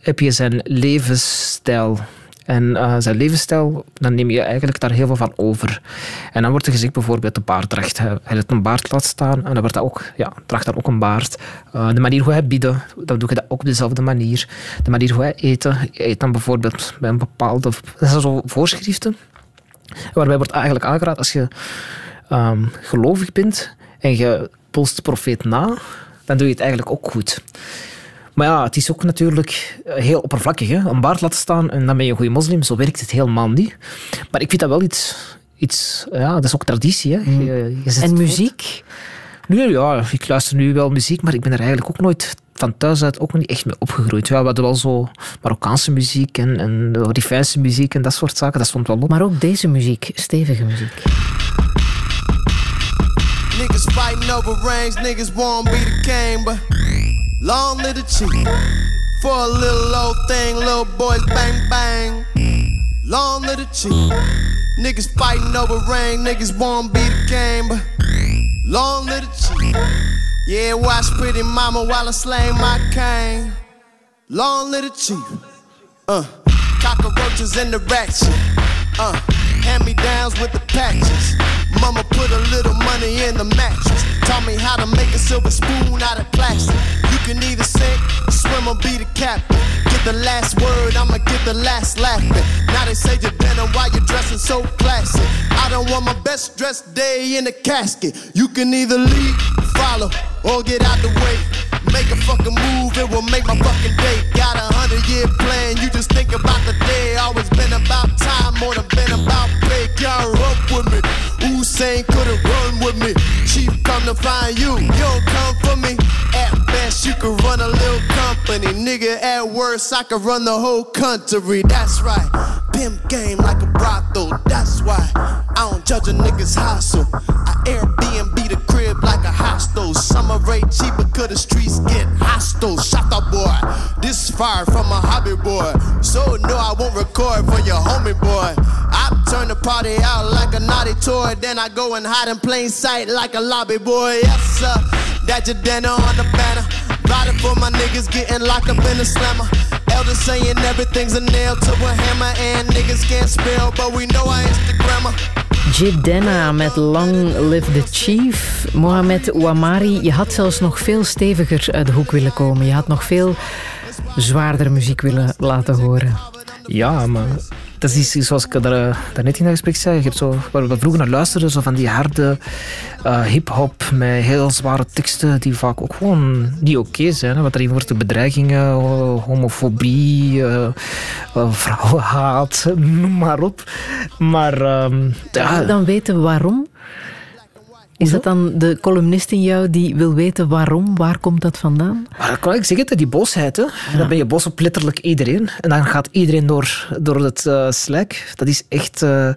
heb je zijn levensstijl. En eh, zijn levensstijl, dan neem je eigenlijk daar heel veel van over. En dan wordt er gezegd bijvoorbeeld de baarddracht. Hij, heeft een baard laat staan en dan wordt ook, ja, draagt dan ook een baard. Eh, de manier hoe hij bidden, dan doe je dat ook op dezelfde manier. De manier hoe hij eten, eet dan bijvoorbeeld bij een bepaalde... Dat zijn zo voorschriften. Waarbij wordt eigenlijk aangeraden als je ehm, gelovig bent en je polst de profeet na, dan doe je het eigenlijk ook goed. Maar ja, het is ook natuurlijk eh, heel oppervlakkig. Hè? Een baard laten staan en dan ben je een goede moslim. Zo werkt het helemaal niet. Maar ik vind dat wel iets... iets ja, dat is ook traditie. Hè? Je- je En muziek? Nee, ja, ik luister nu wel muziek, maar ik ben er eigenlijk ook nooit van thuis uit ook niet echt mee opgegroeid. Ja, we hadden wel zo Marokkaanse muziek en, en Rifijnse muziek en dat soort zaken. Dat stond wel op. Maar ook deze muziek, stevige muziek. Niggas fighting over rings, niggas won't be the but long little chief. For a little old thing, little boys bang bang. Long little chief. Niggas fighting over rain, niggas won't be the king, but long little chief. Yeah, watch pretty mama while I slay my cane. Long little chief. Uh, cockroaches in the ratchet. Uh, hand me downs with the patches. Mama put a little money in the mattress. Taught me how to make a silver spoon out of plastic. You can either sink, swim, or be the captain. Get the last word, I'ma get the last laughing. Now they say you're dinner while you're dressing so classy. I don't want my best dressed day in the casket. You can either lead, follow, or get out the way. Make a fucking move, it will make my fucking day. Got a hundred year plan, you just think about the day. Always been about time, more than been about pay. Y'all up with me. Usain couldn't run with me. Chief come to find you, you don't come for me. At best, you could run a little company. Nigga, at worst, I could run the whole country. That's right. Pimp game like a brothel. That's why I don't judge a nigga's hustle. I Airbnb the crib like a hostel. Summer rate cheaper, cause the streets get hostile. Shut up, boy. This fire from a hobby boy. So no, I won't record for your homie boy. I turn the party out like a naughty toy. Then I go and hide in plain sight like a lobby boy. Yes, sir. That your dinner on the banner. Riding for my niggas getting locked up in the slammer. Elders saying everything's a nail to a hammer. And niggas can't spell, but we know I Instagrammer. Jidenna met Long Live the Chief. Mohamed Ouamari, je had zelfs nog veel steviger uit de hoek willen komen. Je had nog veel zwaarder muziek willen laten horen. Ja, maar dat is iets zoals ik daar, eh, daarnet in dat gesprek zei. Je hebt zo, waar we vroeger naar luisterden, zo van die harde eh, hip-hop met heel zware teksten die vaak ook gewoon niet oké zijn. Wat erin wordt de bedreigingen, homofobie, eh, vrouwenhaat, noem maar op. Maar ehm, ja, Dan weten we waarom. Is dat dan de columnist in jou die wil weten waarom? Waar komt dat vandaan? Maar kan ik zeggen, die boosheid, hè. dan ben je boos op letterlijk iedereen. En dan gaat iedereen door, door het eh slijk. Dat is echt... eh,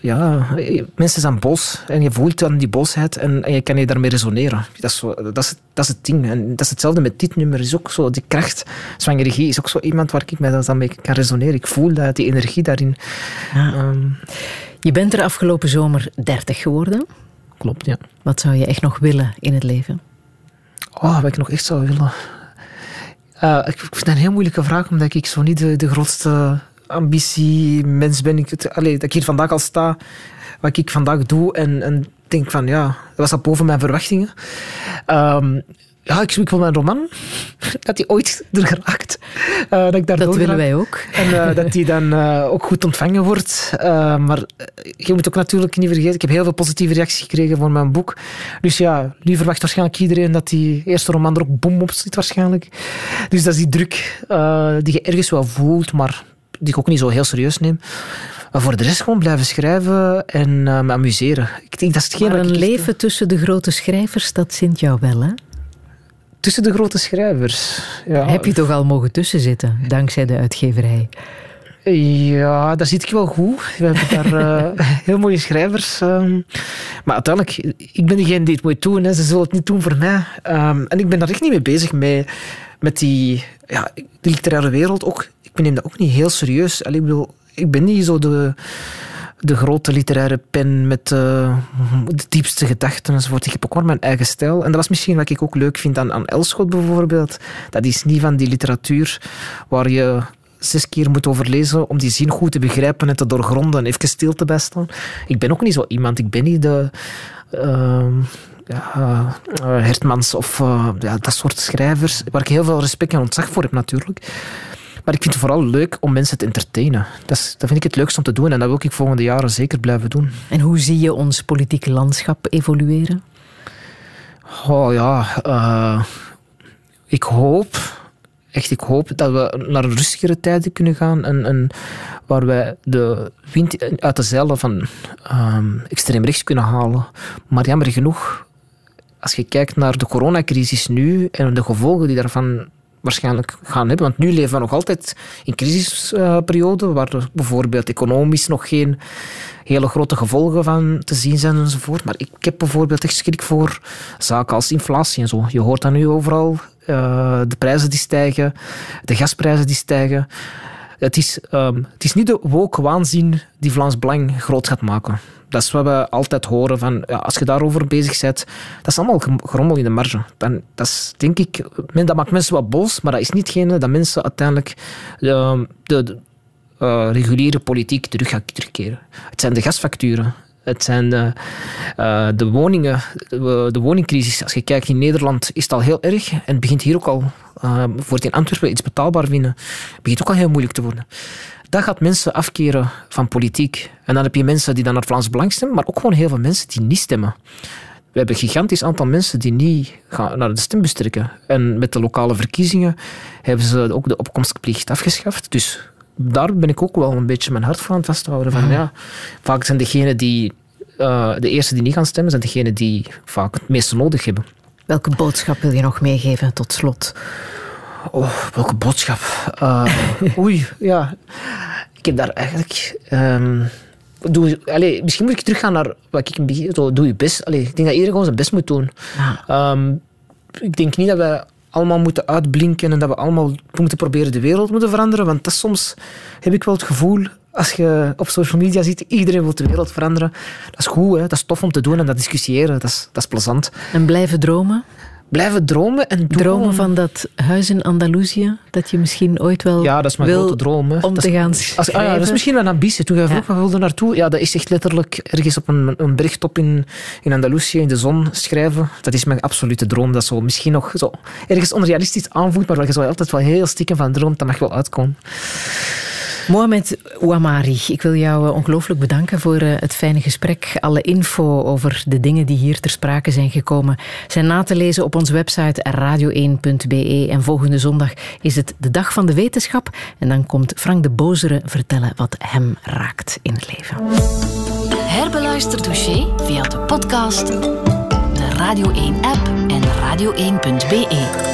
ja, mensen zijn boos en je voelt dan die boosheid en, en je kan je daarmee resoneren. Dat is, zo, dat, is, dat is het ding. En dat is hetzelfde met dit nummer. Is ook zo, die kracht, zwangerie is ook zo iemand waar ik mij dan mee kan resoneren. Ik voel dat, die energie daarin. Ehm, Je bent er afgelopen zomer 30 geworden. Klopt, ja. Wat zou je echt nog willen in het leven? Oh, wat ik nog echt zou willen. Eh, ik vind dat een heel moeilijke vraag, omdat ik zo niet de, de grootste ambitie mens ben. Ik, het- allee, dat ik hier vandaag al sta, wat ik vandaag doe, en, en denk van ja, dat was al boven mijn verwachtingen. Ehm, ja, ik, ik wil mijn roman, dat die ooit er geraakt. Eh, dat ik daardoor Dat willen wij ook. En eh, dat die dan eh, ook goed ontvangen wordt. Maar je moet ook natuurlijk niet vergeten, ik heb heel veel positieve reacties gekregen voor mijn boek. Dus ja, nu verwacht waarschijnlijk iedereen dat die eerste roman er ook boom op zit waarschijnlijk. Dus dat is die druk die je ergens wel voelt, maar die ik ook niet zo heel serieus neem. Maar voor de rest gewoon blijven schrijven en me amuseren. Ik denk dat is hetgeen Maar een leven tussen de grote schrijvers, dat zint jou wel, hè? Tussen de grote schrijvers. Ja. Heb je toch al mogen tussenzitten, dankzij de uitgeverij? Ja, daar zit ik wel goed. We hebben daar eh, heel mooie schrijvers. ehm. maar uiteindelijk, ik ben degene die het moet doen. Hè. Ze zullen het niet doen voor mij. Ehm, en ik ben daar echt niet mee bezig mee, met die, ja, de literaire wereld. Ook, ik neem dat ook niet heel serieus. Allee, ik, bedoel, ik ben niet zo de, de grote literaire pen met eh, de diepste gedachten enzovoort. Ik heb ook maar mijn eigen stijl. En dat was misschien wat ik ook leuk vind aan, aan Elschot bijvoorbeeld. Dat is niet van die literatuur waar je zes keer moet overlezen om die zin goed te begrijpen en te doorgronden en even stil te bij staan. Ik ben ook niet zo iemand. Ik ben niet de... ehm, ja, eh, Hertmans of eh, ja, dat soort schrijvers, waar ik heel veel respect en ontzag voor heb natuurlijk. Maar ik vind het vooral leuk om mensen te entertainen. Dat, is, dat vind ik het leukst om te doen en dat wil ik volgende jaren zeker blijven doen. En hoe zie je ons politieke landschap evolueren? Oh ja, eh, ik hoop, echt ik hoop dat we naar rustigere tijden kunnen gaan en, en waar wij de wind uit de zeilen van ehm, extreem rechts kunnen halen. Maar jammer genoeg, als je kijkt naar de coronacrisis nu en de gevolgen die daarvan waarschijnlijk gaan hebben, want nu leven we nog altijd in crisisperiode, waar er bijvoorbeeld economisch nog geen hele grote gevolgen van te zien zijn enzovoort. Maar ik heb bijvoorbeeld echt schrik voor zaken als inflatie en zo. Je hoort dat nu overal. eh, de prijzen die stijgen, de gasprijzen die stijgen. Het is, ehm, het is niet de woke waanzin die Vlaams Belang groot gaat maken. Dat is wat we altijd horen. Van, als je daarover bezig bent, dat is allemaal gerommel in de marge. Dan, dat is, denk ik, dat maakt mensen wat boos, maar dat is niet dat mensen uiteindelijk ehm, de, de eh, reguliere politiek terug gaan terugkeren. Het zijn de gasfacturen. Het zijn de, eh, de woningen, de, woningcrisis. Als je kijkt in Nederland is het al heel erg en het begint hier ook al, uh, voor het in Antwerpen iets betaalbaar vinden, begint ook al heel moeilijk te worden. Dat gaat mensen afkeren van politiek. En dan heb je mensen die dan naar Vlaams Belang stemmen, maar ook gewoon heel veel mensen die niet stemmen. We hebben een gigantisch aantal mensen die niet gaan naar de stembus trekken. En met de lokale verkiezingen hebben ze ook de opkomstplicht afgeschaft. Dus daar ben ik ook wel een beetje mijn hart voor aan het vasthouden. Van, ja, vaak zijn degenen die, uh, de eerste die niet gaan stemmen, zijn degenen die vaak het meeste nodig hebben. Welke boodschap wil je nog meegeven tot slot? Oh, welke boodschap? Uh, oei, ja. Ik heb daar eigenlijk... Um, doe, allez, misschien moet ik teruggaan naar wat ik in begin... Doe je best. Allez, ik denk dat iedereen gewoon zijn best moet doen. Ja. Um, ik denk niet dat we allemaal moeten uitblinken en dat we allemaal moeten proberen de wereld moeten veranderen. Want dat soms heb ik wel het gevoel, als je op social media ziet, iedereen wil de wereld veranderen. Dat is goed, hè? dat is tof om te doen en dat discussiëren, dat is, dat is plezant. En blijven dromen? Blijven dromen en dromen van dat huis in Andalusië, dat je misschien ooit wel ja, dat is mijn grote droom. Hè. om dat te gaan schrijven. Als, ah, ja, dat is misschien wel een ambitie. Toen jij vroeg, ja. wilde naartoe? Ja, dat is echt letterlijk ergens op een, een bergtop in, in Andalusië, in de zon, schrijven. Dat is mijn absolute droom. Dat zo misschien nog zo ergens onrealistisch aanvoelt, maar waar je zo altijd wel heel stiekem van droomt, dat mag wel uitkomen. Mohamed Ouamari, ik wil jou ongelooflijk bedanken voor het fijne gesprek. Alle info over de dingen die hier ter sprake zijn gekomen zijn na te lezen op onze website radio1.be. En volgende zondag is het de Dag van de Wetenschap. En dan komt Frank de Bozere vertellen wat hem raakt in het leven. Herbeluister Douché via de podcast, de Radio 1-app en radio1.be.